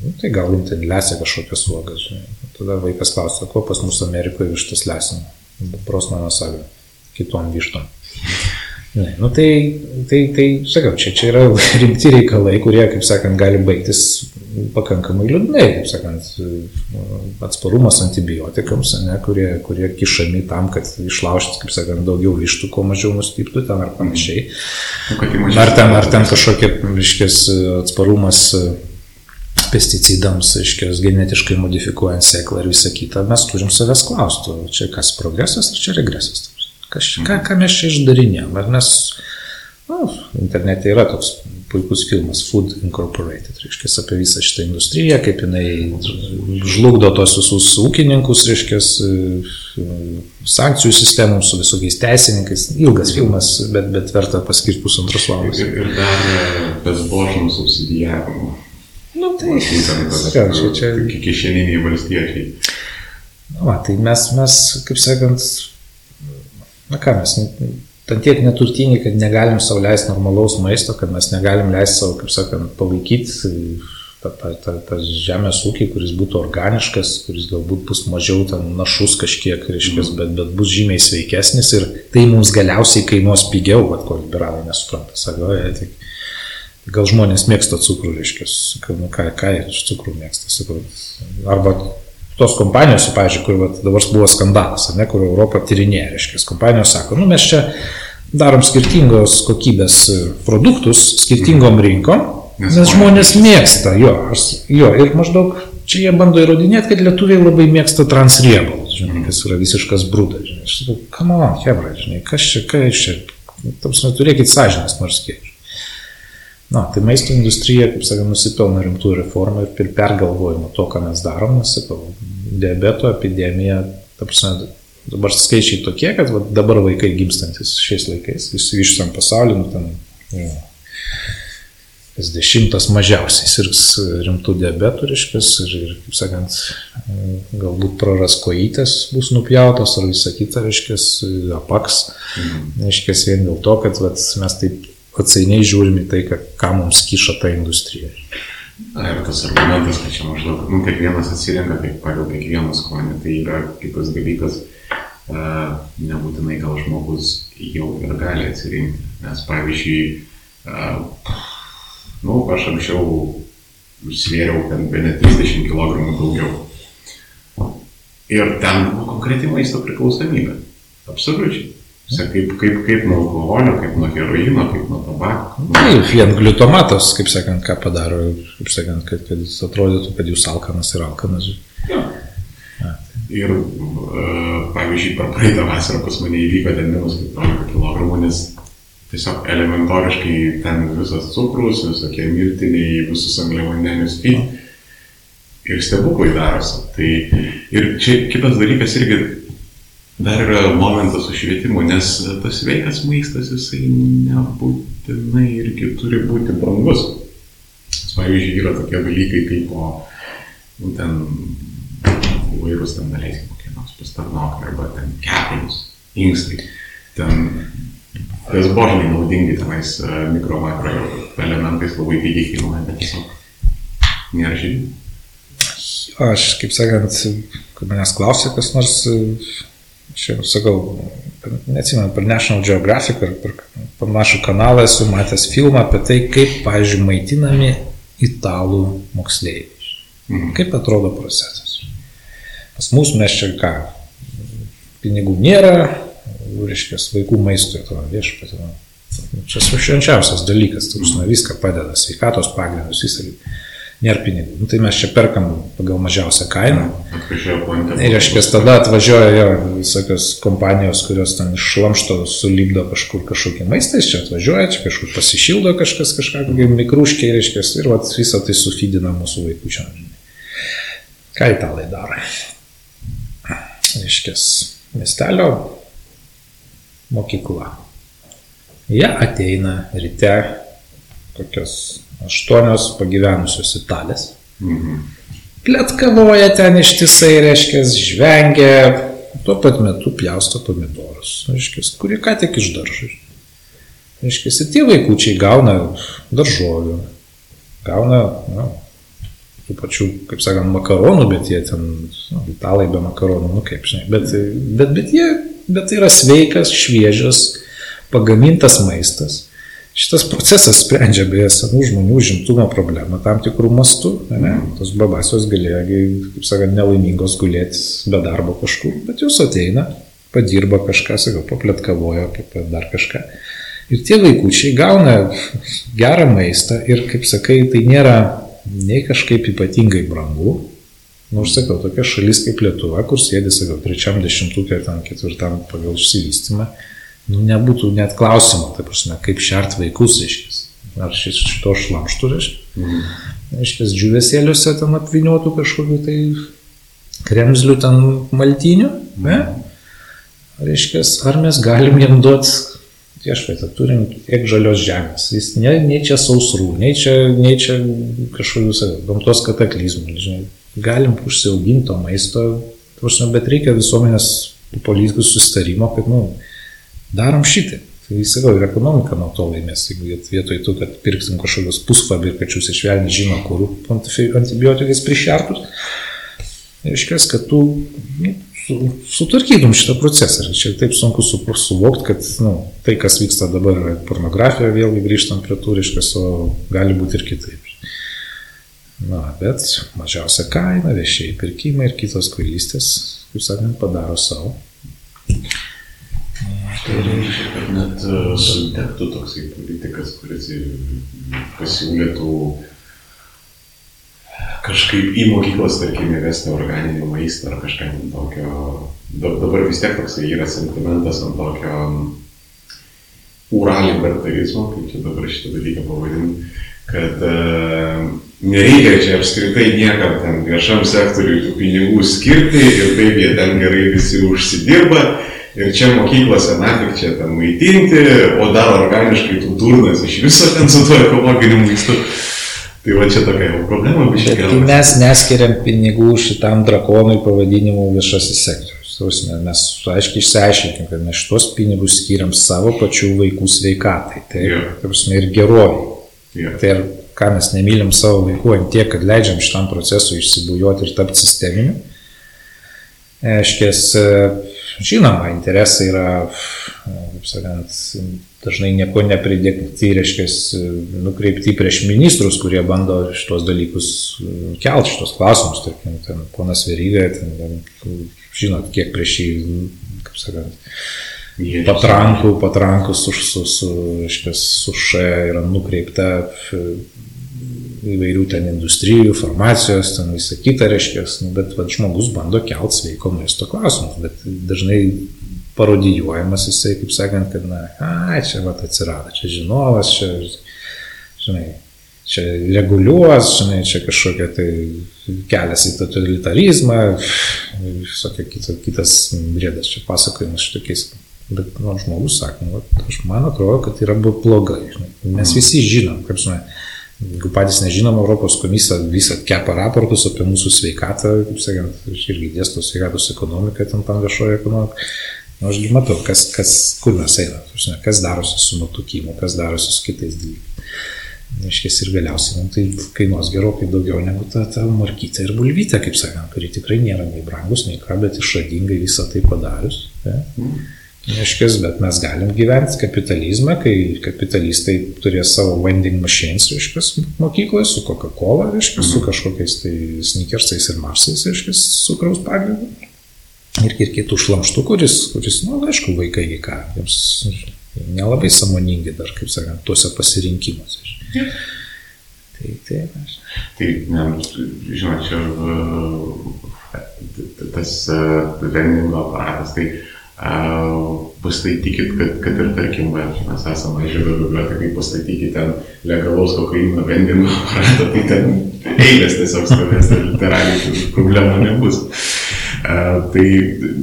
nu, tai gal jums ten lesia kažkokias uogas. Tada vaikas klausia, ko pas mus Amerikoje vištas lesina. Prosmanas sako, kitom vištom. Ne, nu tai, tai, tai, sakau, čia, čia yra rimti reikalai, kurie, kaip sakant, gali baigtis pakankamai liūdnai, kaip sakant, atsparumas antibiotikams, ne, kurie, kurie kišami tam, kad išlaužti, kaip sakant, daugiau vištų, kuo mažiau nustyptų ten ar panašiai. Nu, ar ten, ar ten kažkokie, reiškės, atsparumas pesticidams, reiškia, genetiškai modifikuojant sėklą ir visą kitą, mes turim savęs klausti, čia kas progresas ar čia regresas. Kas, ką, ką mes čia išdarinėjom? Ar mes, na, nu, internete yra toks puikus filmas Food Incorporated, reiškia, apie visą šitą industriją, kaip jinai žlugdo tos visus ūkininkus, reiškia, sankcijų sistemų su visokiais teisininkais. Ilgas filmas, bet, bet verta paskirti pusantros valandos. Ir, ir dar bezbožnų subsidijavimo. Nu, tai, čia, čia, čia... Kišeniniai valstiečiai. Na, va, tai mes, mes, kaip sakant, na ką mes, ten tiek neturtingi, kad negalim savo leisti normalaus maisto, kad mes negalim leisti savo, kaip sakant, palaikyti tą, tą, tą, tą žemės ūkį, kuris būtų organiškas, kuris galbūt bus mažiau ten našus kažkiek, reiškia, mm. bet, bet bus žymiai sveikesnis ir tai mums galiausiai kainuos pigiau, bet ko liberalai nesupranta. Sako, tai, gal žmonės mėgsta cukrų, reiškia, nu, ką, ką jie iš cukrų mėgsta. Sakau, arba tos kompanijos, pavyzdžiui, kur vat, dabar buvo skandalas, ne, kur Europą tyrinėja, reiškia, kompanijos sako, nu mes čia darom skirtingos kokybės produktus skirtingom rinkom, nes, nes žmonės mėgsta. jo, aš, jo, ir maždaug čia jie bando įrodinėti, kad lietuviai labai mėgsta transriebalus, žinai, kas yra visiškas brūdas, žinai, aš sakau, come on, hebra, žinai, kas čia, kas čia, tam turėkit sąžinės nors kiek. Na, tai maisto industrija, kaip sakė, nusipelno rimtų reformų ir pergalvojimo to, ką mes darom, nes, sakau, diabeto epidemija, ta prasme, dabar skaičiai tokie, kad va, dabar vaikai gimstantis šiais laikais, išsivyščiam pasaulį, nu, ten, jau, kas dešimtas mažiausiai sirgs rimtų diabetų, reiškia, ir, ir, kaip sakant, galbūt praras kojytės bus nupjautos ar visa kita, reiškia, apaks, mhm. reiškia, vien dėl to, kad vat, mes taip atsainiai žiūrim į tai, ką mums kiša ta industrija. Ir tas argumentas, kad čia maždaug, nu, kiekvienas atsirenka kaip pagal kiekvieną skonį, tai yra kitas dalykas, e, nebūtinai gal žmogus jau ir gali atsirinkti. Nes pavyzdžiui, e, nu, aš anksčiau svėriau ten be net 30 kg daugiau. Ir ten buvo konkreti maisto priklausomybė. Absoliučiai. Visa kaip, kaip, kaip nuo alkoholio, kaip nuo heroino, kaip nuo tabako. Taip, vien gliutomatas, kaip sakant, ką padaro, kaip sakant, kad, kad jis atrodytų, kad jūs alkanas ir alkanas. Jo. Ir, uh, pavyzdžiui, per praeitą vasarą pas mane įvyko ten minus 15 kg, nes tiesiog elementoriškai ten visas cukrus, visokie mirtiniai, visus angliavandenius. Ir stebuklai darosi. Tai ir čia kitas dalykas irgi dar yra momentas su švietimu, nes tas sveikas maistas jisai nebūtinai irgi turi būti brangus. Pavyzdžiui, yra tokie dalykai kaip po, nu, ten įvairūs ten daleiskim kokie nors pastarnokai arba ten kepenys, inkstai. Ten kas božniai naudingi tenais e, mikro makro elementais labai pigiai kainuoja, bet tiesiog nėra žinių. Aš, kaip sakant, kai manęs klausė kas nors Jau sakau, neatsimenu, per National Geographic ar per panašų kanalą esu matęs filmą apie tai, kaip, pavyzdžiui, maitinami italų moksleiviai. Mhm. Kaip atrodo procesas. Pas mus mes čia ką, pinigų nėra, reiškia, vaikų maistui to viešpatį. Čia švenčiausias dalykas, tu viską padeda, sveikatos pagrindus, visą nėra pinigų. Nu, tai mes čia perkam pagal mažiausią kainą. Ir aš ties tada atvažiuoja jo visokios kompanijos, kurios ten iš šlamšto sulibdo kažkur kažkokį maistą, jis čia atvažiuoja, čia kažkur pasišildo kažkas, kažką, kokie mikrūškiai, reiškia, ir vat, visą tai sufidina mūsų vaikų čia. Ką italai daro? Reiškia, miestelio mokykla. Jie ateina ryte kokios aštuonios pagyvenusios italės. Mhm. Pletkavoja ten ištisai, reiškia, žvengia, tuo pat metu pjausto pomidorus, reiškia, kurie ką tik iš daržo. Reiškia, tie vaikučiai gauna daržovių, gauna, na, tų pačių, kaip sakant, makaronų, bet jie ten, nu, italai be makaronų, nu kaip žinai, bet, bet, bet jie, bet tai yra sveikas, šviežias, pagamintas maistas Šitas procesas sprendžia beje senų žmonių žimtumo problemą tam tikrų mastų. Ne? Tos babasios galėjo, kaip sakant, nelaimingos gulėti be darbo kažkur, bet jos ateina, padirba kažką, sakau, papletkavojo, dar kažką. Ir tie vaikučiai gauna gerą maistą ir, kaip sakai, tai nėra nei kažkaip ypatingai brangu. Nors, sakau, tokia šalis kaip Lietuva, kur sėdi, sakau, trečiam dešimtukė tam ketvirtam pagal išsivystymą, nu, nebūtų net klausimo, tai prasme, kaip šert vaikus, reiškia. Ar šis šito šlamštų, reiškia. Mhm. Reiškia, džiuvesėliuose ten apviniotų kažkokiu tai kremzliu ten maltiniu, ne? Reiškia, ar mes galim jam duoti, viešpaitą, turim tiek žalios žemės. Jis ne, nei čia sausrų, nei čia, nei čia kažkokius gamtos kataklizmų, žinai. Galim užsiauginti to maisto, prasme, bet reikia visuomenės politiskų sustarimo, kad, nu, darom šitai. Tai sakau, ir ekonomika nuo to laimės, jeigu vietoj to, kad pirksim kažkokius pusfabrikačius iš velnių žino, kur antibiotikais prišertus, reiškia, kad tu nu, su, sutvarkytum šitą procesą. Ir čia taip sunku su, suvokti, kad nu, tai, kas vyksta dabar, yra pornografija, vėlgi grįžtant prie tų, reiškia, o gali būti ir kitaip. Na, bet mažiausia kaina, viešiai pirkimai ir kitos kvailystės, kaip sakant, padaro savo. Tai reiškia, kad net e, sutektų toksai politikas, kuris pasiūlytų kažkaip į mokyklas, tarkim, įvesti organinį maistą ar kažką tokio. Dabar vis tiek toksai yra sentimentas ant tokio uralibertarizmo, kaip čia dabar šitą dalyką pavadinti, kad uh, nereikia čia apskritai niekam ten viešam sektoriui tų pinigų skirti ir taip jie ten gerai visi užsidirba Ir čia mokyklose, na, tik čia ten maitinti, o dar organiškai tų durnas iš viso ten su tuo ekologiniu maistu. Tai va čia tokia jau problema, bet čia gerai. Mes neskiriam pinigų šitam drakonui pavadinimu viešasis sektorius. Mes aiškiai išsiaiškinkim, kad mes šitos pinigus skiriam savo pačių vaikų sveikatai. Tai yeah. tausime, ir geroviai. Yeah. Tai ir ką mes nemylim savo vaikų ant tiek, kad leidžiam šitam procesui išsibujoti ir tapti sisteminiu. Aiškės, Žinoma, interesai yra, kaip sakant, dažnai nieko nepridėkti, reiškia, nukreipti prieš ministrus, kurie bando šitos dalykus kelti, šitos klausimus, tarkim, ten ponas Veryga, ten, žinot, kiek prieš jį, kaip sakant, patrankų, patrankų su, su, su, reiškia, su š yra nukreipta įvairių ten industrijų, farmacijos, ten visą kitą reiškia, nu, bet va, žmogus bando kelt sveiko maisto klausimus, bet dažnai parodijuojamas jisai, kaip sakant, kad, na, ai, čia va atsirado, čia žinovas, čia, žinai, čia reguliuos, žinai, čia kažkokia tai kelias į totalitarizmą, visokia kita, kitas brėdas čia pasakojimas šitokiais. Bet nu, žmogus sako, nu, aš man atrodo, kad yra blogai. Žinai. Mes visi žinom, kaip žinai, Jeigu patys nežinom, Europos komisija visą kepa raportus apie mūsų sveikatą, kaip sakant, irgi dėstu sveikatos ekonomiką, ten tam viešoje ekonomikoje. Nu, aš matau, kas, kas, kur mes einame, kas darosi su nutukimu, kas darosi su kitais dalykais. Iškės ir galiausiai mums tai kainuos gerokai daugiau negu ta, ta markytė ir bulvytė, kaip sakant, kuri tikrai nėra nei brangus, nei ką, bet išradingai visą tai padarius. Ja? Mm. Reiškės, bet mes galim gyventi kapitalizmą, kai kapitalistai turės savo vending machines, reiškės, mokykloje su Coca-Cola, reiškės, su mhm. kažkokiais tai sneakersais ir marsais, reiškės, cukraus pagrindu. Ir, ir kitų šlamštų, kuris, kuris, na, nu, aišku, vaikai į ką, jiems nelabai samoningi dar, kaip sakant, tuose pasirinkimuose. Ja. Tai, tai, aš. Tai, ne, žinot, čia tas vendingo aparatas, tai pastatykit, kad, kad ir tarkim, mes esame mažiau bibliotekai, pastatykit ten legalaus kokaino vendimo aparatą, tai ten eilės tiesiog stovės, tai literaliai problemų nebus. Uh, tai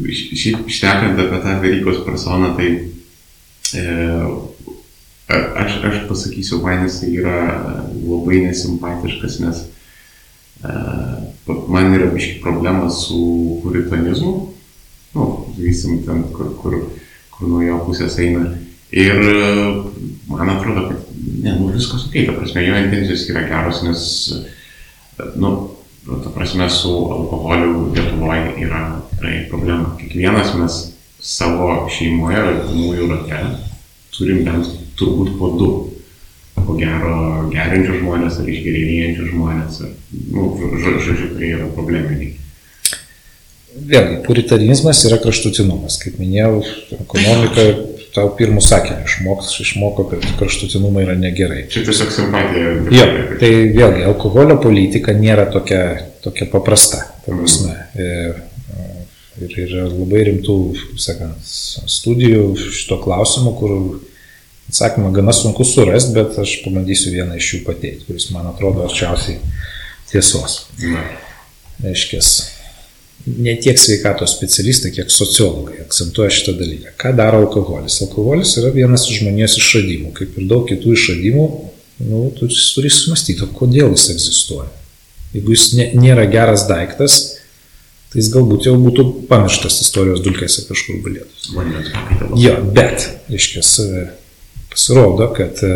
šiaip šnekant apie tą Verykos personą, tai uh, aš, aš pasakysiu, man jis yra labai nesimpatiškas, nes uh, man yra biški problema su puritanizmu nu, sakysim, ten, kur, kur, kur nuo jo pusės eina. Ir man atrodo, kad ne, nu, viskas ok, ta prasme, jo intencijos yra geros, nes, nu, ta prasme, su alkoholiu Lietuvoje yra tikrai problema. Kiekvienas mes savo šeimoje, artimųjų rate, turim bent turbūt po du. Ko gero, gerinčių žmonės ar išgerinėjančių žmonės, ar, nu, žodžiu, kurie yra probleminiai. Vėlgi, puritarizmas yra kraštutinumas. Kaip minėjau, ekonomika tau pirmų sakinių išmoks, išmoko, kad kraštutinumai yra negerai. Čia tiesiog simpatija. Jo, tai vėlgi, alkoholio politika nėra tokia, tokia paprasta. Prasme. Mm. Ir yra labai rimtų, sakant, studijų šito klausimu, kur atsakymą gana sunku surasti, bet aš pabandysiu vieną iš jų pateikti, kuris man atrodo arčiausiai tiesos. Reiškės, ne tiek sveikatos specialistai, kiek sociologai akcentuoja šitą dalyką. Ką daro alkoholis? Alkoholis yra vienas iš žmonijos išradimų, kaip ir daug kitų išradimų, nu, turi, turi sumastyti, kodėl jis egzistuoja. Jeigu jis nė, nėra geras daiktas, tai jis galbūt jau būtų pamirštas istorijos dulkėse kažkur galėtų. Jo, bet, iškės, pasirodo, kad e,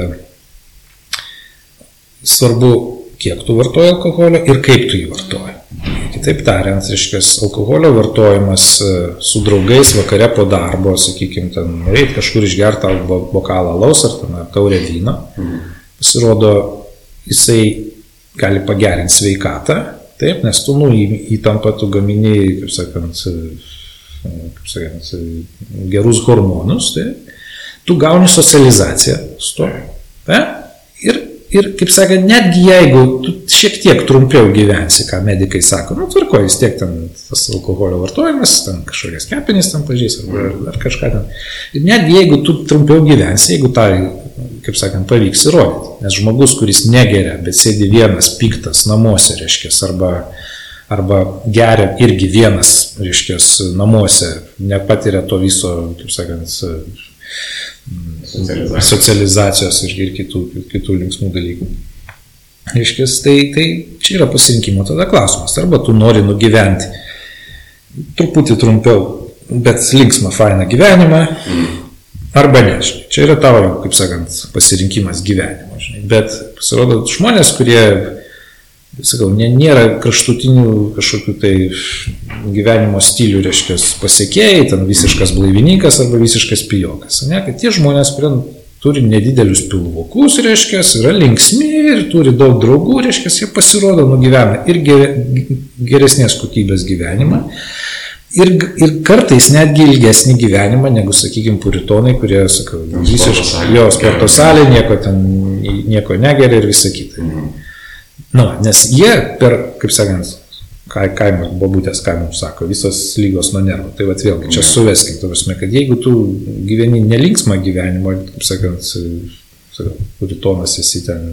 svarbu, kiek tu vartoji alkoholio ir kaip tu jį vartoji. Kitaip tariant, reiškia, alkoholio vartojimas e, su draugais vakare po darbo, sakykime, ten reikia kažkur išgerti bokalą laus ar ten taurę vyno, mhm. pasirodo, jisai gali pagerinti sveikatą, taip, nes tu, nu, įtampą tu gaminiai, kaip sakant, e, kaip sakant, gerus hormonus, taip, tu gauni socializaciją su to. Taip? Ir, kaip sakant, netgi jeigu šiek tiek trumpiau gyvensi, ką medikai sako, nu, tvarko, vis tiek ten tas alkoholio vartojimas, ten kažkokias kepenys ten pažys ar, ar kažką ten. Ir netgi jeigu tu trumpiau gyvensi, jeigu tai, kaip sakant, pavyks įrodyti, nes žmogus, kuris negeria, bet sėdi vienas piktas namuose, reiškia, arba, arba geria irgi vienas, reiškia, namuose, nepatiria to viso, kaip sakant, socializacijos, socializacijos ir, ir kitų, kitų linksmų dalykų. Reiškės, tai, tai čia yra pasirinkimo tada klausimas. Arba tu nori nugyventi truputį trumpiau, bet linksmą, fainą gyvenimą, arba ne. Žinai. Čia yra tavo, kaip sakant, pasirinkimas gyvenimo. Žinai. Bet pasirodo, žmonės, kurie sakau, nė, nėra kraštutinių kažkokių tai gyvenimo stilių, reiškia, pasiekėjai, ten visiškas blaivininkas arba visiškas pijokas. Ne, kad tie žmonės, kurie turi nedidelius pilvokus, reiškia, yra linksmi ir turi daug draugų, reiškia, jie pasirodo nugyvena ir geresnės kokybės gyvenimą. ir, ir kartais netgi ilgesnį gyvenimą negu, sakykime, puritonai, kurie, sakau, visiškai, jo, sporto salė, nieko ten, nieko negeria ir visa kita. Mhm. Nu, nes jie per, kaip sakant, kaimas, bobutės kaimas sako, visos lygos nuo nervų. Tai vad vėlgi, čia suveskim, tu prasme, kad jeigu tu gyveni nelinksmą gyvenimą, kaip sakant, puritonas esi ten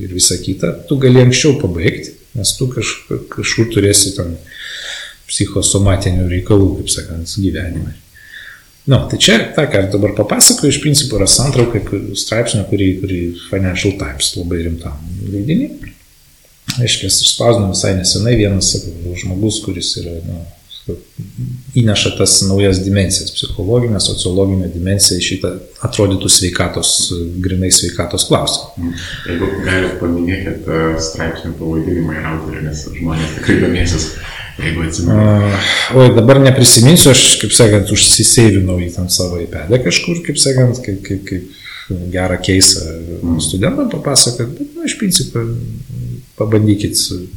ir visa kita, tu gali anksčiau pabaigti, nes tu kaž, kažkur turėsi ten psichosomatinių reikalų, kaip sakant, gyvenime. Na, no, tai čia, tą, ką dabar papasakoju, iš principo yra santrauka straipsnio, kurį, kurį Financial Times labai rimtam leidinį. Aiškiai, išspausdino visai nesenai vienas sakau, žmogus, kuris yra, nu, įneša tas naujas dimensijas - psichologinę, sociologinę dimensiją į šitą atrodytų sveikatos, grinai sveikatos klausimą. Mm. Jeigu galite paminėkit straipsnių pavadinimą ir autorių, nes žmonės tikrai domėsis Jeigu atsimenu. Oi, dabar neprisiminsiu, aš, kaip sakant, užsiseivinau į tam savo įpedę kažkur, kaip sakant, kaip, kaip, kaip gerą keisą mm. studentam papasakot, bet, nu, iš principo, pabandykit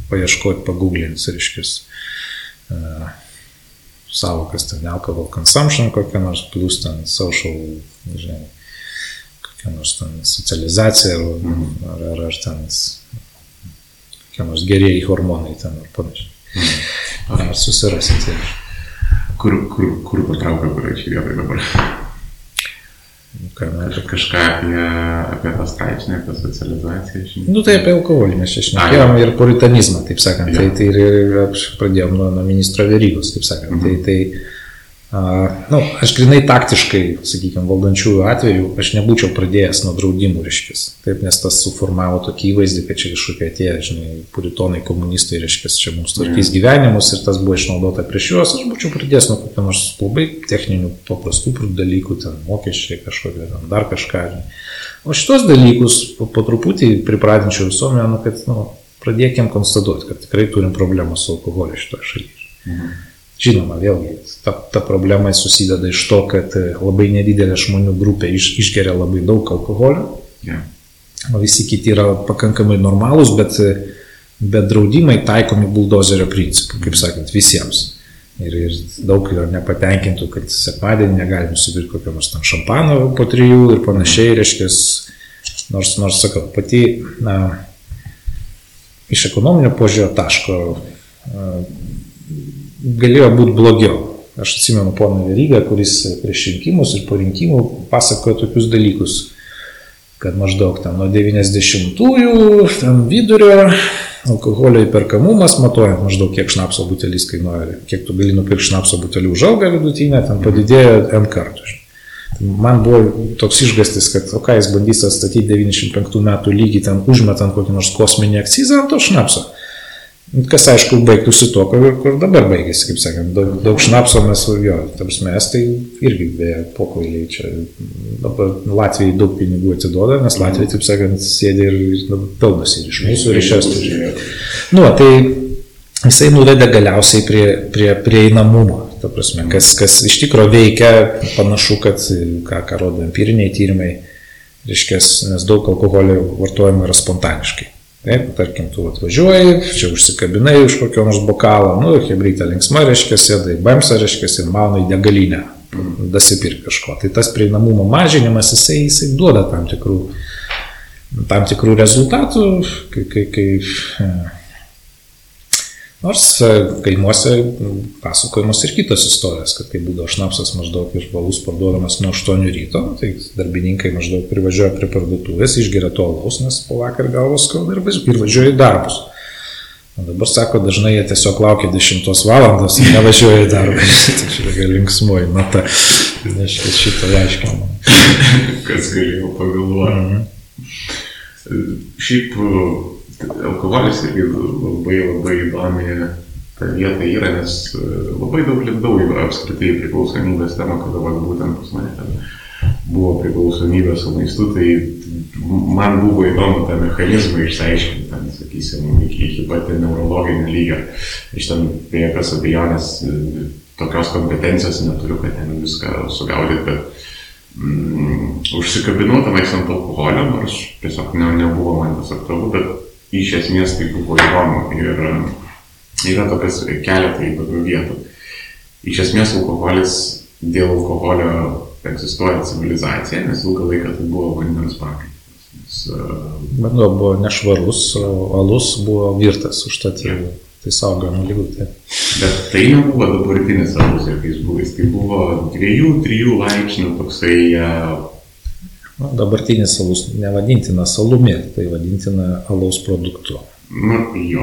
paieškoti, paguglinti, reiškia, uh, savokas ten alcohol consumption, kokia nors, plus ten social, nežinau, kokia nors ten socializacija, ar, mm. ar, ar, ar ten kokie nors gerieji hormonai ten ar panašiai. Mm. Ar susirasit ir. Kur, kur, kur patraukia, kur čia vietoje dabar? Kažką apie, apie tą straipsnį, apie socializaciją. Žinai. Nu tai apie alkoholį mes čia šnekėjom ir puritanizmą, taip sakant. Ja. Tai, tai ir, ir pradėjom nuo, nuo ministro Verygos, taip sakant. Mhm. Tai, tai nu, aš grinai taktiškai, sakykime, valdančiųjų atveju, aš nebūčiau pradėjęs nuo draudimų, reiškia. Taip, nes tas suformavo tokį įvaizdį, kad čia kažkokie tie, žinai, puritonai komunistai, reiškia, čia mums tvarkys mm. gyvenimus ir tas buvo išnaudota prieš juos, aš būčiau pradėjęs nuo kokio nors labai techninių, paprastų dalykų, ten mokesčiai kažkokie, ten dar kažką. Žinai. O šitos dalykus po, po truputį pripratinčiau visuomenę, nu, kad, nu, pradėkim konstatuoti, kad tikrai turim problemą su alkoholiu šitoje šalyje. Mm. Žinoma, vėlgi, ta, ta problema susideda iš to, kad e, labai nedidelė žmonių grupė iš, išgeria labai daug alkoholio, yeah. o visi kiti yra pakankamai normalūs, bet, e, bet draudimai taikomi buldozerio principu, kaip sakant, visiems. Ir, ir daug yra nepatenkintų, kad sekmadienį negali nusipirkti kokio nors tam šampano po trijų ir panašiai, reiškia, nors, nors sakau, pati na, iš ekonominio požiūrio taško galėjo būti blogiau. Aš atsimenu poną Verygą, kuris prieš rinkimus ir po rinkimų pasakojo tokius dalykus, kad maždaug ten nuo 90-ųjų, ten vidurio, alkoholio įperkamumas, matuojant maždaug kiek šnapso butelis kainuoja, kiek tu gali nupirkti šnapso butelį už algą vidutinę, ten padidėjo N kartų. Man buvo toks išgastis, kad o ką jis bandys atstatyti 95 metų lygį, ten užmetant kokį nors kosminį akcizą ant to šnapso. Kas aišku, baigtųsi tuo, kur, kur dabar baigėsi, kaip sakant, daug, daug šnapso mes, jo, tarsi mes tai irgi beje pokoiliai čia, dabar Latvijai daug pinigų atiduoda, nes Latvijai, taip sakant, sėdi ir, ir pelnosi ir iš mūsų, ir iš estų. Nu, tai jisai nuvedė galiausiai prie, prie prieinamumo, ta prasme, kas, kas iš tikrųjų veikia, panašu, kad, ką, ką rodo empiriniai tyrimai, reiškia, nes daug alkoholio vartojama yra spontaniškai. Taip, tarkim, tu atvažiuoji, čia užsikabinai už kokio nors bokalo, nu, hebrytė linksma, reiškia, sėdai bamsa, reiškia, ir mano į degalinę, dasipirk kažko. Tai tas prieinamumo mažinimas, jisai, jisai duoda tam tikrų, tam tikrų rezultatų, kai, kai, kai Nors e, kaimuose pasakojamos ir kitos istorijos, kad tai būdavo šnapsas maždaug iš balus parduodamas nuo 8 ryto, tai darbininkai maždaug privažiuoja prie parduotuvės, išgeria to alaus, nes po vakar galvos skauda ir važiuoja į darbus. O dabar sako, dažnai jie tiesiog laukia 10 valandos ir nevažiuoja į darbą. tai čia yra linksmoji nata. Aš šitą aiškinu. Kas galėjo pagalvoti. Mhm. Šiaip alkoholis irgi labai labai įdomi ta vieta yra, nes e, labai daug lipdau į apskritai priklausomybės temą, kada va, būtent pas mane ten buvo priklausomybė su maistu, tai man buvo įdomu tą mechanizmą išsiaiškinti, ten, sakysim, iki, iki pat neurologinio lygio. Iš ten be jokios abejonės e, tokios kompetencijos neturiu, kad ten viską sugaudyti, bet mm, užsikabinau tenais ant alkoholio, nors tiesiog ne, nebuvo man tas aktualu, bet iš esmės tai buvo įdomu ir yra tokias keletai tokių vietų. iš esmės alkoholis dėl alkoholio egzistuoja civilizacija, nes ilgą laiką tai buvo vandens prakaitas. Vanduo buvo nešvarus, alus buvo virtas, užtat ja. tai saugo nuo lygų. Bet tai nebuvo dabartinis alus jokiais būdais, tai buvo dviejų, trijų laipsnių toksai Na, dabartinis alus nevadintina salumi, tai vadintina alaus produktu. Nu, jo,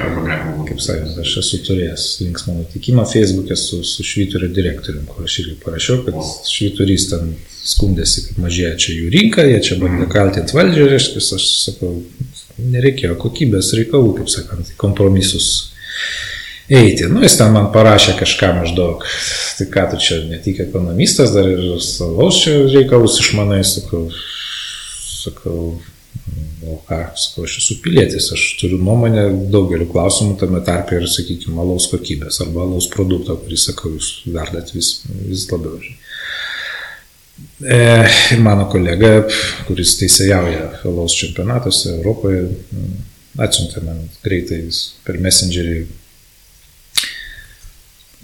arba galima. Kaip sakant, aš esu turėjęs linksmą nutikimą Facebook'e su, su švyturio direktoriumi, kur aš irgi parašiau, kad švyturys ten skundėsi, kad mažėja čia jų rinka, jie čia bandė mhm. kaltinti valdžią, reiškia, aš sakau, nereikėjo kokybės reikalų, kaip sakant, kompromisus eiti. Nu, jis ten man parašė kažką maždaug. Tai ką tu čia, ne tik ekonomistas, dar ir salaus čia reikalus išmanai, sakau. Sakau, o ką, sakau, aš esu pilietis, aš turiu nuomonę daugeliu klausimų, tame tarpe ir, sakykime, alaus kokybės arba alaus produkto, kurį, sakau, jūs verdat vis, vis labiau. E, mano kolega, kuris teisėjauja alaus čempionatuose Europoje, atsiuntė man greitai per messengerį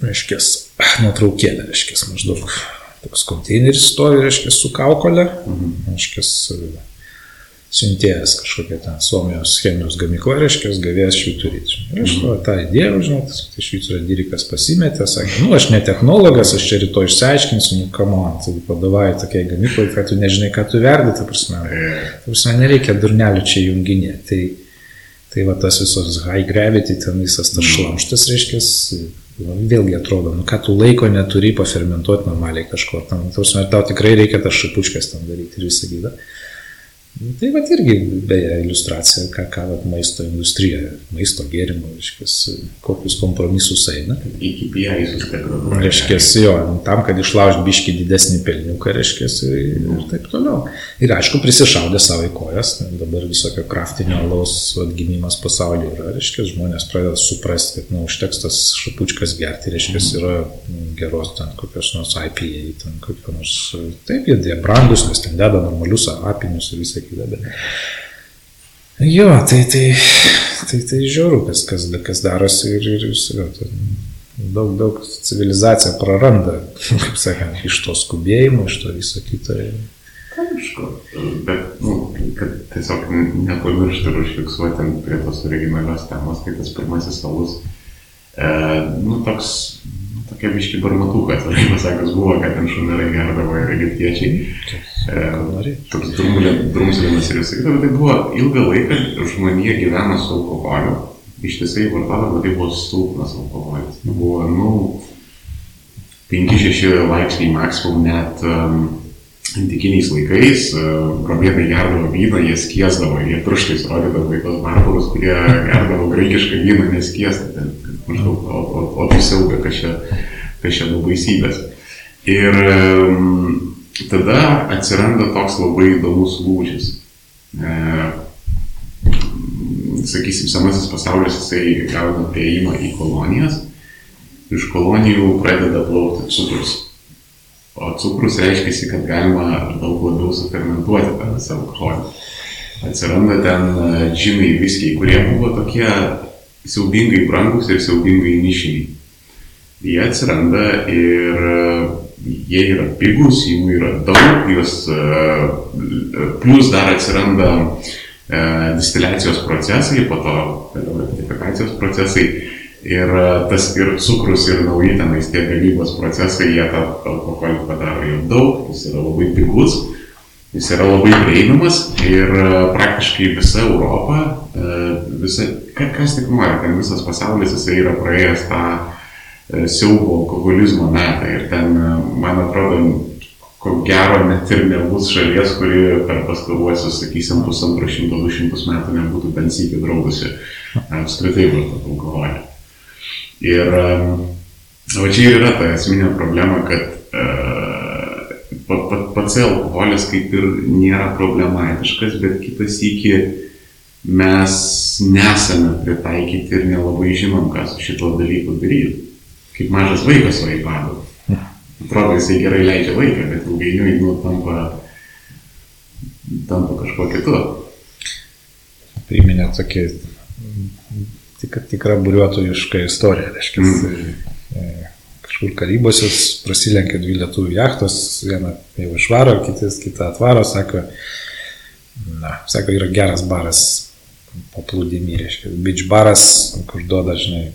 reiškia, nuotraukėlė, reiškia, maždaug toks konteineris stovi, reiškia, su kaukolė, mhm. reiškia, siuntėjas kažkokia ten Suomijos chemijos gamykla, reiškia, gavėjas švyturys. Ir aš mhm. tą idėją, žinot, tai švyturio dirikas pasimetė, sakė, nu aš ne technologas, aš čia rytoj išsiaiškinsiu, nu kamo, tai padavai tokiai gamyklai, kad tu nežinai, ką tu verdi, ta prasme. Ta prasme, nereikia durnelių čia junginė. Tai, tai va tas visos high gravity, ten visas tas mhm. šlamštas, reiškia, Nu, vėlgi atrodo, nu ką tu laiko neturi pafermentuoti normaliai kažko. Tam, tau tikrai reikia tas šapučkas tam daryti ir visą gyvą. Tai va irgi, beje, iliustracija, ką, ką vat, maisto industrija, maisto gėrimo, reiškės, kokius kompromisus eina. Iki pijaisus degraduoja. Reiškės, jo, tam, kad išlaužt biški didesnį pelniuką, reiškės, ir, ir taip toliau. Ir aišku, prisišaudė savo į kojas, dabar visokio kraftinio alaus atgimimas pasaulyje yra, reiškės, žmonės pradeda suprasti, kad, na, nu, užteks tas šapučkas gerti, reiškės, yra geros ten kokios nors IPA, ten kokios nors, taip, jie brangus, nes ten deda normalius apinius ir visą kitą. Bet... Jo, tai, tai, tai, tai žiauru, kas, kas, kas darosi ir, ir tai daug, daug civilizacija praranda, kaip sakant, iš to skubėjimo, iš to viso kito. Aišku, bet, nu, kad tiesiog nepamiršti ir užfiksuoti prie tos originalios temos, kai tas pirmasis alus, e, nu, toks tokia biški barmatukas, aš pasakas buvo, kad ten šunerai gerdavo ir egiptiečiai. E, toks drumzlinas ir visai bet tai buvo ilgą laiką žmonija gyveno su alkoholiu, ištisai vartodavo, tai buvo silpnas alkoholis. Tai buvo, nu, 5-6 laipsniai maksimum net um, antikiniais laikais, uh, romėnai gerdavo vyną, jie skiesdavo, jie pirštais rodydavo į tos barbarus, kurie gerdavo graikišką vyną neskiestą maždaug, o, o, o tu siaugia, kad čia, kad čia daug baisybės. Ir tada atsiranda toks labai įdomus lūžis. E, sakysim, senasis pasaulis jisai gauna prieimą į kolonijas, iš kolonijų pradeda plaukti cukrus. O cukrus reiškia, kad galima daug labiau sufermentuoti tą visą alkoholį. Atsiranda ten e, džinai viskiai, kurie buvo tokie siaubingai brangus ir siaubingai nišiniai. Jie atsiranda ir e, jie yra pigus, jų yra daug, juos e, plus dar atsiranda e, distiliacijos procesai, po to rectifikacijos procesai. Ir tas ir cukrus, ir nauji tenais tie gamybos procesai, jie tą alkoholį padaro jau daug, jis yra labai pigus, jis yra labai prieinamas ir praktiškai visa Europa, visa kas tik nori, ten visas pasaulis jisai yra praėjęs tą e, siaubo alkoholizmo metą ir ten, e, man atrodo, ko gero net ir nebus šalies, kuri per pastaruosius, sakysim, pusantro šimto, du šimtus metų nebūtų bent sykį draugusi apskritai vartoti alkoholį. Ir o čia ir yra ta esminė problema, kad pats alkoholis kaip ir nėra problematiškas, bet kitas iki mes nesame pritaikyti ir nelabai žinom, ką su šito dalyku daryti. Kaip mažas vaikas iPadu. Atrodo, jisai gerai leidžia laiką, bet ilgainiui nu, tampa, tampa kažkuo kitu. Priminė tokia tik, tikra buriuotojiška istorija, reiškia, mm. Kažkur karybose prasilenkia dvi lietuvių jachtos, viena jau išvaro, kitas kitą atvaro, sako, na, sako, yra geras baras paplūdimį, reiškia, beach baras, kur duoda, žinai,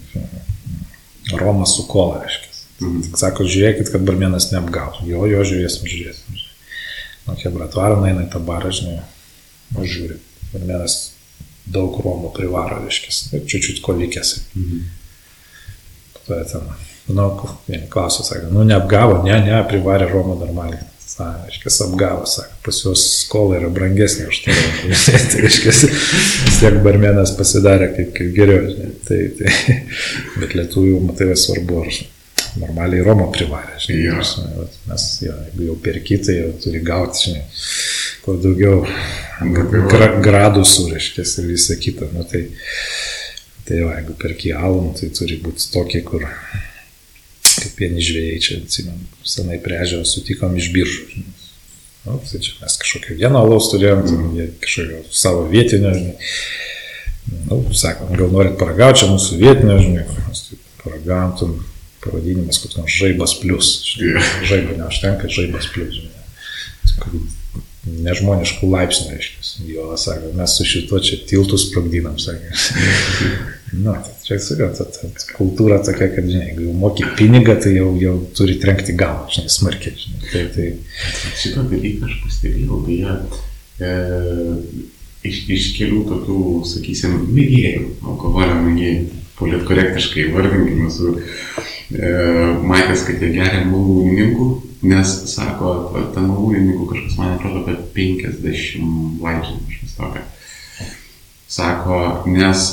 Roma su kola, reiškia. Mhm. Tik sako, žiūrėkit, kad barmenas neapgautų. Jo, jo, žiūrėsim, žiūrėsim. Nu, hebra atvaro, eina į tą barą, žinai, žiūri. Barmenas daug romų privaro, reiškia, ir čiūčiut ko likęs. Mhm. Tada ten, nu, vieni klausia, sako, nu, neapgavo, ne, ne, privarė romą normaliai. Reiškia, apgavo, sako, pas juos skola yra brangesnė už tai. tai reiškia, vis tiek barmenas pasidarė kaip, kaip geriau, žinai. Tai, tai, bet lietuvių, matai, svarbu, ar normaliai Romą privarė, žinai. Ja. Mes, jo, jeigu jau perki, tai jau turi gauti, žinai, kuo daugiau gra, gradusų, reiškia, ir visa kita. Nu, tai, tai jau, jeigu perki nu, tai turi būti tokie, kur kaip vieni žvėjai čia, atsimenu, senai prie ežero sutikom iš biržų. Nu, tai čia mes kažkokio vieno alaus turėjom, mm. kažkokio savo vietinio, žinai. Nu, sakom, gal norit paragauti čia mūsų vietinio, žinai, mes tai paragautum, pavadinimas koks nors žaibas plus. Žinai, žaibo neužtenka, žaibas plus, žinai. Nežmoniškų laipsnių, reiškia. Jo, sako, mes su šituo čia tiltus sprogdinam, sakė. Na, tai čia sakau, ta, ta, ta kultūra tokia, kad, žinai, jeigu jau moki pinigą, tai jau, jau turi trenkti galvą, žinai, smarkiai, žinai. Tai, tai... Šitą dalyką aš pastebėjau, beje, e, iš, iš kelių tokių, sakysim, mėgėjų, alkoholio mėgėjų, politkorektiškai vardinkime su e, matęs, kad jie geria malūnininkų, nes, sako, ten malūnininkų kažkas, man atrodo, apie 50 laipsnių kažkas tokio. Sako, nes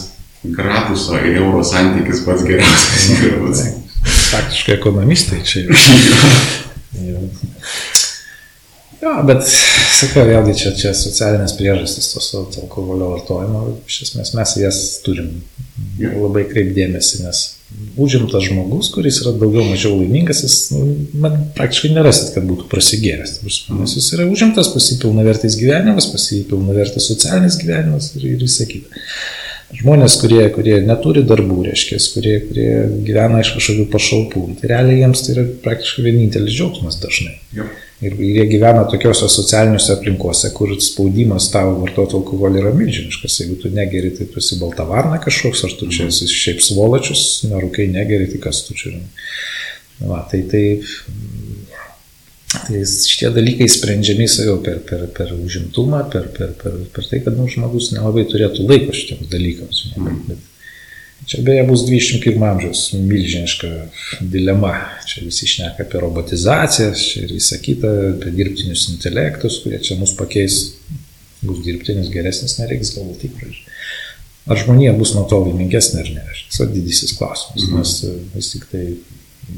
graduso ir euro santykis pats geriausias įrodas. Faktiškai ekonomistai čia. jo, bet, sakau, vėlgi čia, čia socialinės priežastys tos alkoholio vartojimo, iš esmės mes jas turim ja. labai kreipdėmėsi, nes užimtas žmogus, kuris yra daugiau mažiau laimingas, jis, nu, man praktiškai nerasit, kad būtų prasigėręs. Nes jis yra užimtas, pasipilna vertais gyvenimas, pasipilna vertas socialinis gyvenimas ir, ir visą kitą žmonės, kurie, kurie neturi darbų, reiškia, kurie, kurie gyvena iš kažkokių pašalpų. Tai realiai jiems tai yra praktiškai vienintelis džiaugsmas dažnai. Jo. Ir, ir jie gyvena tokiuose socialiniuose aplinkose, kur spaudimas tavo vartoti alkoholį yra milžiniškas. Jeigu tu negeri, tai tu esi baltavarna kažkoks, ar tu čia esi šiaip svolačius, nerūkai negeri, tai kas tu čia. Va, tai, tai Tai šitie dalykai sprendžiami jau per, per, per užimtumą, per, per, per, per tai, kad nu, žmogus nelabai turėtų laiko šitiems dalykams. Mm. Bet čia beje bus 21 amžiaus milžiniška dilema. Čia visi šneka apie robotizaciją čia ir visą kitą, apie dirbtinius intelektus, kurie čia mus pakeis. Bus dirbtinis geresnis, nereiks galbūt tikrai. Ar žmonija bus nuo to laimingesnė ar ne? Tai didysis klausimas, mm. nes vis tik tai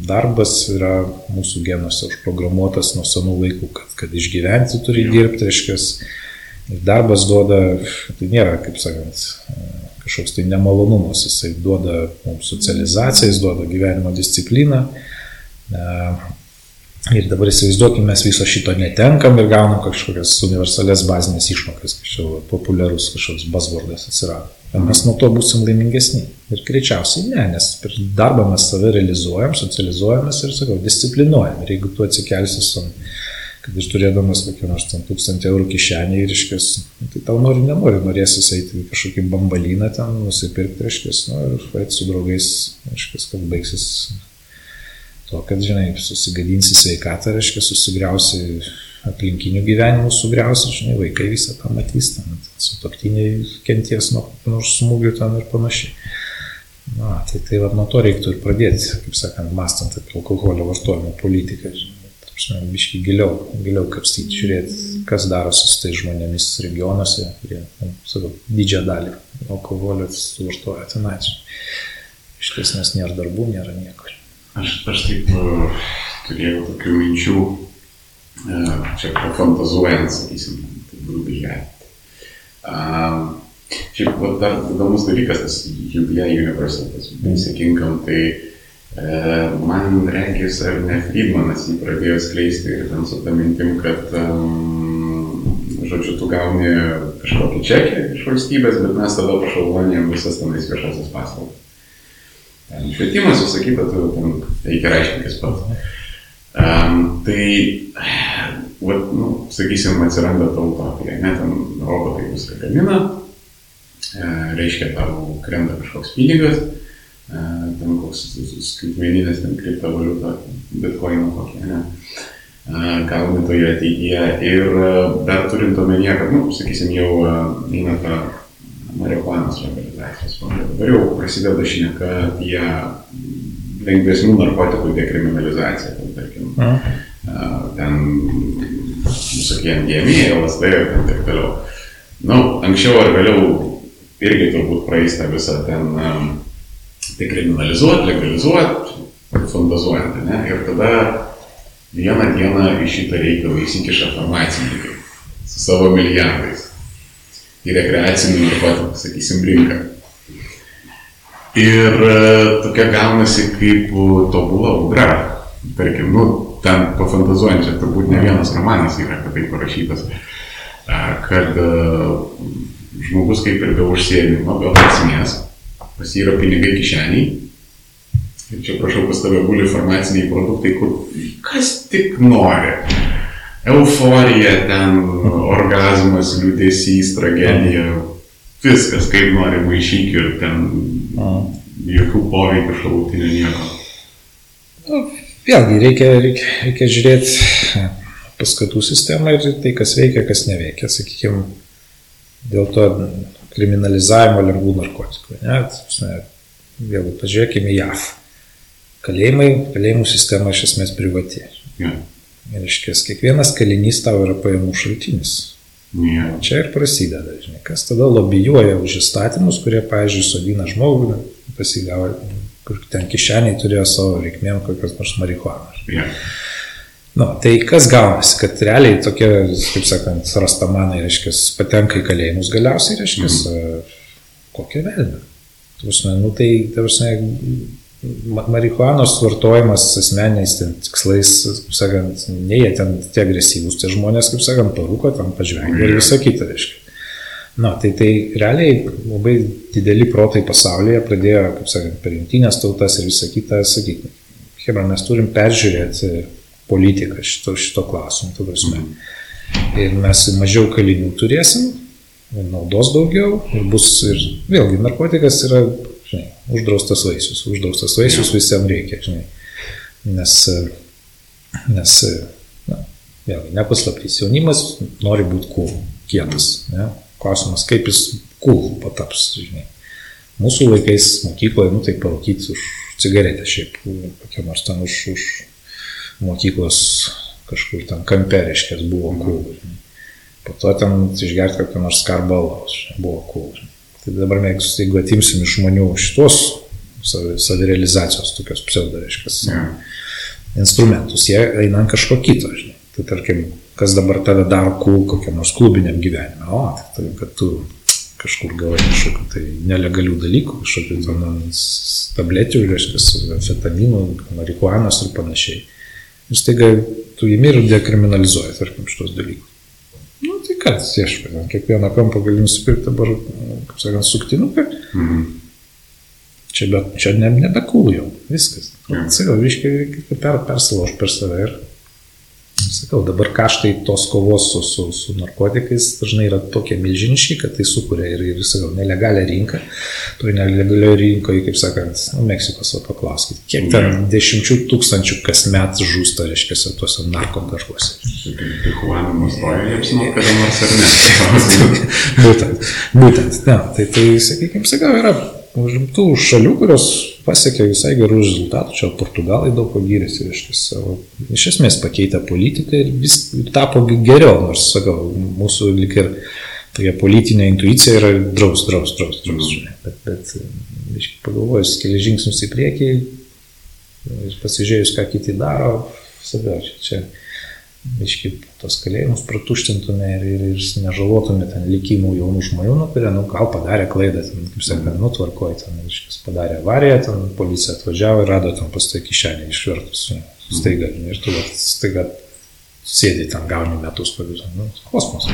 darbas yra mūsų genuose užprogramuotas nuo senų laikų, kad, kad išgyventi turi dirbti, reiškia, ir darbas duoda, tai nėra, kaip sakant, kažkoks tai nemalonumas, jisai duoda mums socializaciją, jis duoda gyvenimo discipliną. Ir dabar įsivaizduokime, mes viso šito netenkam ir gaunam kažkokias universales bazinės išmokas, kažkoks populiarus kažkoks buzzwordas atsirado. Ar mes nuo to būsim laimingesni? Ir greičiausiai ne, nes per darbą mes save realizuojam, socializuojamės ir, sakau, disciplinuojam. Ir jeigu tu atsikelsi su, kad ir turėdamas kokį nors ten tūkstantį eurų kišenį ir iškės, tai tau nori, nenori, norėsi eiti į kažkokį bambalyną ten, nusipirkti, iškės, nu, ir eiti su draugais, iškės, kad baigsis to, kad, žinai, susigadinsi sveikatą, reiškia, susigriausi aplinkinių gyvenimų sugriausi, žinai, vaikai visą tą matys, ten, su toktiniai kenties nuo nors smūgių ten ir panašiai. Na, tai tai va, nuo to reiktų ir pradėti, kaip sakant, mastant apie alkoholio vartojimo politiką, žinai, tarpsime, biškai giliau, giliau kapstyti, žiūrėti, kas darosi su tai žmonėmis regionuose, kurie, sakau, didžiąją dalį alkoholio suvartoja tenai. Iš tiesmės nėra darbų, nėra nieko. Aš, aš taip uh, turėjau tokių minčių, čia pafantazuojant, sakysim, tai grubiai. Um, šiaip va, dar įdomus dalykas, tas UBI universitetas, Income, tai e, man reikės, ar ne Friedmanas jį pradėjo skleisti ir ten su tą mintim, kad, um, žodžiu, tu gauni kažkokį čekį iš valstybės, bet mes tada pašalvonėjom visas tenais viešasias paslaugas. Ten švietimas, visą kitą, tu ten reikia aiškintis pats. Um, tai, vat, nu, sakysim, atsiranda ta utopija, ne, ten robotai viską gamina, e, reiškia, tau krenta kažkoks pinigas, e, ten koks skaitmeninės, ten kriptovaliuta, bitkoino kokie, ne gauni toje ateityje. Ir dar turint omenyje, kad, nu, sakysim, jau eina ta marihuanos legalizacijos banga. Dabar jau prasideda šneka apie lengvesnių narkotikų dekriminalizaciją. Ten, tarkim, A. ten visokie MDMA, LSD ir taip toliau. Na, nu, anksčiau ar vėliau irgi turbūt praeis tą visą ten um, dekriminalizuoti, legalizuoti, fantazuojant, ne? Ir tada vieną dieną į šitą reikalą įsikiša farmacininkai su savo milijardais į rekreacinių narkotikų, sakysim, rinką. Ir e, tokia gaunasi kaip tobula audra. Tarkim, nu, ten pafantazuojant, čia turbūt ne vienas romanas yra apie tai parašytas, kad e, žmogus kaip ir be užsiemimo, be prasmės, pas jį yra pinigai kišeniai, Ir čia prašau pas tave guli farmaciniai produktai, kur kas tik nori. Euforija ten, orgasmas, liūdėsys, tragedija, viskas kaip nori maišyk ir ten jokių poveikių šalutinių nieko. Nu, vėlgi reikia, reikia, reikia žiūrėti paskatų sistemą ir tai, kas veikia, kas neveikia. Sakykime, dėl to kriminalizavimo lengvų narkotikų. Ne? Vėlgi, pažiūrėkime JAV. Kalėjimai, kalėjimų sistema iš esmės privati. Ja. Iškės, kiekvienas kalinys tau yra pajamų šaltinis. Ja. Čia ir prasideda, žinai, kas tada lobijuoja už įstatymus, kurie, pavyzdžiui, sodina žmogų, pasigavo, kur ten kišeniai turėjo savo reikmėm kokios nors marihuanos. Ja. Nu, tai kas gaunasi, kad realiai tokie, kaip sakant, rastamanai, reiškia, patenka į kalėjimus galiausiai, reiškia, mhm. kokią velną. Nu, tai, tarsi, marihuanos vartojimas asmeniais tikslais, kaip sakant, ne jie ten tie agresyvūs, tie žmonės, kaip sakant, parūko, tam pažvengia ir visą kitą, reiškia. Na, tai tai realiai labai dideli protai pasaulyje pradėjo, kaip sakant, per jungtinės tautas ir visą kitą sakyti, Hebra, mes turim peržiūrėti politiką šito, šito klausimu, tu prasme. Mm. Ir mes mažiau kalinių turėsim, naudos daugiau ir bus ir vėlgi narkotikas yra žinai, uždraustas vaisius, uždraustas vaisius visiems reikia, žinai, nes, nes na, vėlgi, nepaslaptys, jaunimas nori būti cool, kietas, ne? klausimas, kaip jis cool pataps, žinai. Mūsų laikais mokykloje, nu tai parūkyti už cigaretę šiaip, kokia nors ten už, už mokyklos kažkur ten kampe, reiškia, buvo cool. Žinai. Po to ten išgerti kokią nors skarbalaus, buvo cool. Tai dabar mes, jeigu atimsim iš žmonių šitos savirealizacijos, tokios pseudo, reiškia, ja. instrumentus, jie eina ant kažko kito, žinai. Tai tarkim, kas dabar tave daro kul, kokiam nors klubiniam gyvenime, o, tai, tai kad tu kažkur gavai kažkokių tai nelegalių dalykų, kažkokių ten tablečių, reiškia, fetaminų, marihuanos ir panašiai. Ir staiga tu įmi ir dekriminalizuoji, tarkim, šitos dalykus. Nu, tai kas, ieškai, kiekvieną kampą gali nusipirkti dabar, kaip sakant, suktinuką. Mhm. Čia, be, čia ne, nebekūlų jau, viskas. Mhm. Sakau, reiškia, per, persilauž per save ir Sakau, dabar kaštai tos kovos su, su, su narkotikais dažnai yra tokie milžiniški, kad tai sukuria ir, ir sakau, nelegalią rinką. Toje nelegalioje rinkoje, kaip sakant, nu, Meksikos, o paklauskit, kiek ten dešimčių tūkstančių kasmet žūsta, reiškia, tuose narkodarbuose. Tai huanimas toje apsimoka kada nors ar ne? būtent, būtent, ne, tai, tai, sakykime, sakau, yra užimtų šalių, kurios pasiekė visai gerų rezultatų, čia Portugalai daug ko gyrėsi, reiškia, savo, iš esmės pakeitė politiką ir vis tapo geriau, nors, sakau, mūsų lik ir tokia politinė intuicija yra draus, draus, draus, draus, žinai, bet, bet, pagalvojus keli žingsnius į priekį ir pasižiūrėjus, ką kiti daro, savai, čia, čia biški tos kalėjimus pratuštintume ir, ir, ir nežalotume ten likimų jaunų žmonių, nu, kurie, nu, gal padarė klaidą, ten, kaip sakant, nutvarkoj, ten, iškis padarė avariją, ten policija atvažiavo ir rado ten pas tai kišenį išvertus, staiga, ir tu staiga sėdi ten, gauni metus pavyzdžiui, nu, kosmosas.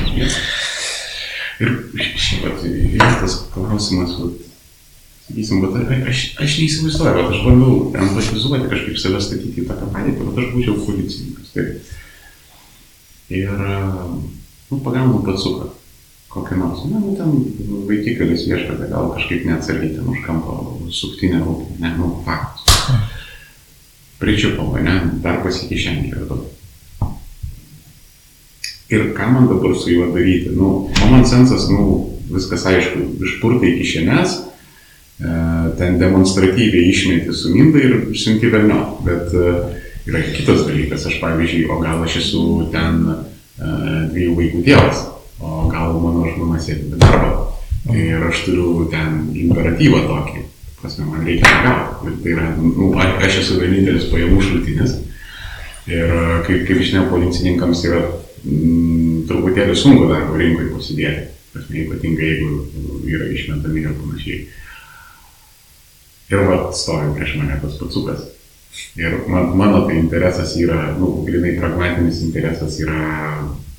Ir šiaip tas klausimas, sakysim, bet aš, aš neįsivaizduoju, aš bandau empatizuoti kažkaip save statyti į tokią padėtį, bet aš būčiau policininkas. Tai. Ir, nu, pagaunu patsuką kokį nors, na, nu, ten vaikikelis ieškote, gal kažkaip neatsargiai ten už kampo suktinę rūpį, ne, nu, faktas. Pričiupau, ne, dar pasikišenį radau. Ir ką man dabar su juo daryti? Nu, common sensas, nu, viskas aišku, išpurtai kišenės, e, ten demonstratyviai išmėti su minda ir siunti velnio. Bet e, yra kitas dalykas, aš pavyzdžiui, o gal aš esu ten e, dviejų vaikų tėvas, o gal mano žmona sėdi be darbo. Ir aš turiu ten imperatyvą tokį, prasme, man reikia gauti. Ir tai yra, nu, aš esu vienintelis pajamų šaltinis. Ir kaip, kaip žinia, policininkams yra mm, truputėlį sunku darbo rinkoje pasidėti prasme, ypatingai jeigu yra išmetami ir panašiai. Ir va, stovi prieš mane tas patsukas. Ir man, mano tai interesas yra, nu, grinai pragmatinis interesas yra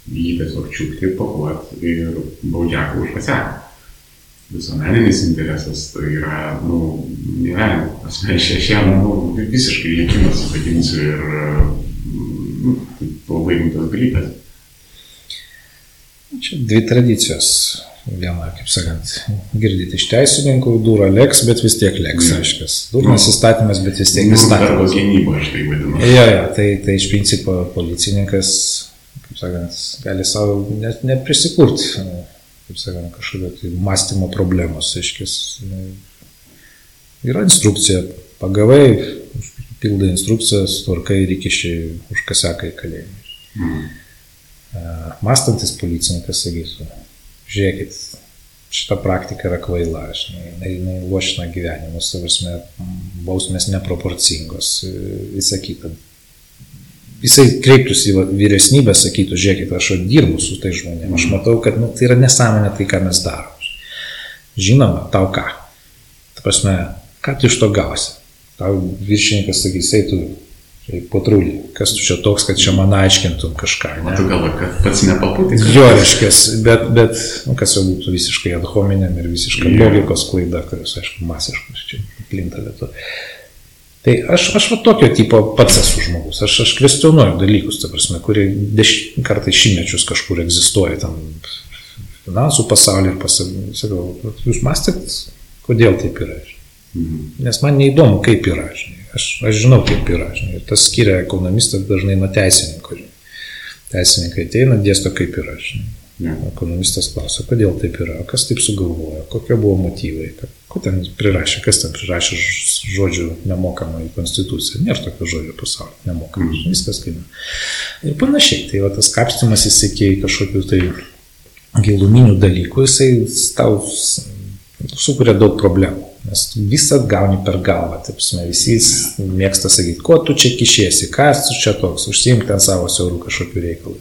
jį tiesiog čiūkti, pakuot ir baudžiaką už paseką. Visuomeninis interesas tai yra, nu, ne, aš šiam, nu, visiškai likimas įpatinsiu ir, nu, tai labai rimtas dalykas. Čia dvi tradicijos. Viena, kaip sakant, girdite iš teisininkų, dūra leks, bet vis tiek leks, mm. aiškas. Dūras įstatymas, bet vis tiek įstatymas. Darbo gynyba, aš tai vadinu. Jo, jo, tai, tai iš principo policininkas, kaip sakant, gali savo net neprisikurti, kaip sakant, kažkokio tai mąstymo problemos, aiškis. Yra instrukcija, pagavai, pildai instrukcijas, tvarkai ir įkišiai už kaseką į kalėjimą. Mm mąstantis policininkas sakytų, žiūrėkit, šita praktika yra kvaila, jinai, lošina gyvenimus, savrasme, bausmės neproporcingos, visą kitą. Jisai kreiptųsi į vyresnybę, sakytų, žiūrėkit, aš dirbu su tai žmonėmis, aš matau, kad nu, tai yra nesąmonė tai, ką mes darome. Žinoma, tau ką? Ta prasme, ką tu iš to gausi? Tau viršininkas sakys, eik tu patrulį. Kas tu čia toks, kad čia man aiškintum kažką. Ne? Tu galvoji, kad pats nepapūtai. Jo, reiškia, bet, bet nu, kas jau būtų visiškai ad hominem ir visiškai yeah. logikos klaida, kurios, aišku, masiškos čia plinta lietu. Tai aš, aš va tokio tipo pats esu žmogus. Aš, aš kvestionuoju dalykus, ta prasme, kurie deš, kartais šimtmečius kažkur egzistuoja tam finansų pasaulyje ir pasaulyje. Sakau, jūs mąstėt, kodėl taip yra? Mhm. Nes man neįdomu, kaip yra. Žinai. Aš, aš žinau, kaip yra. Žinai, ir tas skiria ekonomistas dažnai nuo teisininko. Žinai. Teisininkai ateina, dėsto, kaip yra. Žinai. Ja. Ekonomistas klausia, kodėl taip yra, kas taip sugalvojo, kokie buvo motyvai, ko ten prirašė, kas ten prirašė žodžių nemokamą į konstituciją. Nėra tokio žodžio pasaulyje, nemokamai, mm. viskas kaina. Ir panašiai, tai va tas kapstimas įsikėjai kažkokiu tai giluminių dalykų, jisai tau sukuria daug problemų. Nes visą gauni per galvą, taip prasme, visi mėgsta sakyti, ko tu čia kišiesi, kas tu čia toks, užsiimk ten savo siaurų kažkokiu reikalu.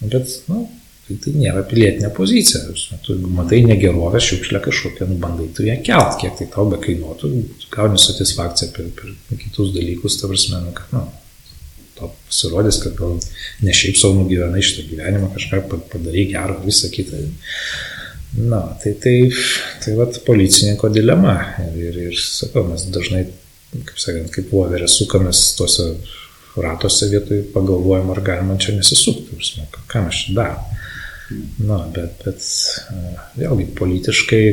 Bet, na, nu, tai, tai nėra pilietinė pozicija. Tu matai negerovę, šiukšlę kažkokią, nu, bandai tu ją kelt, kiek tai tau be kainuotų, gauni satisfakciją per, per kitus dalykus, ta prasme, nu, kad, nu, to pasirodys, kad gal ne šiaip savo nugyvenai šitą gyvenimą, kažką padarai gerą, visą kitą. Na, tai tai, tai vat policininko dilema. Ir, ir, ir sakau, mes dažnai, kaip sakant, kaip voverė sukamės tuose ratuose vietoj pagalvojam, ar galima čia nesisukti. Ką mes čia darom? Na, bet, bet vėlgi politiškai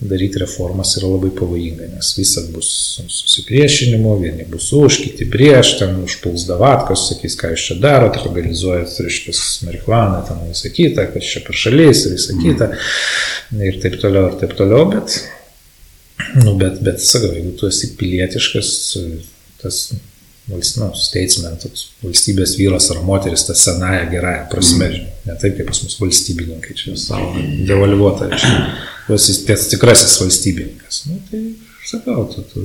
daryti reformas yra labai pavojinga, nes visat bus susipriešinimo, vieni bus už, kiti prieš, ten užpuls davatkos, sakys, ką jūs čia darote, organizuojat, reiškia, marihuaną, ten visą kitą, kas čia per šalis ir visą kitą, ir taip toliau, ir taip toliau, bet, nu, bet, bet sakau, jeigu tu esi pilietiškas, tas nu, statesman, toks valstybės vyras ar moteris, ta senaja gerąją prasme, mm. ne taip kaip pas mus valstybininkai, čia savo devalvuota, čia tas tikrasis valstybininkas. Nu, tai sakau, tu, tu,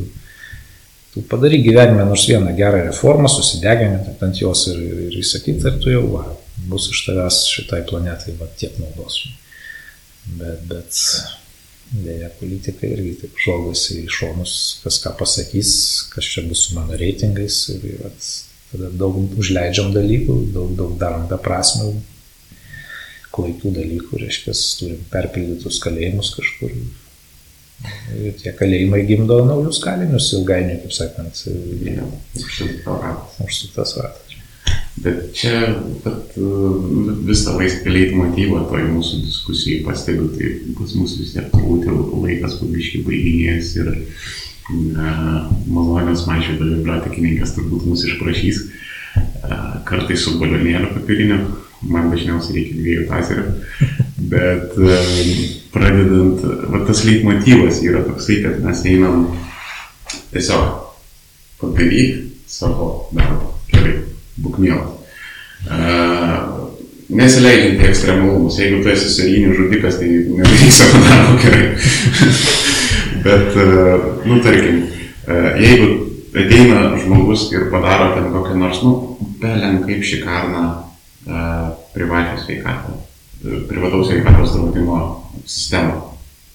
tu padary gyvenime nors vieną gerą reformą, susidegini ant jos ir, ir įsakyti, ir tu jau va, bus iš tavęs šitai planetai va, tiek naudos. Bet, bet dėja politikai irgi taip žvalgosi į šonus, kas ką pasakys, kas čia bus su mano reitingais ir, ir at, tada daug užleidžiam dalykų, daug, daug darom beprasmių klaidų dalykų, reiškia, turim perpildytus kalėjimus kažkur. Ir tie kalėjimai gimdo naujus kalinius ilgainiui, kaip sakant, Ja, užsuktas ratas. Bet čia bet, uh, visą leitmotyvą toj mūsų diskusijai pastebiu, tai pas mus vis tiek turbūt laikas pabiškai baiginėjęs ir malonios mažio bibliotekininkės turbūt mūsų išprašys. Uh, kartais su balionėliu papiriniu, man dažniausiai reikia dviejų taserių. Bet pradedant, va, tas leitmotyvas yra toksai, kad mes einam tiesiog padaryk savo darbą. Gerai, būk mielas. Uh, nesileidžiant į ekstremalumus. Jeigu tu esi serijinių žudikas, tai nedaryk savo darbo gerai. Bet, uh, nu, tarkim, uh, jeigu ateina žmogus ir padaro ten kokią nors, nu, belen kaip šikarną uh, privačią sveikatą, uh, privataus sveikatos draudimo sistemą.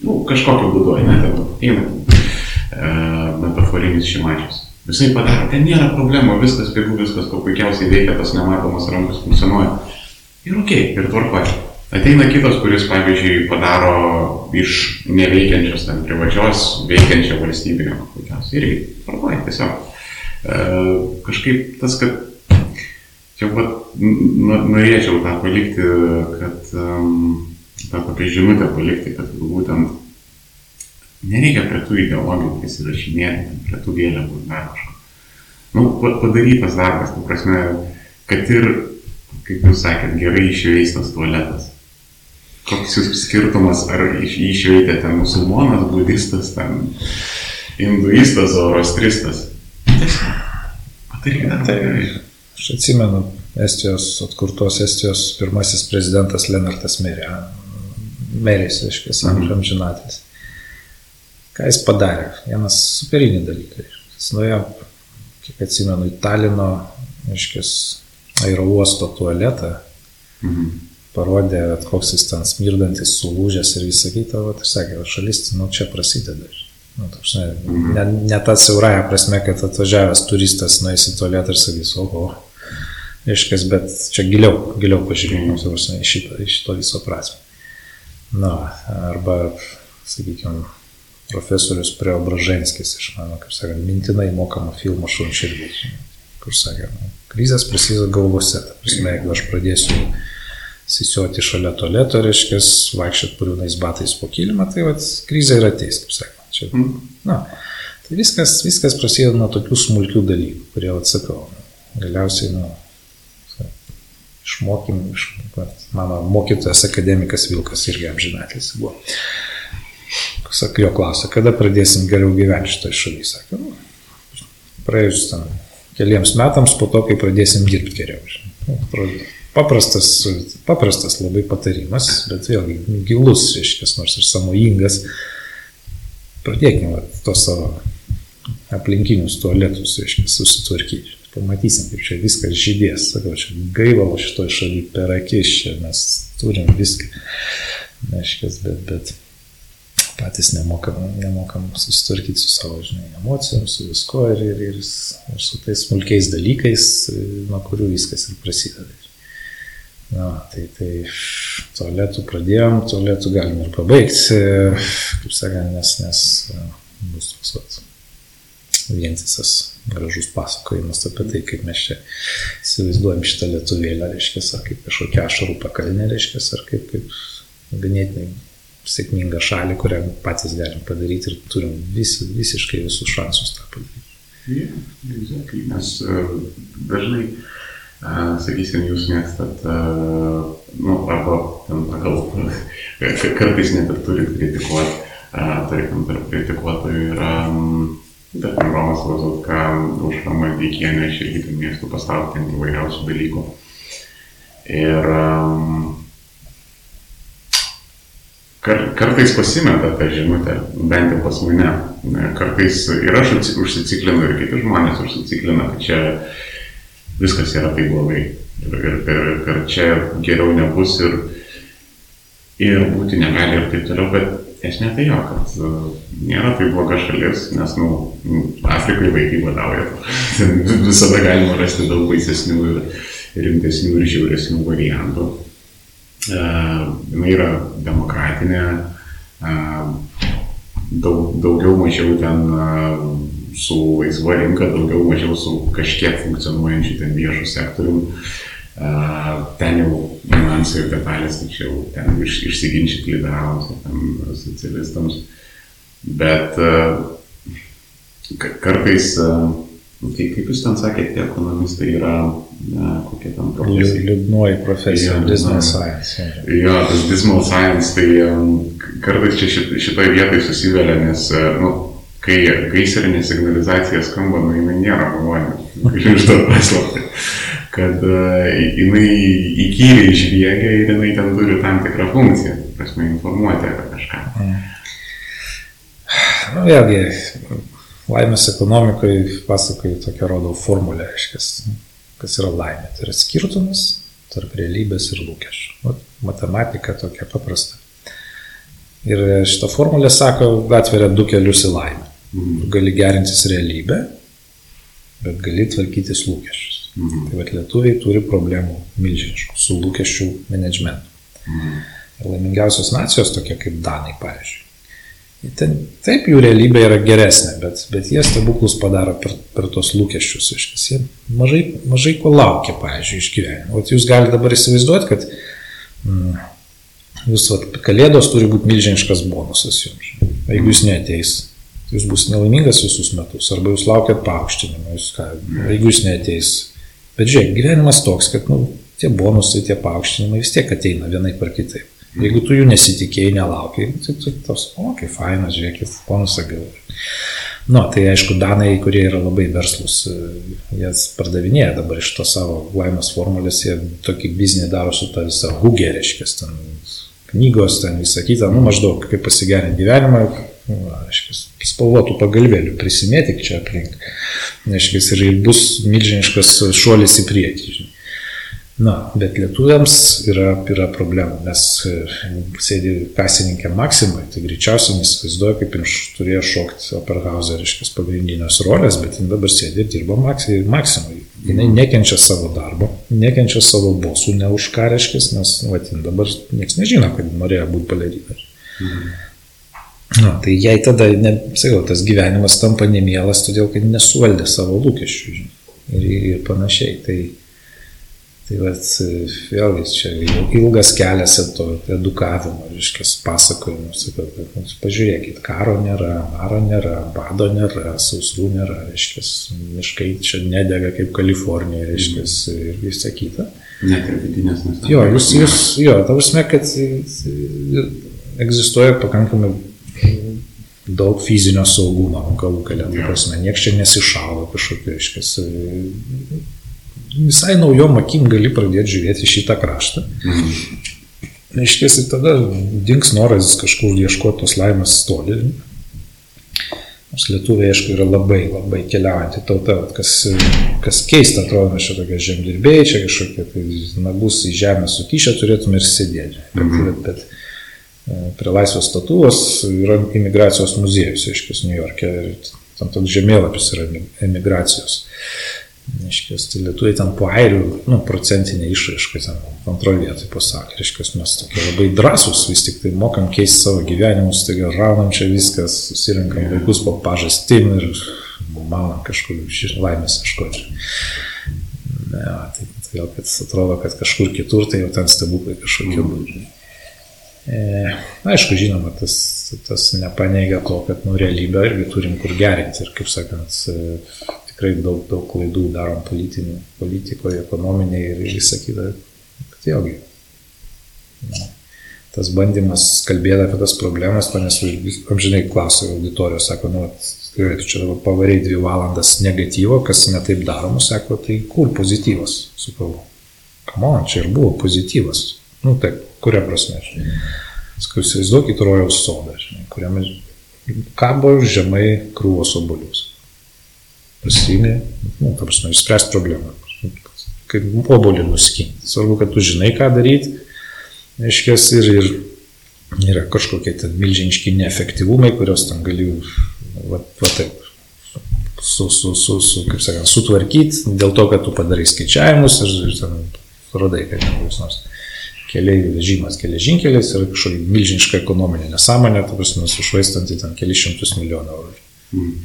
Nu, kažkokiu būdu, ne, ten ateina uh, metaforinis šimačius. Visai padarė, ten nėra problemų, viskas pigu, viskas kuo puikiausiai veikia, tas nematomas rankos funkcionuoja. Ir ok, ir tvarkoja. Ateina kitas, kuris, pavyzdžiui, padaro iš neveikiančios, ten privačios, veikiančią valstybinę, puikiausiai. Irgi tvarkoja tiesiog. E, kažkaip tas, kad čia pat norėčiau tą palikti, kad um, tą tokią žinutę palikti, kad būtent Nereikia prie tų ideologijų prisirašinėti, prie tų vėliavų dar kažko. Nu, padarytas darbas, tu prasme, kad ir, kaip jūs sakėt, gerai išveistas tualetas. Koks jūs skirtumas, ar išveitė ten musulmonas, budistas, ten hinduistas, orostristas. Padarykite tai. Aš atsimenu, Estijos, atkurtos Estijos pirmasis prezidentas Lenartas Merė. Merės, reiškia. Mhm ką jis padarė. Vienas superinį dalyką. Jis nuėjo, kiek atsimenu, į Talino, aiškės, aerouosto tualetą, mhm. parodė, koks jis ten smirdantis, sulūžęs ir visą kitą, va, ir sakė, šalis, nu čia prasideda. Nu, toks, ne, mhm. ne, ne ta siauraja prasme, kad atvažiavęs turistas nueis į tualetą ir sakys, oho, aiškės, bet čia giliau, giliau pažiūrėjau, mhm. iš šito, šito viso prasme. Na, arba, sakykime, profesorius Preobraženskis iš mano, kaip sakant, mintinai mokamo filmo Šunširdis, kur sakė, nu, krizės prasideda galvose. Ta prasme, jeigu aš pradėsiu sisioti šalia toleto, reiškia, vaikščiot puriūnais batais po kilimą, tai vat, krizė yra ateis, kaip sakant. Čia, na, tai viskas, viskas prasideda nuo tokių smulkių dalykų, kurie atsakau. Galiausiai, nu, išmokim, iš, mano mokytojas akademikas Vilkas irgi amžinatės buvo. Sak, jo klausia, kada pradėsim geriau gyventi šitoje šalyje. Sakė, nu, praėjus tam keliems metams po to, kai pradėsim dirbti geriau. Paprastas, paprastas labai patarimas, bet vėlgi gilus, reiškia, nors ir samojingas. Pradėkime to savo aplinkinius tualetus, reiškia, susitvarkyti. Pamatysim, kaip čia viskas žydės. Sakau, čia gaivalo šitoje šalyje per akis, čia mes turim viską. Reiškia, bet, bet patys nemokam, nemokam susitvarkyti su savo, žinai, emocijom, su visko ir, ir, ir, ir su tais smulkiais dalykais, nuo kurių viskas ir prasideda. Na, tai, tai tualetų pradėjom, tualetų galim ir pabaigti, kaip sakant, nes, nes bus toks vat, vientisas gražus pasakojimas apie tai, kaip mes čia įsivaizduojam šitą lietuvėlę, reiškia, ar kaip kažkokia ašarų pakalnė, reiškia, ar kaip, kaip ganėtinai sėkmingą šalį, kurią patys galim padaryti ir turim vis, visiškai visus šansus tą padaryti. Yeah, exactly. Nes uh, dažnai, uh, sakysim, jūs mėgstat, uh, nu, arba ten pagal, kartais net ir turit kritikuoti, uh, tarkim, tarp kritikuotojų yra, um, tarkim, Romas Lazotka, Užrama Deikienė, aš irgi ten mėgstu pasaulti įvairiausių dalykų. Ir um, Kar, kartais pasimeta tą žinutę, bent jau pas mane. Kartais ir aš užsiciklinu, ir kiti žmonės užsiciklina, kad čia viskas yra taip blogai. Ir, ir, ir kad čia geriau nebus ir, ir būti negali ir taip toliau. Bet tai jo, kad uh, nėra tai bloga šalis, nes, nu, Afrikai vaikai vadauja. Visada galima rasti daug baisesnių ir rimtesnių ir žiauresnių variantų. Jis yra demokratinė, daug, daugiau mažiau ten su laisva rinka, daugiau mažiau su kažkiek funkcionuojančiu ten viešų sektoriumi. Ten jau niuansai ir detalės, čia jau ten iš, išsiginčyti liberalams ir ten socialistams. Bet kartais Nu, tai kaip jūs ten sakėte, tie ekonomistai yra, na, kokie ten profesija? Liūdnoji profesija, ja, dismal science. Jo, tas dismal science, tai kartais čia šit, šitoje vietoje susivelia, nes, nu, kai gaisrinė signalizacija skamba, nu, jinai nėra malonė, iš to paslapti, kad uh, jinai įkyriai žviegia ir jinai ten turi tam tikrą funkciją, prasme, informuoti apie kažką. Mm. Nu, vėlgi, laimės ekonomikoje pasakoju tokią rodau formulę, reiškia, kas yra laimė. Tai yra skirtumas tarp realybės ir lūkesčių. Matematika tokia paprasta. Ir šitą formulę sako, atveria du kelius į laimę. Mhm. Gali gerintis realybę, bet gali tvarkytis lūkesčius. Mhm. Tai vad lietuviai turi problemų milžiniškų su lūkesčių managementu. Mhm. Ir laimingiausios nacijos, tokie kaip Danai, pavyzdžiui, Ten, taip, jų realybė yra geresnė, bet, bet jie stebuklus padaro per, per tos lūkesčius. Iškis. Jie mažai, mažai ko laukia, pavyzdžiui, iš gyvenimo. O jūs galite dabar įsivaizduoti, kad mm, jūs, vat, kalėdos turi būti milžiniškas bonusas jums. Jeigu jūs neteis, jūs bus nelaimingas visus metus, arba jūs laukiat paaukštinimo, jūs ką, jeigu jūs neteis. Bet žiūrėk, gyvenimas toks, kad nu, tie bonusai, tie paaukštinimai vis tiek ateina vienai par kitaip. Jeigu tu jų nesitikėjai, nelaukiai, tai tu tos, o, kaip fainas, žiūrėkit, bonusą gavau. Nu, tai aišku, danai, kurie yra labai verslus, jie pardavinėja dabar iš to savo laimės formulės, jie tokį biznį daro su ta visa hugė, reiškia, ten knygos, ten visą kitą, nu, maždaug kaip pasigerinti gyvenimą, reiškia, spalvotų pagalvėlių prisimėtik čia aplink, reiškia, ir bus milžiniškas šuolis į priekį. Žinai. Na, bet lietuviams yra, yra problemų, nes e, sėdi kasininkė Maksimai, tai greičiausiai nesivaizduoja, kaip jis turėjo šokti Operhauser, reiškia, pagrindinės rolės, bet jis dabar sėdi ir dirba Maksimai. Jis nekenčia savo darbo, nekenčia savo bosų, ne už ką reiškia, nes, va, dabar niekas nežino, kad norėjo būti balerina. Mhm. Na, tai jai tada, ne, sakau, tas gyvenimas tampa nemielas, todėl kad nesuvaldė savo lūkesčių žinai, ir, ir panašiai. Tai, Tai vat, vėlgi čia ilgas kelias to edukavimo, reiškia, pasakojimo, sakau, kad nu, pažiūrėkit, karo nėra, maro nėra, bado nėra, sausrų nėra, reiškia, miškai čia nedega kaip Kalifornija, reiškia, mm. ir visą kitą. Net ir vidinės nuostatos. Jo, jūs, jūs, jo, ta prasme, kad egzistuoja pakankamai daug fizinio saugumo, galų galę, ta prasme, niekas čia nesišalo kažkokiu, reiškia, visai naujom akim gali pradėti žiūrėti šitą kraštą. Mhm. Išties ir tada dinks noras kažkur ieškoti tos laimės toli. Nors lietuviai, aišku, yra labai, labai keliaujantį tautą, kas, kas keista, atrodo, mes čia tokie žemdirbėjai, čia kažkokie tai nagus į žemę sukišę turėtume ir sėdėti. Bet, mhm. bet, bet e, prie laisvės statuvos yra imigracijos muziejus, aiškiai, New York'e ir tam toks žemėlapis yra emigracijos. Reiškia, tai lietuviai ten po airių, nu, procentinė išraiška ten antroje vietoje pasakė. Reiškia, mes tokie labai drąsūs, vis tik tai mokam keisti savo gyvenimus, taigi raunam čia viskas, susirinkam vaikus po pažastim ir manom kažkur laimės ieškoti. Ne, tai todėl, kad atrodo, kad kažkur kitur tai jau ten stebuklai kažkokie mm. E, aišku, žinoma, tas, tas nepaneigia to, kad nu, realybę irgi turim kur gerinti ir, kaip sakant, tikrai daug, daug klaidų darom politikoje, ekonominėje ir visą kitą. Bet vėlgi, na, tas bandymas kalbėti apie tas problemas, nes amžinai klausia auditorijos, sako, nu, gerai, tu čia dabar pavariai dvi valandas negatyvo, kas netaip daroma, sako, tai kur pozityvas, sakau, kamon, čia ir buvo pozityvas. Nu taip, kuria prasme, žinai. Sakau, įsivaizduokit rojaus sodą, žinai, kuriame kabo žemai krūvos obolius pasiimi, nu, ta prasme, išspręsti problemą. Kaip obolį nuskinti. Svarbu, kad tu žinai, ką daryti. Aiškės ir, ir yra kažkokie ten milžiniški neefektyvumai, kuriuos ten gali, va, va taip, su, su, su, su, kaip sakant, sutvarkyti, dėl to, kad tu padarai skaičiavimus ir, ir ten radai, kad koks nors keliai vežimas geležinkeliais yra kažkokia milžiniška ekonominė nesąmonė, ta prasme, sušvaistanti ten kelius šimtus milijonų eurų. Mm.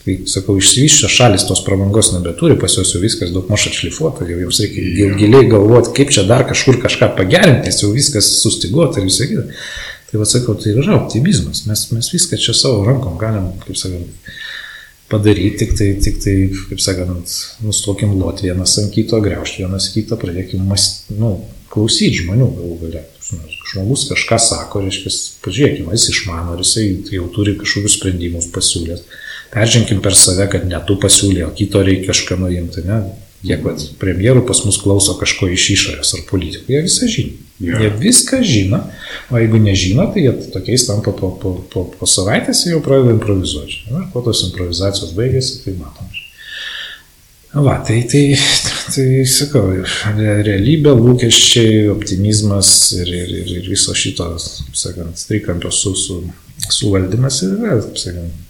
Tai, sakau, išsivyščios šalis tos prabangos nebeturi, pas juos jau viskas daug maž atšlifuota, jau jiems reikia yeah. giliai galvoti, kaip čia dar kažkur kažką pagerinti, nes jau viskas sustiguota ir visą kitą. Tai vad sakau, tai yra optimizmas, mes, mes viską čia savo rankom galim, kaip sakant, padaryti, tik tai, tik tai kaip sakant, nustokim lot vienas ant kito, greušti vienas kitą, pradėkim mąstyti, nu, klausyti žmonių galų galia. Žmogus kažką sako, reiškia, pažiūrėkime, jis išmano, jisai jau turi kažkokius sprendimus pasiūlęs. Peržengim per save, kad ne tu pasiūlė, o kito reikia kažką nuimti, ne? Kiek vat, premjerų pas mus klauso kažko iš išorės ar politikų, jie visą žino. Yeah. Jie viską žino, o jeigu nežino, tai jie tokiais tampa po, po, po, po savaitės jau pradeda improvizuoti. Ir po tos improvizacijos baigėsi, tai matom. Va, tai, tai, tai sakau, realybė, lūkesčiai, optimizmas ir, ir, ir, ir viso šito, sakant, trikampio su, su, suvaldymas ir sakant,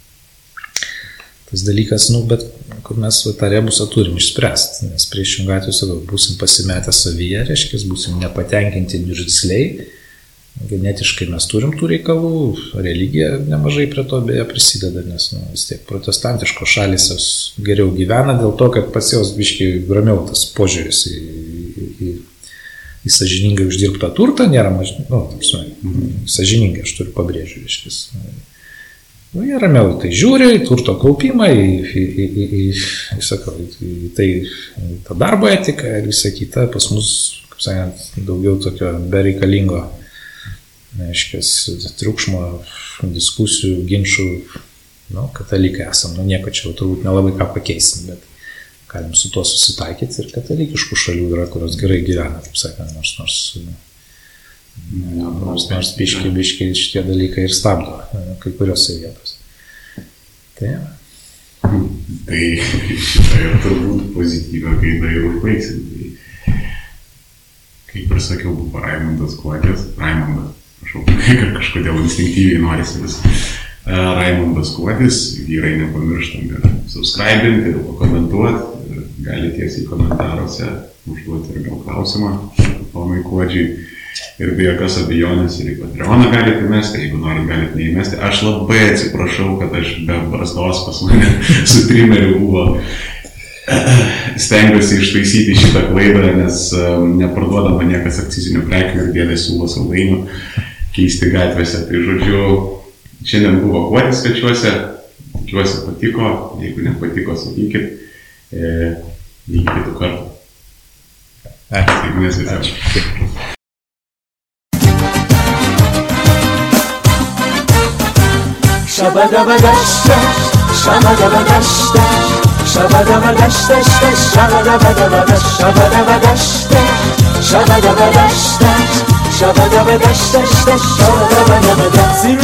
tas dalykas, nu, bet kur mes tą rebusą turim išspręsti, nes priešingų atveju, sakau, būsim pasimetę savyje, reiškia, būsim nepatenkinti niurzliai genetiškai mes turim tų reikalų, religija nemažai prie to beje prisideda, nes nu, vis tiek protestantiškos šalis jos geriau gyvena dėl to, kad pas jos biškiai ramiau tas požiūris į, į, į sažiningai uždirbtą turtą nėra mažai, nu, sažiningai aš turiu pabrėžiu, reiškis. Nu, jie ramiau tai žiūri, į turto kaupimą, į, į, į, į, į, į, sakau, į tai į tą darbo etiką ir visą kitą, pas mus, kaip sakant, daugiau tokio bereikalingo reiškia, triukšmo, diskusijų, ginčių, nu, katalikai esam, nu, nieko čia turbūt nelabai ką pakeisim, bet galim su tuo susitaikyti ir katalikiškų šalių yra, kurios gerai gyvena, taip sakant, nors, nors, nors, nors biškiai, biškiai šitie dalykai ir stabdo kai kuriuose vietose. Tai, tai šitą ir turbūt pozityvą gaidą ir užbaigsim. Tai, kaip ir sakiau, buvo Raimondas Kuokės, Raimondas kažkodėl instinktyviai norisi vis. E, Raimondas Kuodis, vyrai nepamirštam ir subscribinti, ir pakomentuoti, gali tiesiai komentaruose užduoti ir gal klausimą ponui Kuodžiui. Ir be jokios abejonės ir į Patreoną galite mesti, jeigu norit galite neįmesti. Aš labai atsiprašau, kad aš be brastos pas mane su trimeriu buvo stengiuosi ištaisyti šitą klaidą, nes um, neparduodama niekas akcizinių prekių ir dėdė siūlo saldainių keisti gatvėse. Tai žodžiu, šiandien buvo kuodis svečiuose, tikiuosi patiko, jeigu nepatiko, sakykit, e, iki kitų kartų. Ačiū, شبا دبا دشت شبا دبا دشت شبا دبا دشت شبا دبا دبا دشت شبا دبا دشت شبا دبا دشت شبا دبا دشت دشت دشت شبه دبه دشت